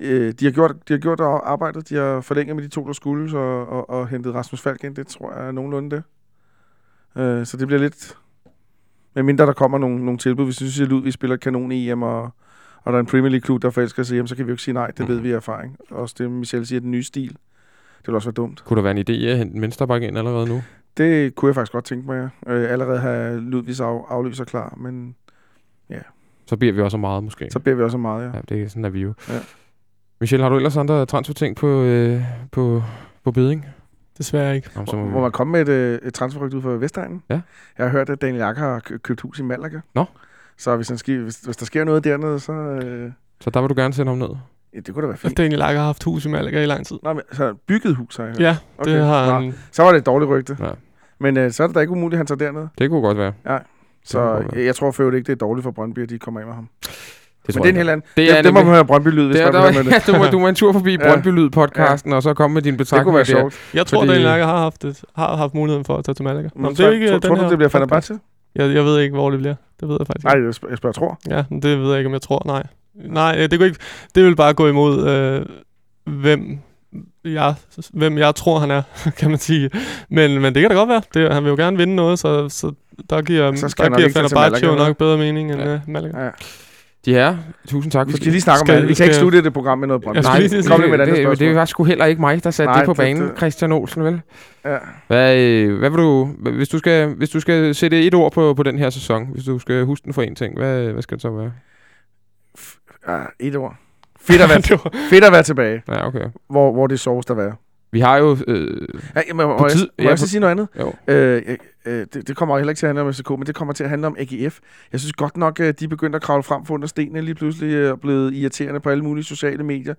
[SPEAKER 3] øh, de, har gjort, de har gjort arbejdet. De har forlænget med de to, der skulle, så, og, og hentet Rasmus Falk ind. Det tror jeg er nogenlunde det. Øh, så det bliver lidt... Med mindre der kommer nogle, nogle tilbud. Vi synes, at Ludvig spiller kanon i EM, og, og der er en Premier League-klub, der forelsker sig hjem, så kan vi jo ikke sige nej. Det
[SPEAKER 2] Mhm.
[SPEAKER 3] ved vi af erfaring. Også det, Michel siger, den nye stil. Det vil også være dumt.
[SPEAKER 2] Kunne der være en idé at hente en venstreback ind allerede nu?
[SPEAKER 3] Det kunne jeg faktisk godt tænke mig, ja. øh, Allerede have Ludvigs af, afløser klar, men
[SPEAKER 2] Så bliver vi også meget, måske.
[SPEAKER 3] så beder vi også om meget, ja.
[SPEAKER 2] Ja, det er sådan, at vi jo.
[SPEAKER 3] Ja.
[SPEAKER 2] Michel, har du ellers andre transferting på, øh, på, på beding?
[SPEAKER 4] Desværre ikke.
[SPEAKER 2] Nå, så må
[SPEAKER 3] Hvor,
[SPEAKER 2] vi-
[SPEAKER 3] hvor man kommer med et, øh, et transferrygt ud fra Vestegnen.
[SPEAKER 2] Ja.
[SPEAKER 3] Jeg har hørt, at Daniel Jakker har kø- købt hus i Malaga.
[SPEAKER 2] Nå.
[SPEAKER 3] Så hvis, han sker, hvis, hvis der sker noget dernede, så... Øh,
[SPEAKER 2] Så der vil du gerne sende ham ned?
[SPEAKER 3] ja, det kunne da være fint.
[SPEAKER 4] Daniel Lager har haft hus i Malaga i lang tid.
[SPEAKER 3] Nå, men, så bygget hus, har jeg hørt.
[SPEAKER 4] Ja,
[SPEAKER 3] Okay.
[SPEAKER 4] det har
[SPEAKER 3] Nå,
[SPEAKER 4] han.
[SPEAKER 3] Så var det et dårligt rygte.
[SPEAKER 2] Ja.
[SPEAKER 3] Men øh, så er det da ikke umuligt, at han tager dernede.
[SPEAKER 2] Det kunne godt være. kunne
[SPEAKER 3] Så jeg, jeg tror for ikke, det er dårligt for Brøndby, at de kommer af med ham.
[SPEAKER 2] Det
[SPEAKER 3] Men det er en helt anden.
[SPEAKER 2] Det
[SPEAKER 3] Det,
[SPEAKER 2] er
[SPEAKER 3] det, det må man høre Brøndby-lyd, hvis
[SPEAKER 2] Det er,
[SPEAKER 3] man
[SPEAKER 2] der,
[SPEAKER 3] vil høre med det.
[SPEAKER 2] ja, du, må, du må en tur forbi
[SPEAKER 3] Ja.
[SPEAKER 2] Brøndby Lyd podcasten, og så komme med dine
[SPEAKER 3] Det
[SPEAKER 2] betragtninger.
[SPEAKER 3] kunne være sjovt.
[SPEAKER 4] Jeg tror,
[SPEAKER 2] Fordi-
[SPEAKER 4] Daniel Lager har haft, et, har haft muligheden for at tage til Malaga. Nå,
[SPEAKER 3] Men
[SPEAKER 4] men det er ikke
[SPEAKER 3] tror,
[SPEAKER 4] øh,
[SPEAKER 3] tror
[SPEAKER 4] den
[SPEAKER 3] du, det bliver. Fenerbahce?
[SPEAKER 4] Jeg, jeg ved ikke, hvor det bliver. Det ved jeg faktisk
[SPEAKER 3] Nej, jeg spørger, jeg spørger tror.
[SPEAKER 4] Ja, det ved jeg ikke, om jeg tror. Nej. Nej, øh, det, kunne ikke, det vil bare gå imod, øh, hvem, jeg, hvem jeg tror, han er, kan man sige. Men, men det kan da godt være. Det, han vil jo gerne vinde noget, så, så der giver,
[SPEAKER 3] Så
[SPEAKER 4] der giver Fenerbahce jo nok bedre mening end
[SPEAKER 2] Ja.
[SPEAKER 4] ja. Malaga.
[SPEAKER 3] Ja.
[SPEAKER 2] De her, tusind tak.
[SPEAKER 3] Vi
[SPEAKER 2] fordi-
[SPEAKER 3] skal lige snakke om
[SPEAKER 4] Skal-
[SPEAKER 3] det. Vi
[SPEAKER 4] vi
[SPEAKER 3] kan ikke
[SPEAKER 4] skal-
[SPEAKER 3] slutte det program med noget
[SPEAKER 4] skulle
[SPEAKER 2] Nej,
[SPEAKER 4] lige
[SPEAKER 3] Kom lige med
[SPEAKER 2] det, det, det var sgu heller ikke mig, der satte
[SPEAKER 3] Nej,
[SPEAKER 2] det på
[SPEAKER 3] det-
[SPEAKER 2] banen,
[SPEAKER 3] det-
[SPEAKER 2] Christian Olsen, vel?
[SPEAKER 3] Ja.
[SPEAKER 2] Hvad, øh, hvad vil du, hvis du skal, hvis du skal sætte et ord på, på den her sæson, hvis du skal huske den for en ting, hvad, hvad skal det så være?
[SPEAKER 3] ja, et ord. Fedt at være, fedt at være tilbage,
[SPEAKER 2] Ja, okay.
[SPEAKER 3] hvor, hvor det er sovest at være.
[SPEAKER 2] Vi har jo... Øh,
[SPEAKER 3] Ja, jamen, må, jeg,
[SPEAKER 2] tid-
[SPEAKER 3] må
[SPEAKER 2] ja,
[SPEAKER 3] jeg så sige noget andet?
[SPEAKER 2] jo.
[SPEAKER 3] Øh, øh, øh, det, det kommer heller ikke til at handle om FCK, men det kommer til at handle om AGF. Jeg synes godt nok, at de er begyndt at kravle frem for under stenene lige pludselig øh, og blevet irriterende på alle mulige sociale medier.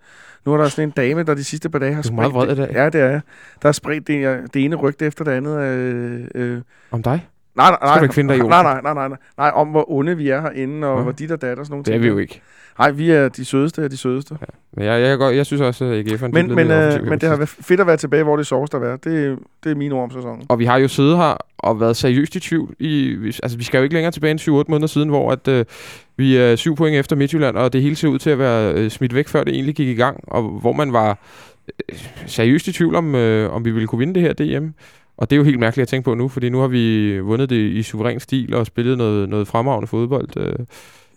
[SPEAKER 3] Nu er der sådan en dame, der de sidste par dage har
[SPEAKER 2] Du er meget vred i dag.
[SPEAKER 3] Ja, det er jeg. Der har spredt det, det ene rygte efter det andet. Øh, øh,
[SPEAKER 2] Om dig?
[SPEAKER 3] Nej, nej, nej.
[SPEAKER 2] I
[SPEAKER 3] nej,
[SPEAKER 2] Olsen?
[SPEAKER 3] nej, nej, nej, nej, nej, om hvor onde vi er herinde, og
[SPEAKER 2] Nå.
[SPEAKER 3] hvor dit og datter og sådan nogle
[SPEAKER 2] Det er
[SPEAKER 3] ting.
[SPEAKER 2] vi jo ikke.
[SPEAKER 3] Nej, vi er de sødeste af de sødeste.
[SPEAKER 2] Men jeg, jeg, godt, jeg synes også, at er en
[SPEAKER 3] Men,
[SPEAKER 2] lidt
[SPEAKER 3] men,
[SPEAKER 2] mere
[SPEAKER 3] øh, men det har været fedt at være tilbage, hvor det sovest at være. Det, det er mine ord om sæsonen.
[SPEAKER 2] Og vi har jo siddet her og været seriøst i tvivl. I, altså, vi skal jo ikke længere tilbage end 7-8 måneder siden, hvor at, øh, vi er syv point efter Midtjylland, og det hele ser ud til at være øh, smidt væk, før det egentlig gik i gang. Og hvor man var øh, seriøst i tvivl om, øh, om vi ville kunne vinde det her DM. Og det er jo helt mærkeligt at tænke på nu, fordi nu har vi vundet det i suveræn stil og spillet noget, noget fremragende fodbold. Øh,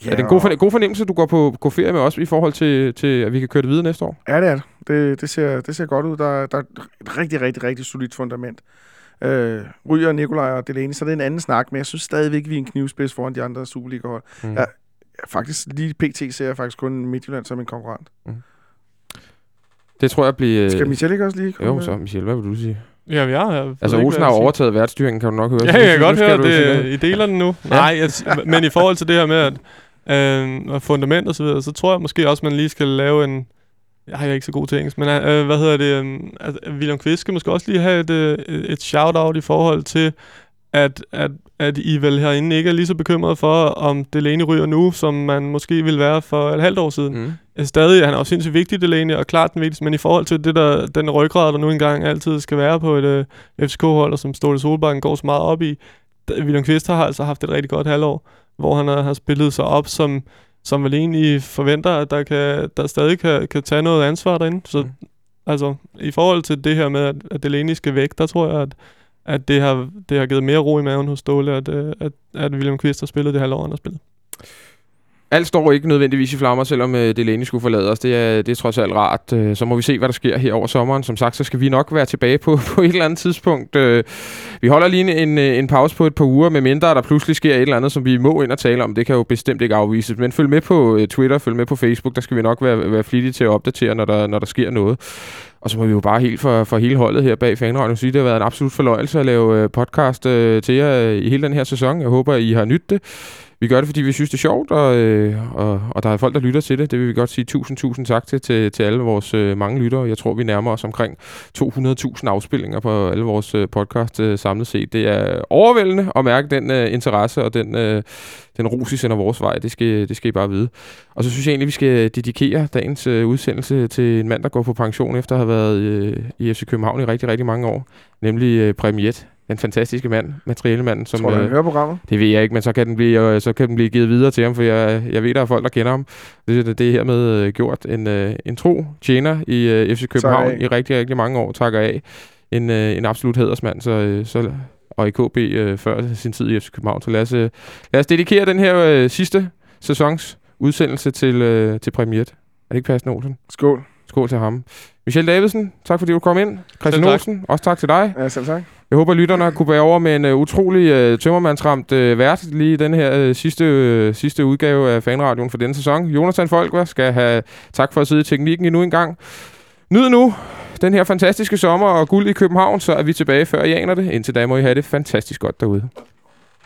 [SPEAKER 2] ja, er det en god, forne- god fornemmelse, du går på, på ferie med os i forhold til, til, at vi kan køre det videre næste år?
[SPEAKER 3] Ja, det er det. Det, det, ser, det ser godt ud. Der, der er et rigtig, rigtig, rigtig solidt fundament. Øh, Ryger, Nikolaj og Delaney, så er det en anden snak, men jeg synes stadigvæk, vi er en knivspids foran de andre Superliga-hold.
[SPEAKER 2] Mm.
[SPEAKER 3] Ja. Faktisk lige pt. ser jeg faktisk kun Midtjylland som en konkurrent.
[SPEAKER 2] Det tror jeg bliver...
[SPEAKER 3] Skal Michel ikke også lige komme
[SPEAKER 2] Jo, så Michel, hvad vil du sige?
[SPEAKER 4] Ja, jeg, jeg ved
[SPEAKER 2] Altså, Olsen har
[SPEAKER 4] jeg
[SPEAKER 2] overtaget værtsstyringen, kan du nok høre.
[SPEAKER 4] Ja, jeg kan godt høre, det, I deler den nu. Nej, jeg, men i forhold til det her med at, øh, fundament og så videre, så tror jeg måske også, man lige skal lave en... Jeg er ikke så god til engelsk, men øh, hvad hedder det? Øh, William Kvist skal måske også lige have et, øh, et shout-out i forhold til, at, at, at I vel herinde ikke er lige så bekymret for, om Delaney ryger nu, som man måske ville være for et halvt år siden.
[SPEAKER 2] Mm.
[SPEAKER 4] Stadig, han er jo sindssygt vigtig, Delaney, og klart den vigtigste, men i forhold til det der, den ryggrad, der nu engang altid skal være på et øh, FCK-hold, og som Ståle Solbakken går så meget op i, William Kvist har altså haft et rigtig godt halvår, hvor han har, har spillet sig op, som, som vel egentlig forventer, at der, kan, der stadig kan, kan tage noget ansvar derinde. Så
[SPEAKER 2] Mm.
[SPEAKER 4] mm. altså, i forhold til det her med, at, at Delaney skal væk, der tror jeg, at, at det, har, det har givet mere ro i maven hos Ståle, at, øh, at, at William Kvist har spillet det halvår, han har spillet.
[SPEAKER 2] Alt står ikke nødvendigvis i flammer, selvom øh, Delaney skulle forlade os. Det er, det er trods alt rart. Øh, så må vi se, hvad der sker her over sommeren. Som sagt, så skal vi nok være tilbage på, på et eller andet tidspunkt. Øh, vi holder lige en, en pause på et par uger, med mindre der pludselig sker et eller andet, som vi må ind og tale om. Det kan jo bestemt ikke afvises. Men følg med på øh, Twitter, følg med på Facebook. Der skal vi nok være, være flittige til at opdatere, når der, når der sker noget. Og så må vi jo bare helt for, for hele holdet her bag fanradion sige, at det har været en absolut fornøjelse at lave øh, podcast øh, til jer øh, i hele den her sæson. Jeg håber, I har nydt det. Vi gør det, fordi vi synes, det er sjovt, og, øh, og, og der er folk, der lytter til det. Det vil vi godt sige tusind, tusind tak til, til, til alle vores øh, mange lyttere. Jeg tror, vi nærmer os omkring 200.000 afspillinger på alle vores øh, podcast øh, samlet set. Det er overvældende at mærke den øh, interesse og den, øh, den ros, I sender vores vej. Det skal, det skal I bare vide. Og så synes jeg egentlig, vi skal dedikere dagens øh, udsendelse til en mand, der går på pension efter at have været øh, i FC København i rigtig, rigtig mange år. Nemlig øh, Premiet, den fantastiske mand, materialemanden, som...
[SPEAKER 3] Tror du, han
[SPEAKER 2] øh,
[SPEAKER 3] hører programmet?
[SPEAKER 2] det ved jeg ikke, men så kan den blive, øh, så kan den blive givet videre til ham, for jeg, jeg ved, der er folk, der kender ham. Det, det, det er hermed øh, gjort. En, øh, en tro tjener i øh, FC København i rigtig, rigtig mange år, takker af. En, øh, en absolut hædersmand, så, øh, så, og i KB øh, før sin tid i FC København. Så lad os, øh, lad os dedikere den her øh, sidste sæsons udsendelse til, øh, til premieret. Er det ikke passende, Olsen?
[SPEAKER 3] Skål.
[SPEAKER 2] Skål til ham. Michel Davidsen, tak fordi du kom ind. Christian. Olsen, også tak til dig.
[SPEAKER 3] Ja, selv tak.
[SPEAKER 2] Jeg håber, lytterne kunne bære over med en uh, utrolig uh, tømmermandsramt uh, vært lige i den her uh, sidste, uh, sidste udgave af Fanradioen for denne sæson. Jonathan Folkvar skal have tak for at sidde i teknikken endnu en gang. Nyd nu den her fantastiske sommer og guld i København, så er vi tilbage før I aner det. Indtil da må I have det fantastisk godt derude.